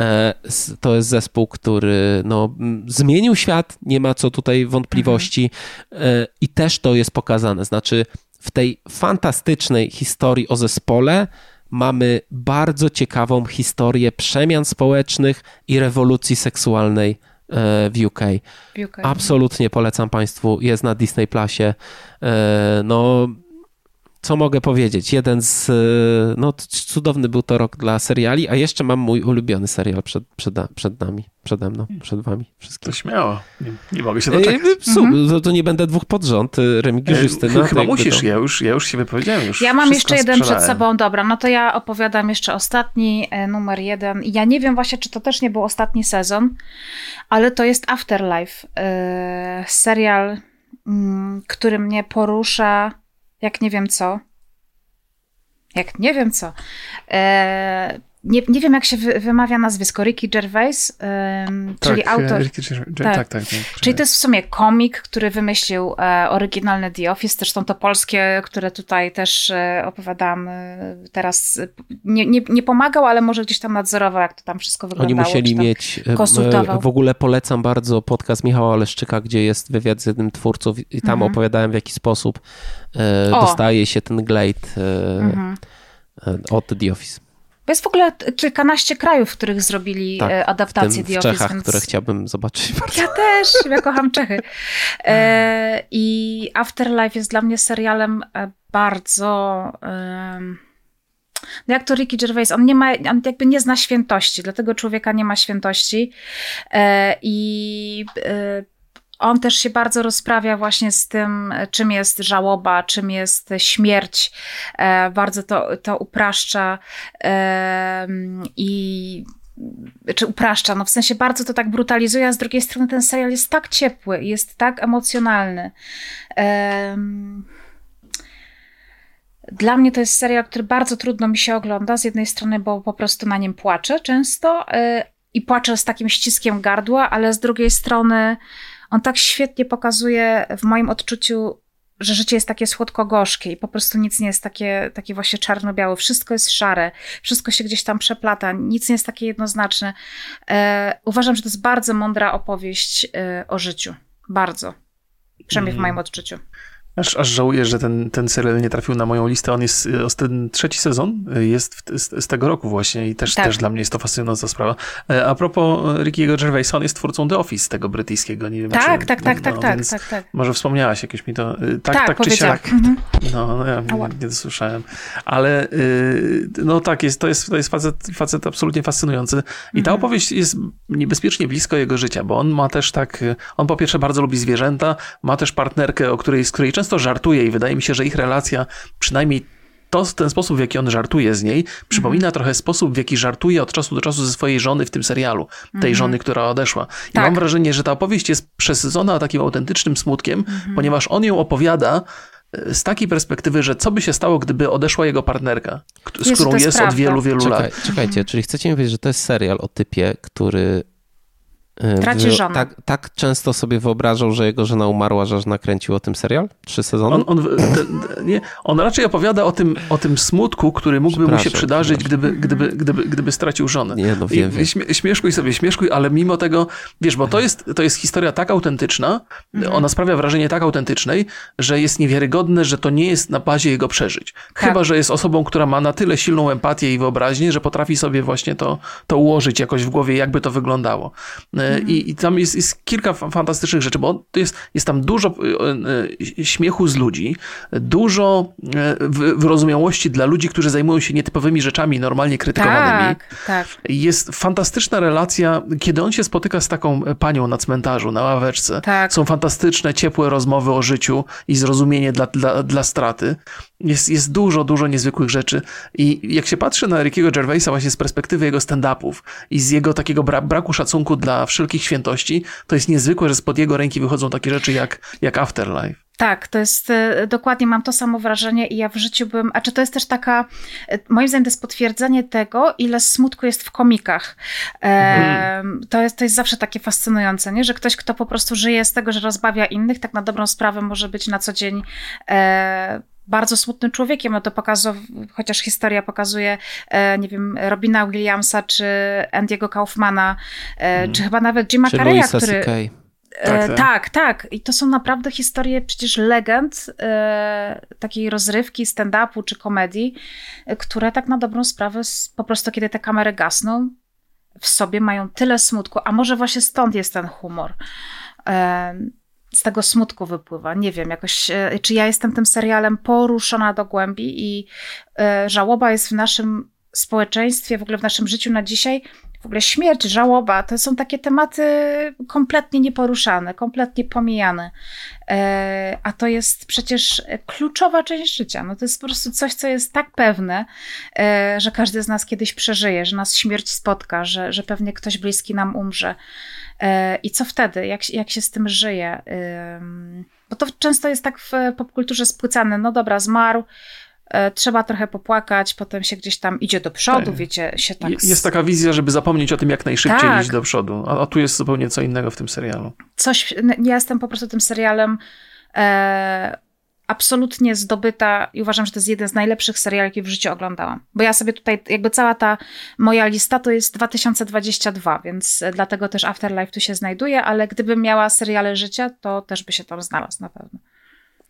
Speaker 3: e, to jest zespół, który no, zmienił świat, nie ma co tutaj wątpliwości mhm. i też to jest pokazane. Znaczy, w tej fantastycznej historii o zespole mamy bardzo ciekawą historię przemian społecznych i rewolucji seksualnej E, w UK. w UK. Absolutnie polecam Państwu, jest na Disney Plusie. E, no, co mogę powiedzieć? Jeden z. E, no, cudowny był to rok dla seriali, a jeszcze mam mój ulubiony serial przed, przed, przed nami, przede mną, przed Wami wszystkimi.
Speaker 1: To śmiało. Nie, nie mogę się doczekać.
Speaker 3: mhm. to, to, nie będę dwóch pod rząd. Remigiusz Justyna.
Speaker 1: Chyba musisz, to... ja, już, ja już się wypowiedziałem. Już
Speaker 2: ja mam jeszcze jeden przed sobą. Dobra, no to ja opowiadam jeszcze ostatni, numer jeden. Ja nie wiem właśnie, czy to też nie był ostatni sezon, ale to jest Afterlife. serial, mm, który mnie porusza jak nie wiem co. Jak nie wiem co. E, nie, nie wiem, jak się wy, wymawia nazwisko, Ricky Gervais, um, tak, czyli e, autor. Ricky Gervais, tak. Tak, tak, tak, Czyli to jest w sumie komik, który wymyślił e, oryginalny The Office, zresztą to polskie, które tutaj też e, opowiadam e, teraz. Nie, nie, nie, pomagał, ale może gdzieś tam nadzorował, jak to tam wszystko wyglądało.
Speaker 3: Oni musieli mieć. E, konsultował. W ogóle polecam bardzo podcast Michała Leszczyka, gdzie jest wywiad z jednym twórców i tam mhm. opowiadałem, w jaki sposób e, dostaje się ten glade mhm. od The Office.
Speaker 2: Bo jest w ogóle kilkanaście krajów, w których zrobili tak, e, adaptację
Speaker 3: w The Office. Czechach, więc... które chciałbym zobaczyć. [LAUGHS] Bardzo.
Speaker 2: Ja też, ja kocham Czechy. E, I Afterlife jest dla mnie serialem e, bardzo... E, no jak to Ricky Gervais, on nie ma, on jakby nie zna świętości, dlatego człowieka nie ma świętości. E, I e, on też się bardzo rozprawia właśnie z tym, czym jest żałoba, czym jest śmierć. E, bardzo to, to upraszcza i czy upraszcza, no w sensie bardzo to tak brutalizuje, a z drugiej strony ten serial jest tak ciepły, jest tak emocjonalny. Dla mnie to jest serial, który bardzo trudno mi się ogląda. Z jednej strony, bo po prostu na nim płaczę często e, i płaczę z takim ściskiem gardła, ale z drugiej strony on tak świetnie pokazuje w moim odczuciu, że życie jest takie słodko-gorzkie i po prostu nic nie jest takie, takie właśnie czarno-białe. Wszystko jest szare, wszystko się gdzieś tam przeplata, nic nie jest takie jednoznaczne. E, uważam, że to jest bardzo mądra opowieść e, o życiu. Bardzo. Przynajmniej mm. w moim odczuciu.
Speaker 1: Aż, aż żałuję, że ten, ten serial nie trafił na moją listę. On jest, y, ten trzeci sezon y, jest w, z, z, tego roku właśnie i też, tak. też dla mnie jest to fascynująca sprawa. E, a propos Rickiego Gervaisa, on jest twórcą The Office, tego brytyjskiego. Nie wiem,
Speaker 2: tak, czy, tak, tak, tak, no, tak, tak, tak.
Speaker 1: Może wspomniałaś jakieś mi to, y, tak, tak, tak czy siak. Mhm. No, no, ja nie, nie dosłyszałem. Ale no tak, jest, to jest, to jest facet, facet absolutnie fascynujący i ta mhm. opowieść jest niebezpiecznie blisko jego życia, bo on ma też tak, on po pierwsze bardzo lubi zwierzęta, ma też partnerkę, o której, z której często często żartuje i wydaje mi się, że ich relacja, przynajmniej to ten sposób, w jaki on żartuje z niej, przypomina mhm. trochę sposób, w jaki żartuje od czasu do czasu ze swojej żony w tym serialu, tej mhm. żony, która odeszła. I tak. mam wrażenie, że ta opowieść jest przesycona takim autentycznym smutkiem, mhm. ponieważ on ją opowiada e, z takiej perspektywy, że co by się stało, gdyby odeszła jego partnerka, z Jezu, którą jest, od wielu, wielu Czekaj, lat.
Speaker 3: Czekajcie, czyli chcecie mi powiedzieć, że to jest serial o typie, który
Speaker 2: Traci żonę.
Speaker 3: Tak, tak często sobie wyobrażał, że jego żona umarła, że aż nakręcił o tym serial? Trzy sezony?
Speaker 1: On, on, nie, on raczej opowiada o tym, o tym smutku, który mógłby mu się przydarzyć, gdyby, gdyby, gdyby, gdyby stracił żonę.
Speaker 3: Nie, no wiem, I, wiem.
Speaker 1: Śmie, śmieszkuj sobie, śmieszkuj, ale mimo tego, wiesz, bo to jest, to jest historia tak autentyczna, mhm. ona sprawia wrażenie tak autentycznej, że jest niewiarygodne, że to nie jest na bazie jego przeżyć. Tak. Chyba, że jest osobą, która ma na tyle silną empatię i wyobraźnię, że potrafi sobie właśnie to, to ułożyć jakoś w głowie, jakby to wyglądało. Mhm. I, I, tam jest, jest kilka fantastycznych rzeczy, bo jest, jest tam dużo śmiechu z ludzi, dużo wyrozumiałości dla ludzi, którzy zajmują się nietypowymi rzeczami, normalnie krytykowanymi.
Speaker 2: Tak, tak.
Speaker 1: Jest fantastyczna relacja, kiedy on się spotyka z taką panią na cmentarzu, na ławeczce. Tak. Są fantastyczne, ciepłe rozmowy o życiu i zrozumienie dla, dla, dla straty. Jest, jest dużo, dużo niezwykłych rzeczy. I jak się patrzy na Rickiego Gervaisa właśnie z perspektywy jego stand-upów i z jego takiego bra braku szacunku dla wszelkich świętości, to jest niezwykłe, że spod jego ręki wychodzą takie rzeczy jak, jak Afterlife.
Speaker 2: Tak, to jest e, dokładnie, mam to samo wrażenie i ja w życiu bym, a czy to jest też taka, e, moim zdaniem to jest potwierdzenie tego, ile smutku jest w komikach. Mhm. to, jest, to jest zawsze takie fascynujące, nie? że ktoś, kto po prostu żyje z tego, że rozbawia innych, tak na dobrą sprawę może być na co dzień e, bardzo smutnym człowiekiem. No to pokazuje, chociaż historia pokazuje, e, nie wiem, Robina Williamsa, czy Andiego Kaufmana, mm. czy chyba nawet Jima Carreya, który... Tak, tak, tak, tak. I to są naprawdę historie przecież legend e, takiej rozrywki, stand-upu czy komedii, które tak na dobrą sprawę po prostu kiedy te kamery gasną, w sobie mają tyle smutku, a może właśnie stąd jest ten humor. E, z tego smutku wypływa. Nie wiem, jakoś, e, czy ja jestem tym serialem poruszona do głębi i e, żałoba jest w naszym społeczeństwie, w ogóle w naszym życiu na dzisiaj, w ogóle śmierć, żałoba, to są takie tematy kompletnie nieporuszane, kompletnie pomijane. E, a to jest przecież kluczowa część życia. No to jest po prostu coś, co jest tak pewne, że każdy z nas kiedyś przeżyje, że nas śmierć spotka, że, że pewnie ktoś bliski nam umrze. E, I co wtedy? Jak, jak się z tym żyje? Bo to często jest tak w popkulturze spłycane. No dobra, zmarł, e, trzeba trochę popłakać, potem się gdzieś tam idzie do przodu, tak. wiecie, się tak...
Speaker 1: Jest taka wizja, żeby zapomnieć o tym jak najszybciej tak. iść do przodu, a, a, tu jest zupełnie co innego w tym serialu.
Speaker 2: Coś, ja jestem po prostu tym serialem e, absolutnie zdobyta i uważam, że to jest jeden z najlepszych seriali, jakie w życiu oglądałam. Bo ja sobie tutaj, jakby cała ta moja lista to jest 2022, więc dlatego też Afterlife tu się znajduje, ale gdybym miała seriale życia, to też by się tam znalazł na pewno.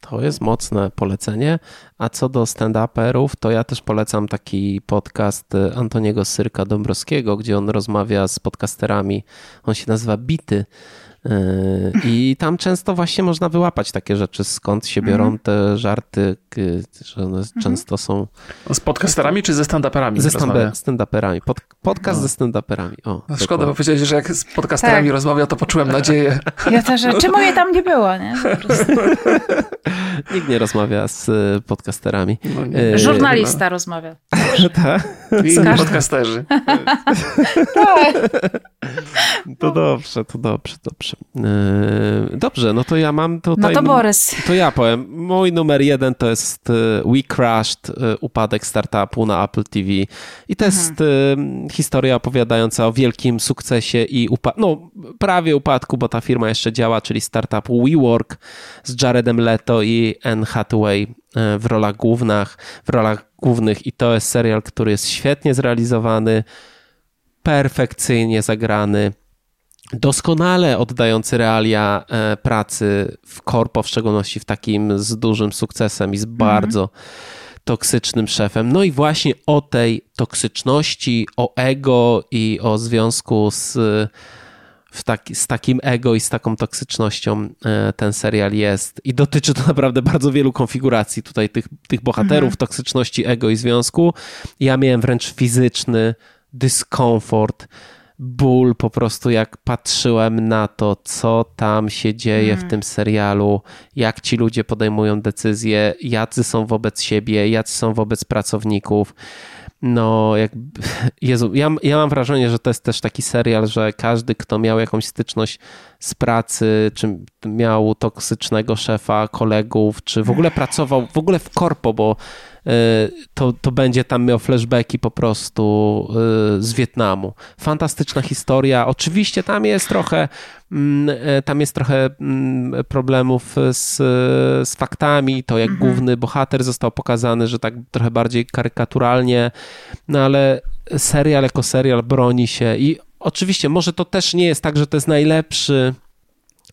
Speaker 3: To jest mocne polecenie. A co do stand-uperów, to ja też polecam taki podcast Antoniego Syrka Dąbrowskiego, gdzie on rozmawia z podcasterami. On się nazywa Bity. I tam często właśnie można wyłapać takie rzeczy, skąd się biorą mhm. te żarty, że one mhm. często są.
Speaker 1: Z podcasterami czy ze stand-uperami?
Speaker 3: Ze stand-uperami. Pod, podcast no. ze stand-uperami. O,
Speaker 1: no szkoda, bo powiedziałeś, że jak z podcasterami tak. rozmawia, to poczułem nadzieję. [LAUGHS]
Speaker 2: Ja też, czemu je tam nie było, nie? [LAUGHS]
Speaker 3: Nikt nie rozmawia z e, podcasterami. No nie,
Speaker 2: e, [LAUGHS] Żurnalista nie rozmawia.
Speaker 3: tak?
Speaker 1: I podcasterzy.
Speaker 3: tak. To dobrze, to dobrze, dobrze. E, dobrze, no to ja mam tutaj...
Speaker 2: No to Borys.
Speaker 3: To ja powiem. Mój numer jeden to jest We Crashed, upadek startupu na Apple TV. I to mhm. jest historia opowiadająca o wielkim sukcesie i upadku, no prawie upadku, bo ta firma jeszcze działa, czyli startup WeWork z Jaredem Leto i Anne Hathaway w rolach głównych, w rolach głównych i to jest serial, który jest świetnie zrealizowany, perfekcyjnie zagrany, doskonale oddający realia e, pracy w korpo, w szczególności w takim z dużym sukcesem i z mhm. bardzo toksycznym szefem. No i właśnie o tej toksyczności, o ego i o związku z taki, z takim ego i z taką toksycznością e, ten serial jest. I dotyczy to naprawdę bardzo wielu konfiguracji tutaj tych, tych bohaterów, mhm. toksyczności ego i związku. Ja miałem wręcz fizyczny dyskomfort, ból po prostu jak patrzyłem na to, co tam się dzieje mhm. w tym serialu, jak ci ludzie podejmują decyzje, jacy są wobec siebie, jacy są wobec pracowników no jak, [LAUGHS] Jezu, ja, ja mam wrażenie, że to jest też taki serial, że każdy, kto miał jakąś styczność z pracy, czy miał toksycznego szefa, kolegów, czy w ogóle pracował w ogóle w korpo, bo y, to, to będzie tam miał flashbacki po prostu y, z Wietnamu. Fantastyczna historia. Oczywiście tam jest trochę mm, y, tam jest trochę mm, problemów z, z faktami, to jak mhm. główny bohater został pokazany, że tak trochę bardziej karykaturalnie, no ale serial jako serial broni się i oczywiście może to też nie jest tak, że to jest najlepszy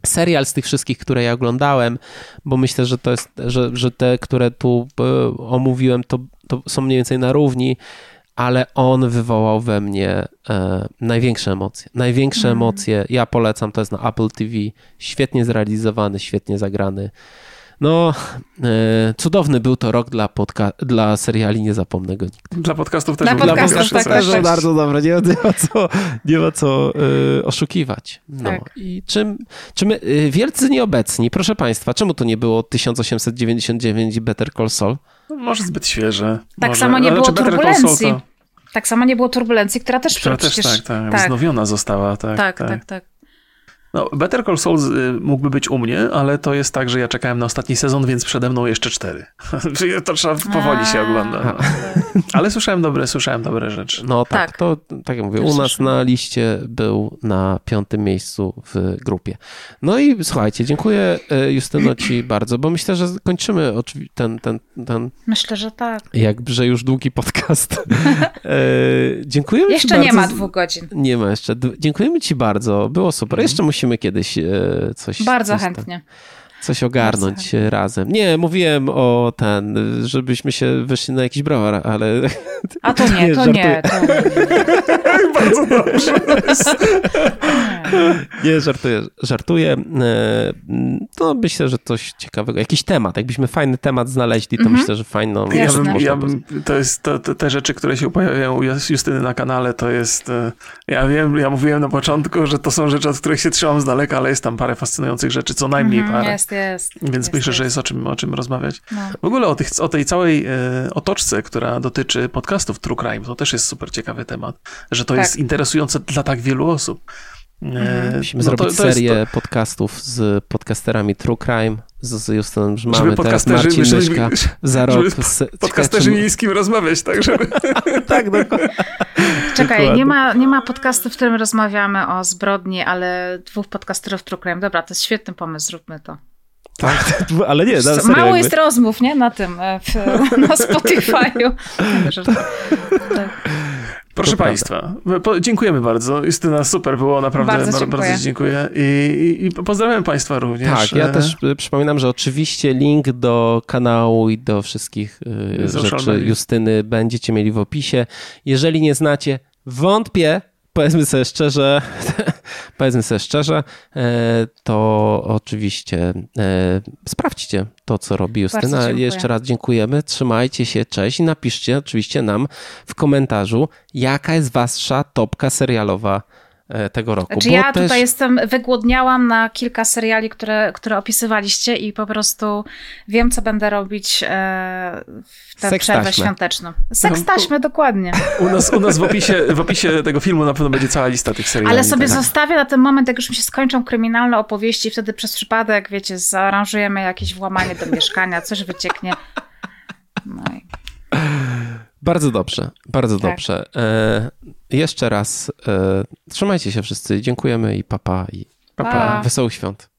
Speaker 3: serial z tych wszystkich, które ja oglądałem, bo myślę, że to jest, że, że te, które tu e, omówiłem, to, to są mniej więcej na równi, ale on wywołał we mnie e, największe emocje. Największe mm. emocje, ja polecam, to jest na Apple TV, świetnie zrealizowany, świetnie zagrany. No, e, cudowny był to rok dla, podca- dla seriali, nie zapomnę go nigdy.
Speaker 1: Dla podcastów też.
Speaker 2: Dla podcastów tak, tak,
Speaker 3: też tak, bardzo dobre, nie, nie, ma co, nie ma co e, oszukiwać. No. Tak. I czym, czym e, wielcy nieobecni, proszę Państwa, czemu to nie było 1899 Better Call Saul?
Speaker 1: No, może zbyt świeże.
Speaker 2: Tak
Speaker 1: może,
Speaker 2: samo nie było turbulencji. To... Tak samo nie było turbulencji, która też
Speaker 1: która przecież... też tak, tak, tak. wznowiona została. Tak,
Speaker 2: tak, tak. tak.
Speaker 1: No, Better Call Saul y, mógłby być u mnie, ale to jest tak, że ja czekałem na ostatni sezon, więc przede mną jeszcze cztery. [LAUGHS] to trzeba powoli się oglądać. Ale słyszałem dobre, słyszałem dobre rzeczy.
Speaker 3: No tak, tak. to tak jak mówię, u nas na liście był na piątym miejscu w grupie. No i słuchajcie, dziękuję y, Justyno ci [CLEARS THROAT] bardzo, bo myślę, że kończymy ten, ten, ten...
Speaker 2: Myślę, że tak.
Speaker 3: Jakże już długi podcast. [LAUGHS] E, dziękujemy
Speaker 2: jeszcze
Speaker 3: ci bardzo.
Speaker 2: Jeszcze nie ma dwóch godzin.
Speaker 3: Nie ma jeszcze. Dziękujemy ci bardzo. Było super. Mhm. Jeszcze musimy musimy kiedyś e, coś...
Speaker 2: Bardzo
Speaker 3: coś
Speaker 2: chętnie.
Speaker 3: Coś ogarnąć razem. Nie, mówiłem o ten, żebyśmy się wyszli na jakiś browar, ale...
Speaker 2: A to [LAUGHS] nie, to nie. To
Speaker 1: nie. [LAUGHS] Bardzo dobrze.
Speaker 3: nie, żartuję, żartuję. E, to myślę, że coś ciekawego, jakiś temat, jakbyśmy fajny temat znaleźli, to mhm. myślę, że fajno.
Speaker 1: Ja bym, ja bym, to jest to, to, te rzeczy, które się pojawiają u Justyny na kanale, to jest, e, ja wiem, ja mówiłem na początku, że to są rzeczy, od których się trzymam z daleka, ale jest tam parę fascynujących rzeczy, co najmniej mhm, parę.
Speaker 2: Jest, jest.
Speaker 1: Więc
Speaker 2: jest,
Speaker 1: myślę, jest. że jest o czym, o czym rozmawiać. No. W ogóle o, tych, o tej całej e, otoczce, która dotyczy podcastów True Crime, to też jest super ciekawy temat, że to tak. jest interesujące dla tak wielu osób.
Speaker 3: Mhm. Musimy no zrobić to, to serię to... podcastów z podcasterami True Crime, z Justynem Żmamy, teraz Marcin żeby, Myszka za rok.
Speaker 1: Z podcasterzy miejskim rozmawiać, tak żeby... [LAUGHS]
Speaker 3: tak, dokładnie.
Speaker 2: Czekaj, dokładnie. nie ma, nie ma podcastu, w którym rozmawiamy o zbrodni, ale dwóch podcasterów True Crime. Dobra, to jest świetny pomysł, zróbmy to.
Speaker 3: Tak, [LAUGHS] ale nie.
Speaker 2: Na Mało jakby. jest rozmów, nie? Na tym, e, w, [LAUGHS] na Spotify'u.
Speaker 1: tak. [LAUGHS] Proszę to Państwa, po, dziękujemy bardzo. Justyna, super było, naprawdę bardzo dziękuję. Bardzo dziękuję. I, i, I, pozdrawiam Państwa również.
Speaker 3: Tak, ja też e, przypominam, że oczywiście link do kanału i do wszystkich y, rzeczy Justyny będziecie mieli w opisie. Jeżeli nie znacie, wątpię, powiedzmy sobie szczerze, [LAUGHS] powiedzmy sobie szczerze, e, to oczywiście e, sprawdźcie to, co robi Justyna. Jeszcze raz dziękujemy, trzymajcie się, cześć. I napiszcie oczywiście nam w komentarzu, jaka jest wasza topka serialowa tego roku.
Speaker 2: Znaczy ja też... tutaj jestem, wygłodniałam na kilka seriali, które, które opisywaliście i po prostu wiem, co będę robić e, w tę Seks przerwę taśmę. świąteczną. Seks no, taśmy, dokładnie.
Speaker 1: U nas, u nas w, opisie, w opisie tego filmu na pewno będzie cała lista tych seriali.
Speaker 2: Ale sobie tak. zostawię na ten moment, jak już mi się skończą kryminalne opowieści, wtedy przez przypadek, wiecie, zaaranżujemy jakieś włamanie do mieszkania, coś wycieknie. No i...
Speaker 3: Bardzo dobrze, bardzo tak. dobrze. E, jeszcze raz e, trzymajcie się wszyscy. Dziękujemy i papa i
Speaker 2: papa. Pa.
Speaker 3: Wesołych świąt.